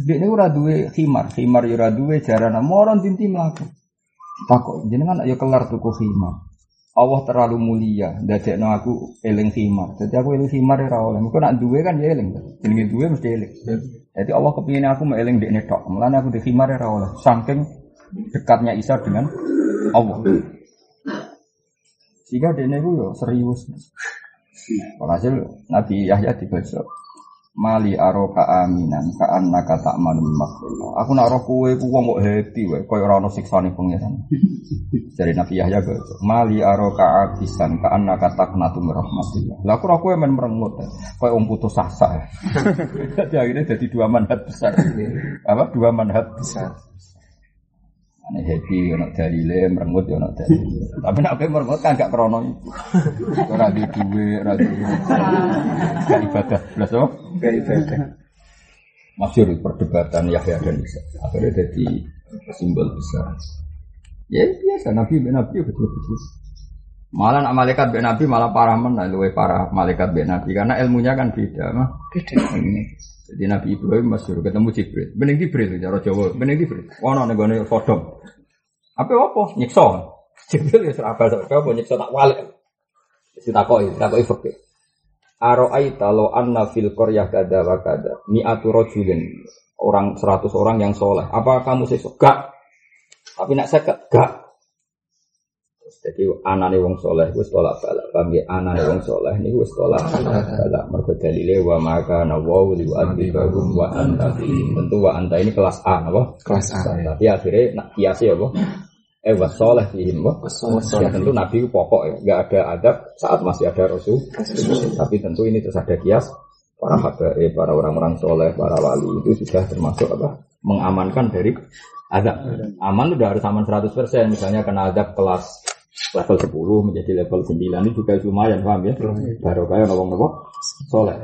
Dia ini ora duwe khimar, khimar ya ora duwe jarana. Moron tinti mlaku. Takut jenengan ayo kelar tuku khimar. Allah terlalu mulia, dadekno aku eling khimar. Jadi aku eling khimar ora oleh. Engko nak duwe kan ya eling. Jenenge duwe mesti eling. Jadi Allah kepingin aku mau eling dekne tok. Mulane aku di khimar ora oleh. Saking dekatnya Isa dengan Allah. Sehingga dekne ku yo serius. Walhasil Nabi Yahya dibaca Mali aroka aminan ka annaka ta'manul makhluk. Aku nak roh kowe ku wong kok happy wae koyo ora ono siksane pangeran. <laughs> Dari Nabi Yahya baca Mali aroka abisan ka annaka taqnatu min rahmatillah. Lah aku roh kowe men merengut koyo wong putus asa. <laughs> Jadi akhirnya jadi dua manhat besar. Apa dua manhat besar. Ane happy ono dalile merengut ya ono dalile. Tapi nek kowe merengut kan gak krono iku. Ora di duwe, ora di gak ibadah blas oh. Gak ibadah. Masyur perdebatan Yahya dan Isa. Akhirnya jadi simbol besar. Ya biasa Nabi Nabi ya betul-betul. Malah nak malaikat ben Nabi malah parah mana luwe parah malaikat ben Nabi karena ilmunya kan beda mah. Beda. Jadi Nabi Ibrahim masyur ketemu Jibril. Bening Jibril cara Jawa, bening Jibril. Ono ning gone Sodom. Apa apa? Nyiksa. Jibril ya serabal sak apa nyiksa tak walik. Wis takoki, fikih. Aro'aita lo anna fil qaryah kada wa kada mi'atu rajulin orang 100 orang yang soleh. Apa kamu sesuk? Gak. Tapi nak seket? Gak. Jadi anane wong soleh wis tolak balak. Paham ya? Anane wong soleh niku wis tolak balak. Mergo dalile wa maka nawa li wa antibahum wa anta. Tentu wa anta ini kelas A apa? Kelas A. Tapi akhirnya nak kiasi apa? Eh wa soleh fihim apa? Ya tentu Nabi pokok ya, nggak ada adab saat masih ada Rasul. Tapi tentu ini terus ada kias para habaib, para orang-orang soleh, para wali itu sudah termasuk apa? Mengamankan dari adab. Aman udah harus aman 100%. Misalnya kena adab kelas level 10 menjadi level 9 ini juga lumayan paham ya? Baru kayak ngomong-ngomong soleh.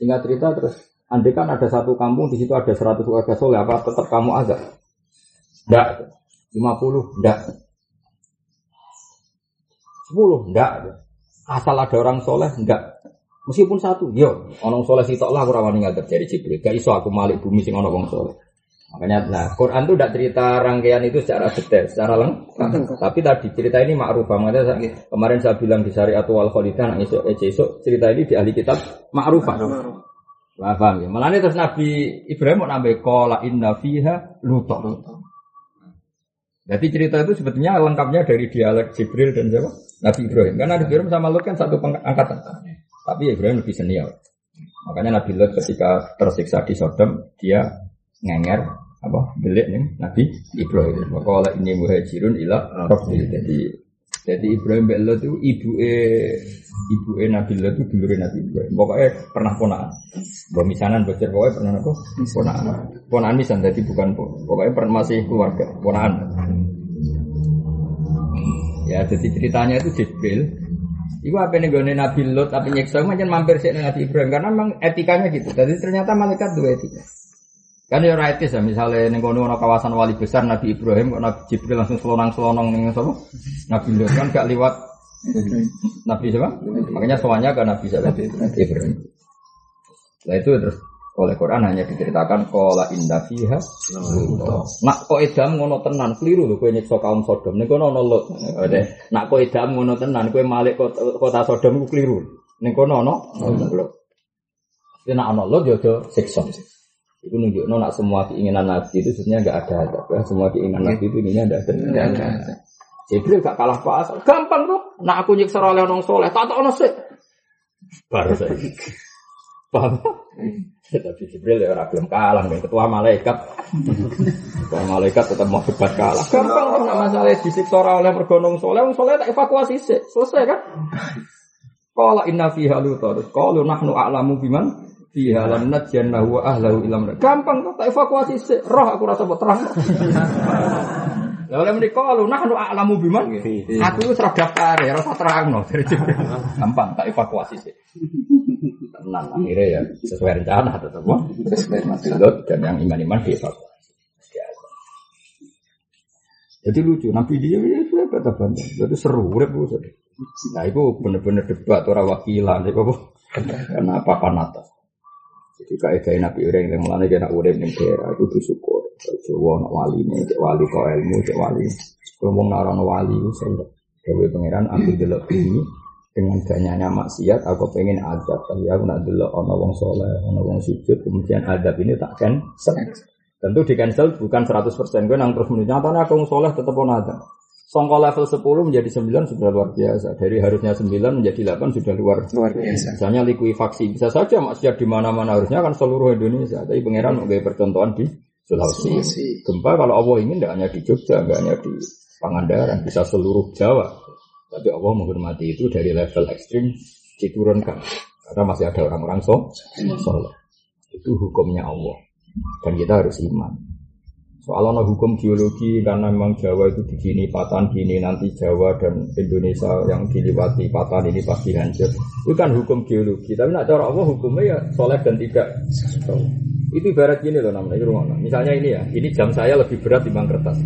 Singkat cerita terus Andai kan ada satu kampung di situ ada 100 warga soleh, apa tetap kamu ada? Enggak. 50? Enggak. 10? Enggak. Asal ada orang soleh? Enggak. Meskipun satu, yo, orang soleh sitok lah kurang wani ngadep dari Jibril. Gak iso aku malik bumi sing ono wong soleh. Makanya, nah, Quran itu tidak cerita rangkaian itu secara detail, secara lengkap. Tapi tadi cerita ini ma'ruf Makanya saya, kemarin saya bilang di syariat wal kholidah, nah, esok, esok, cerita ini di ahli kitab ma'rufah. Nah, paham ya? Malah terus Nabi Ibrahim mau nambah kola inna fiha lutok. Jadi cerita itu sebetulnya lengkapnya dari dialek Jibril dan siapa? Nabi Ibrahim. Karena Nabi Ibrahim sama Lut kan satu angkatan. Tapi Ibrahim lebih senior. Makanya Nabi Lut ketika tersiksa di Sodom, dia ngenger apa belik nih Nabi Ibrahim. Maka oleh ini muhajirun ila Rabbi. Jadi jadi Ibrahim bin itu ibu ibu Nabi Lut itu dulu Nabi Ibrahim. Pokoknya pernah ponaan. Bawa misanan bocor pokoknya pernah apa? Ponaan. Ponaan misan jadi bukan pon. Pokoknya pernah masih keluarga. Ponaan. Ya jadi ceritanya itu Jibril. Iku apa nih gue Nabi Lut tapi nyeksa macam mampir sih Nabi Ibrahim karena memang etikanya gitu. Jadi ternyata malaikat dua etika. Kan ya ora etis ya misalnya ning kono ana kawasan wali besar Nabi Ibrahim kok Nabi Jibril langsung selonang-selonong ning sapa? Nabi Lut kan gak liwat Nabi siapa? Makanya soalnya ke Nabi siapa? Ibrahim. Nah itu terus oleh Quran hanya diceritakan kola indah fiha Nak kok edam ngono tenan keliru lho kowe nyiksa kaum Sodom. Ning kono ana Lut. Nak kok edam ngono tenan kowe malik kota, Sodom ku keliru. Ning kono ana Lut. Lut yo aja siksa. Itu nunjukno nak semua keinginan Nabi itu sebenarnya enggak ada adab. ya. Semua keinginan Nabi itu enggak ada. Enggak ada. Jibril gak kalah pasal. Gampang tuh. Nak aku nyiksa oleh orang soleh, tak tak sih. Baru saya. Paham? Tapi Jibril ya orang belum kalah nih. Ketua malaikat. Ketua malaikat tetap mau debat kalah. Gampang tuh nak masalah disiksa oleh mergonong soleh. Orang soleh tak evakuasi sih. Selesai kan? Qala inna fiha lutar. Qalu nahnu a'lamu biman fiha lan najjannahu wa ahlahu ilam. Gampang tak evakuasi sih. Roh aku rasa buat terang. <laughs> Lah oleh menika lu nahnu a'lamu biman. Aku wis ora daftar ya, ora usah terangno. <laughs> Gampang tak evakuasi sih. Tenang akhirnya ya sesuai rencana tetap. Sesuai Lut dan yang iman-iman dievakuasi. Jadi lucu, Nabi dia ya sudah kata bantah. Jadi seru, urip bu. Nah itu bener-bener debat orang wakilan, itu apa? Karena apa panata. Jadi kaidah Nabi orang yang nak urip ning daerah itu bersyukur. Jawa nak wali nih, cek wali kok ilmu, cek wali. Kalau mau naruh wali, saya Dewi pangeran aku delok ini dengan ganyanya maksiat aku pengen adab tapi aku nak delok ono wong soleh ono wong sujud kemudian adab ini tak cancel. Tentu di cancel bukan 100% gue nang terus nyatanya aku wong soleh tetap ono adab Songko level 10 menjadi 9 sudah luar biasa. Dari harusnya 9 menjadi 8 sudah luar Luar biasa. Misalnya likuifaksi bisa saja maksiat di mana-mana harusnya kan seluruh Indonesia. Tapi pangeran mau percontohan di Sulawesi. Sulawesi. Gempa kalau Allah ingin tidak hanya di Jogja, tidak hanya di Pangandaran, bisa seluruh Jawa. Tapi Allah menghormati itu dari level ekstrim diturunkan. Karena masih ada orang-orang so, soleh. Itu hukumnya Allah. Dan kita harus iman. Soal ono hukum geologi karena memang Jawa itu begini patahan gini nanti Jawa dan Indonesia yang diliwati patahan ini pasti hancur. Itu kan hukum geologi. Tapi nak cara Allah hukumnya ya soleh dan tidak. Itu ibarat gini loh namanya. Ini Misalnya ini ya, ini jam saya lebih berat dibanding kertas.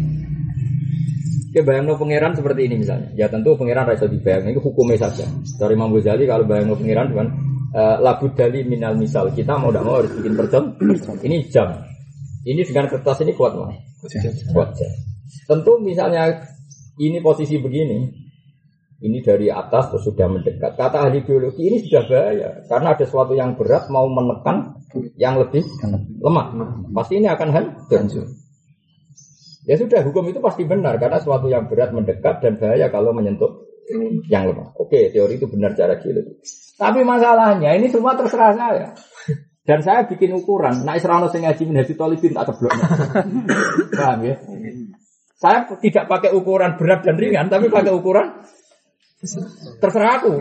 Ya bayang pangeran seperti ini misalnya. Ya tentu pangeran rasa dibayang itu hukumnya saja. Dari Imam Ghazali kalau bayang pangeran dengan uh, labu dali minal misal kita mau tidak mau harus bikin perjam. Ini jam. Ini dengan kertas ini kuat mana? Kuat jam. Tentu misalnya ini posisi begini. ini dari atas terus sudah mendekat. Kata ahli biologi ini sudah bahaya karena ada sesuatu yang berat mau menekan yang lebih lemah. Pasti ini akan hancur. Ya sudah hukum itu pasti benar karena sesuatu yang berat mendekat dan bahaya kalau menyentuh yang lemah. Oke, teori itu benar cara geologi. Tapi masalahnya ini semua terserah saya. Dan saya bikin ukuran, nah Israel sing ngaji min hadis talibin tak ceblok. <laughs> Paham ya? Saya tidak pakai ukuran berat dan ringan, tapi pakai ukuran terserah aku.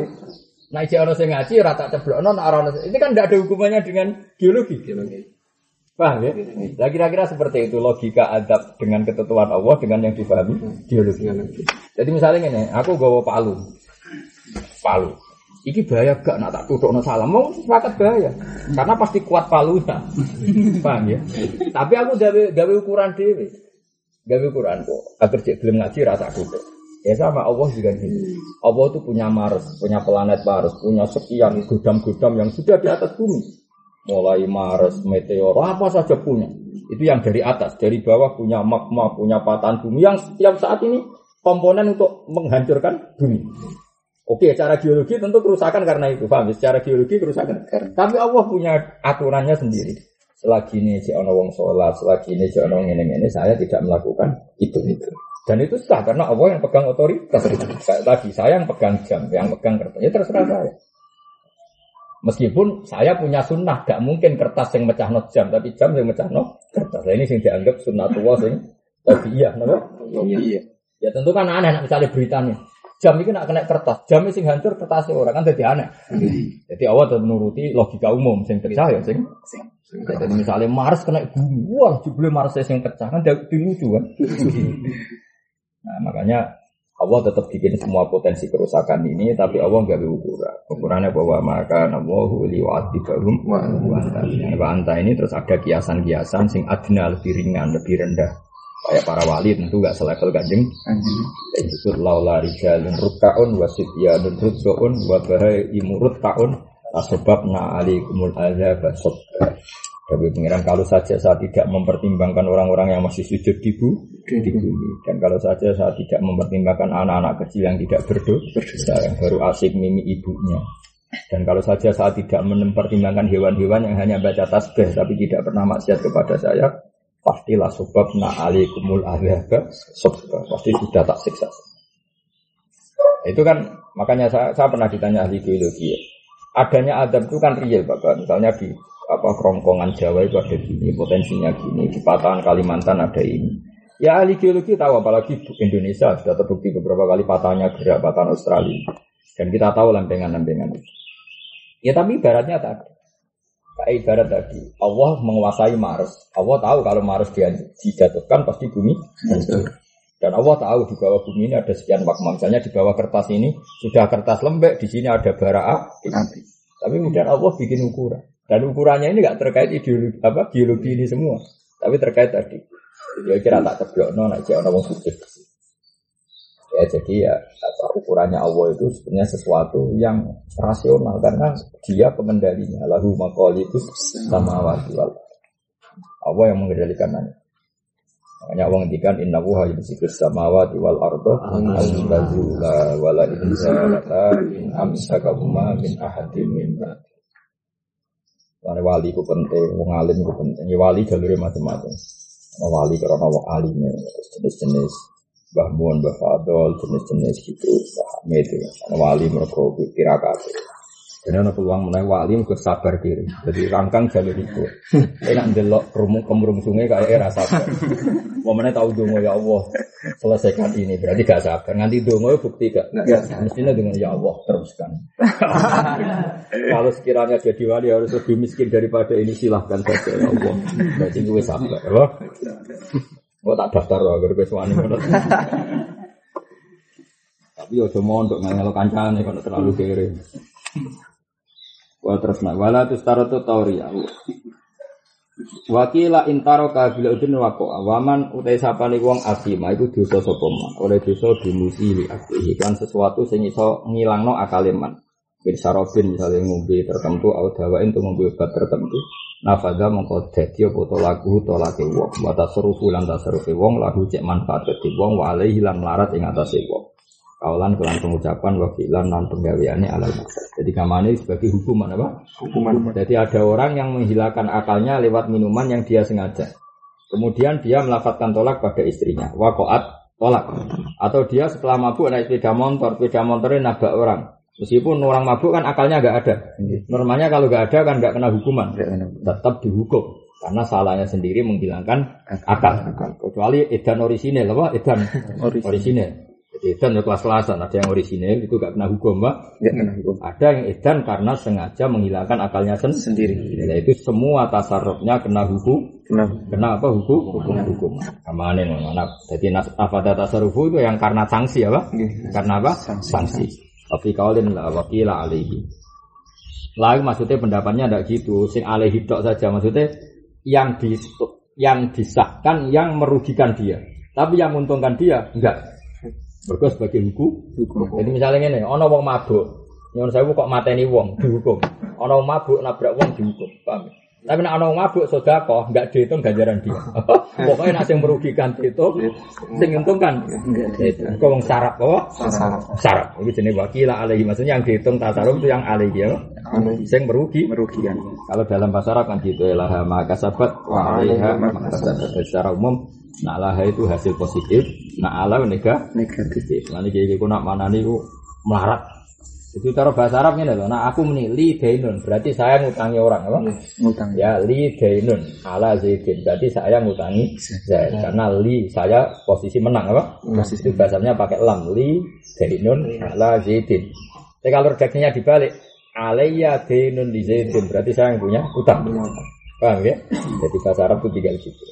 Nah, jek ono sing ngaji rata ceblokno nek ora ini kan tidak ada hubungannya dengan geologi. Paham ya? Nah, kira-kira seperti itu logika adab dengan ketentuan Allah dengan yang difahami geologi. Jadi misalnya ini, aku gawa palu. Palu. Iki bahaya gak nak tak tutukno salah. Mau sepakat bahaya. Karena pasti kuat palunya. Paham ya? Tapi aku gawe gawe ukuran dhewe. Gawe ukuran kok. Agar cek gelem ngaji rasa tutuk. Ya sama Allah juga gitu. Allah itu punya Mars, punya planet Mars, punya sekian gudam-gudam yang sudah di atas bumi. Mulai Mars, meteor, apa saja punya. Itu yang dari atas, dari bawah punya magma, punya patahan bumi yang setiap saat ini komponen untuk menghancurkan bumi. Oke, secara geologi tentu kerusakan karena itu, paham? Secara geologi kerusakan. Tapi Allah punya aturannya sendiri. Selagi ini si ono wong sholat, selagi ini si ono ini ini, saya tidak melakukan itu itu. Dan itu sah karena Allah yang pegang otoritas. Tadi saya yang pegang jam, yang pegang kertas. Ya terserah saya. Meskipun saya punya sunnah, gak mungkin kertas yang mecah not jam, tapi jam yang mecah not kertas. Nah, ini sing dianggap sunnah tua sing tapi iya? Iya. Ya tentu kan aneh, misalnya beritanya. Jam ini nak kena kertas, jam sing hancur kertasnya orang kan jadi aneh. Jadi awal tetap menuruti logika umum, sing pecah ya sing. Jadi misalnya Mars kena bumi, wah jebule Mars sing pecah kan dia lucu kan. Nah makanya Allah tetap bikin semua potensi kerusakan ini, tapi Allah nggak ukuran. Ukurannya bahwa maka Allahu liwa'atibahum wa anta ini terus ada kiasan-kiasan sing adna lebih ringan, lebih rendah. Kayak para wali tentu nggak selevel kanjeng. Disebut laula rijalun rukkaun wa sibyanun rudzoun wa bahai imurut taun asbabna alikumul azab. Tapi pengiran kalau saja saya tidak mempertimbangkan orang-orang yang masih sujud di bumi. dan kalau saja saya tidak mempertimbangkan anak-anak kecil yang tidak berdosa yang baru asik mimi ibunya. Dan kalau saja saya tidak mempertimbangkan hewan-hewan yang hanya baca tasbih tapi tidak pernah maksiat kepada saya pastilah sebab na alikumul azab sabba. pasti sudah tak siksa. Itu kan makanya saya, saya pernah ditanya ahli geologi ya. adanya adab itu kan real bapak. Misalnya di apa kerongkongan Jawa itu ada gini potensinya gini di patahan Kalimantan ada ini. Ya ahli geologi tahu apalagi Indonesia sudah terbukti beberapa kali patahnya gerak patahan Australia. Dan kita tahu lempengan-lempengan itu. Ya tapi ibaratnya tadi kayak ibarat tadi Allah menguasai Mars. Allah tahu kalau Mars dia dijatuhkan pasti bumi hancur. dan Allah tahu di bawah bumi ini ada sekian magma misalnya di bawah kertas ini sudah kertas lembek di sini ada bara api. Tapi kemudian Allah bikin ukuran. Dan ukurannya ini nggak terkait ideologi apa biologi ini semua, tapi terkait tadi. Ya kira tak nek jek ana wong sujud. Ya jadi ya apa, ukurannya Allah itu sebenarnya sesuatu yang rasional karena dia pengendalinya. Lahu maqalibus samawati wal Allah yang mengendalikannya. Makanya Allah ngendikan inna wuha yumsikur samawati wal ardo al-tazula wala in zalata in amsakahuma min ahadin min. Karena wali itu penting, wong alim itu penting. Ya wali jalurnya macam-macam. Wali karena wong alimnya, jenis-jenis Mbah Mun, Mbah Fadol, jenis-jenis gitu, Mbah Hamid ya. Wali mereka tirakat. Jadi ada peluang menaik wali mereka sabar kiri. Jadi rangkang jalur itu. <laughs> Enak delok kerumung kemurung sungai kayak era sabar. Mau mana tahu dongo ya Allah selesaikan ini berarti gak sabar. Nanti dongo bukti gak? Mestinya dengan ya Allah teruskan. <laughs> Kalau sekiranya jadi wali harus lebih miskin daripada ini silahkan saja ya Allah. Berarti gue sabar. Ya. Gue tak daftar loh agar gue suami. Tapi yo cuma untuk ngelok kancane kalau terlalu kere. Wah terus nak wala tu staro tu tauria. Wakila intaro kabila udin wako awaman utai sapane wong asima itu dosa sapa man. Oleh dosa dimusi li aktihi kan sesuatu sing iso ngilangno akaleman. Bin sarofin misalnya ngombe tertentu atau dawain untuk ngombe obat tertentu. Nafada mengko dadi apa to lagu to lake wong. Wa tasrufu lan wong lahu cek manfaat dadi wong wa alaihi lan melarat ing atase wong. kaulan kelan pengucapan wa fi'lan lan penggaweane alal maksud. Jadi kamane sebagai hukuman apa? Hukuman. Jadi ada orang yang menghilangkan akalnya lewat minuman yang dia sengaja. Kemudian dia melafatkan tolak pada istrinya. Wakoat tolak. Atau dia setelah mabuk naik sepeda motor, sepeda motornya nabrak orang. Meskipun orang mabuk kan akalnya nggak ada. Normalnya kalau nggak ada kan nggak kena hukuman. Tetap dihukum. Karena salahnya sendiri menghilangkan akal. Kecuali edan orisinil apa? Edan <laughs> orisinil. Jadi edan ya kelas-kelasan. Ada yang orisinil itu nggak kena hukum, Pak. Ya kena hukum. Ada yang edan karena sengaja menghilangkan akalnya sen- Sendiri. Nah, itu semua tasarrufnya kena hukum, Kena kena apa hukum? Hukum hukum. Nih? Mana? Jadi nafada tasarrufu itu yang karena sanksi apa? Karena apa? Sanksi. Sanksi. Tapi kaulin la wakila alaihi. Lagi maksudnya pendapatnya tidak gitu. Sing alaihi tok saja maksudnya yang di yang disahkan yang merugikan dia. Tapi yang menguntungkan dia enggak. Mergo sebagai hukum. hukum. Jadi misalnya ini, ono wong mabuk, nyuwun sewu kok mateni wong dihukum. Ono mabuk nabrak wong dihukum. Paham? Tapi ono wong mabuk sedekah enggak dihitung ganjaran dia. <laughs> Pokoknya nek sing merugikan dihitung, sing nguntungkan. Itu. Kok wong sarap apa? Sasaran. Sarap. Ini jenis wakila alaihi. Maksudnya yang dihitung tasaruf itu yang alaihi ya. Sing merugi. merugikan. Kalau dalam bahasa Arab kan gitu ya laha maka sabat wa alaiha maka sabat. Secara umum nak laha itu hasil positif, nak ala negatif Negatif. Nanti kayak gitu nak mana nih melarat. Itu cara bahasa Arab ini loh. Nah aku meni li dainun berarti saya ngutangi orang apa? Ngutang. Ya li dainun ala zaidin berarti saya ngutangi Zaid karena li saya posisi menang apa? Posisi. Itu bahasanya pakai lam li dainun ala zaidin. Tapi kalau redaksinya dibalik alayya dainun li zaidin berarti saya yang punya utang. Paham ya? Jadi bahasa Arab itu tinggal situ.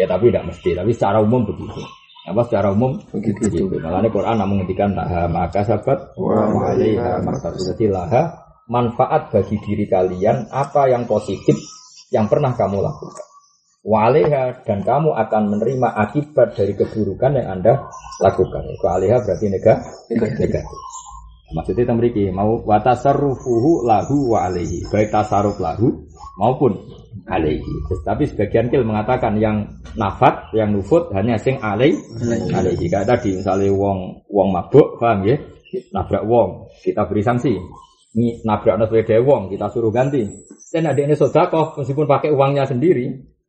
Ya tapi tidak mesti, tapi secara umum begitu. Apa secara umum Begitu. begitu. Makanya Quran namun menghentikan laha maka sabat wa alaiha jadi laha manfaat bagi diri kalian apa yang positif yang pernah kamu lakukan. Wa alaiha dan kamu akan menerima akibat dari keburukan yang Anda lakukan. Wa alaiha berarti negatif. negatif. Maksudnya kita memiliki mau watasarrufuhu lahu wa alaihi. Baik tasarruf lahu maupun alaihi. Tapi sebagian kil mengatakan yang nafat, yang nufut hanya sing alai alaihi. Kayak tadi misalnya wong wong mabuk, paham ya? Nabrak wong, kita beri sanksi. Ini nabrak sepeda wong, kita suruh ganti. Dan ada ini sodakoh, meskipun pakai uangnya sendiri,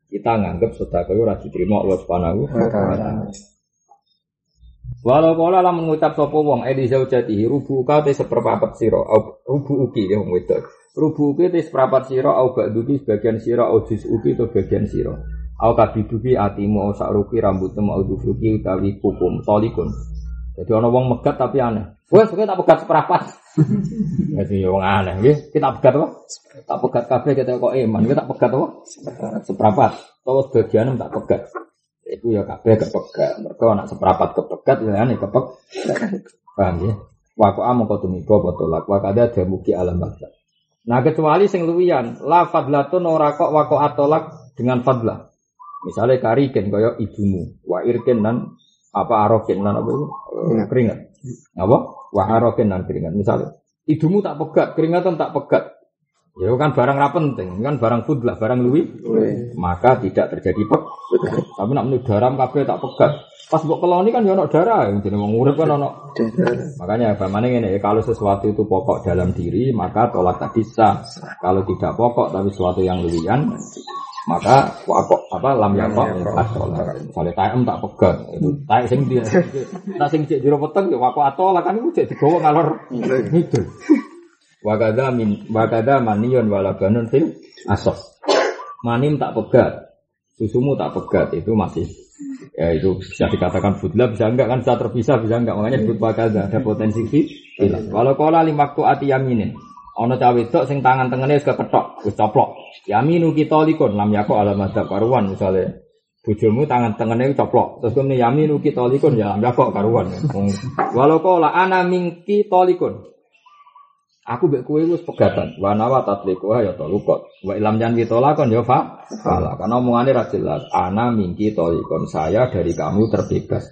kita nganggap sodakoh itu ora diterima Allah Subhanahu wa taala. Walau kala lah mengucap sopo wong edi zaujatihi rubu ka te seperempat sira au rubu uki ya wong wedok. Rubu uki te seperempat sira au ba'duki sebagian sira au juz uki to bagian sira. Au kabiduki atimu au sakruki rambutmu au dufuki utawi kukum tolikun. Jadi ana wong megat tapi aneh. Wes tak pegat seperempat. <laughs> Jadi wong aneh nggih. Kita pegat apa? Tak pegat kabeh kita kok iman. Kita tak pegat apa? Seperempat. Terus bagian tak pegat. Iku ya kabeh kepegat. Mereka nak seperapat kepegat ya ane kepek. Paham ya? Kau tumiko botolak. Wakada jamuki alam baksa. Nah kecuali sing luwian, la fadlatun ora kok wako atolak dengan fadlah. Misalnya kariken kaya ibumu, wa irken dan apa aroken dan apa itu keringat. Apa? Wa aroken dan keringat. Misalnya ibumu tak pegat, keringatan tak pegat. Ya kan barang ra penting, kan barang fudlah, barang luwi maka tidak terjadi pek. Tapi nak menurut daram kabeh tak pegat. Pas mbok keloni kan ya ono darah, jadi wong urip kan ono. Makanya bagaimana ini ya, kalau sesuatu itu pokok dalam diri, maka tolak tadi sah. Kalau tidak pokok tapi sesuatu yang lewian, maka wakok apa lam yakok atolak. Misalnya taem tak pegat, itu taek sing dia, <laughs> nah sing cek jero peteng ya wakok atolak kan itu cek digawa ngalor ngidul. Wakada min wakada manion walabanun fil asos. Manim tak pegat, susumu tak pegat itu masih ya itu bisa dikatakan fudla bisa enggak kan bisa terpisah bisa enggak makanya disebut wakada ada potensi hilang. Walau kola lima ati yaminin. Ono cawe wedok sing tangan tengene wis kepetok, wis coplok. Yaminu kita likun lam yako ala madzhab karuan misalnya bojomu tangan tengene coplok. Terus kemudian yaminu kita likun ya yako karuan. Walau kola ana mingki tolikun. Aku mbek kowe wis pegatan. Wa nawa tatliku ya talukot. Wa ilam jan ditolakon ya fa. Fala. Karena omongane ra jelas. Ana mingki tolikon. Saya dari kamu terbebas.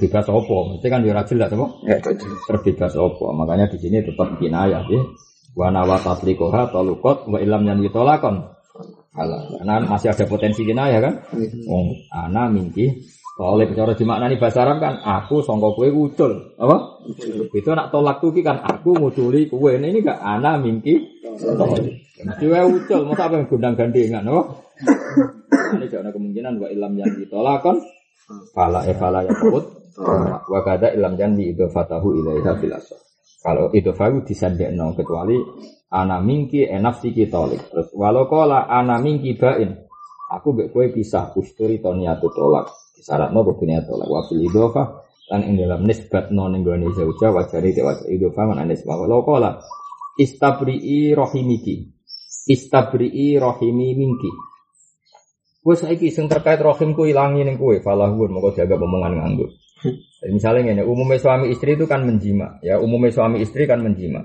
Bebas apa? Mesti kan ya ra jelas apa? Ya. Terbebas apa? Makanya di sini tetap kinayah ya. Wa nawa tatlikuha talukot wa ilam jan ditolakon. Fala. Karena masih ada potensi kinayah kan? Wong ana mingki Tolik cara dimaknani bahasa Arab kan aku sangka kowe ucul. Apa? Itu nak tolak tuh kan aku nguculi kowe. Ini ini gak ana mingki. Wae ucul, masa apa yang gondang gandengan, apa? Ini jangan kemungkinan wa ilam yang ditolakon fala e fala ya kabut wa kada ilam janji itu fatahu ilaiha bil asal. Kalau itu fahu disandekno kecuali ana mingki enafsi ki tolik. Terus walau kola ana mingki bain. Aku mbek kowe pisah usturi toniatu tolak. Kudu niat tolak wa fil idhofah lan ing dalam nisbat non ing zauja wajari te wajari idhofah man anis wa walau kola istabri'i rahimiki. Istabri'i rahimi minki. Kowe saiki sing terkait rahimku ilangi ning kowe falahun moko jaga omongan nganggo. Jadi misalnya ini, umumnya suami istri itu kan menjima, ya umumnya suami istri kan menjima.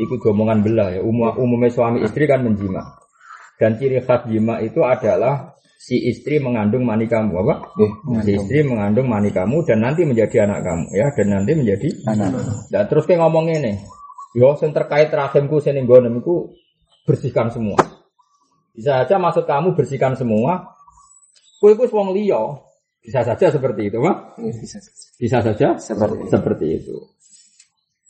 Itu omongan belah ya, umum, umumnya suami istri kan menjima. Dan ciri khas jima itu adalah si istri mengandung mani kamu, apa? Si istri mengandung mani kamu dan nanti menjadi anak kamu, ya, dan nanti menjadi anak. Dan terus kayak ngomong ini, yo, yang terkait rahimku sini bersihkan semua. Bisa saja maksud kamu bersihkan semua. Kue kue wong liya, bisa saja seperti itu, Pak. Bisa. Bisa saja Seperti itu. seperti itu.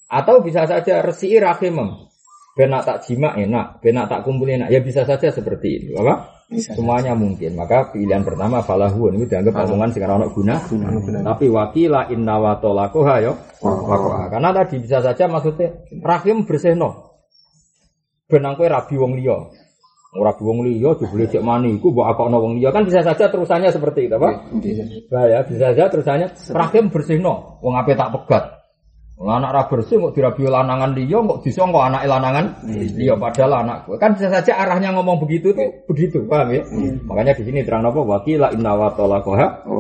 Atau bisa saja resi rahimem. Benak tak jima enak, benak tak kumpul enak. Ya bisa saja seperti itu, apa? Semuanya mungkin. Maka pilihan pertama falahun ini dianggap omongan sing ora guna. Tapi wakila inna wa tolakoha yo. Karena tadi bisa saja maksudnya rahim bersihno. Benang kowe rabi wong liya. Ora rabi wong liya jebule cek mani iku mbok akokno wong liya kan bisa saja terusannya seperti itu, Pak. Bisa. Nah, ya bisa saja terusannya rahim bersihno. Wong ape tak pegat. Wong anak ra bersih kok dirabi lanangan liya kok disangka anak lanangan liya padahal anak gue. Kan bisa saja arahnya ngomong begitu tuh begitu, paham ya? Makanya di sini terang apa? Wakila inna wa talaqaha.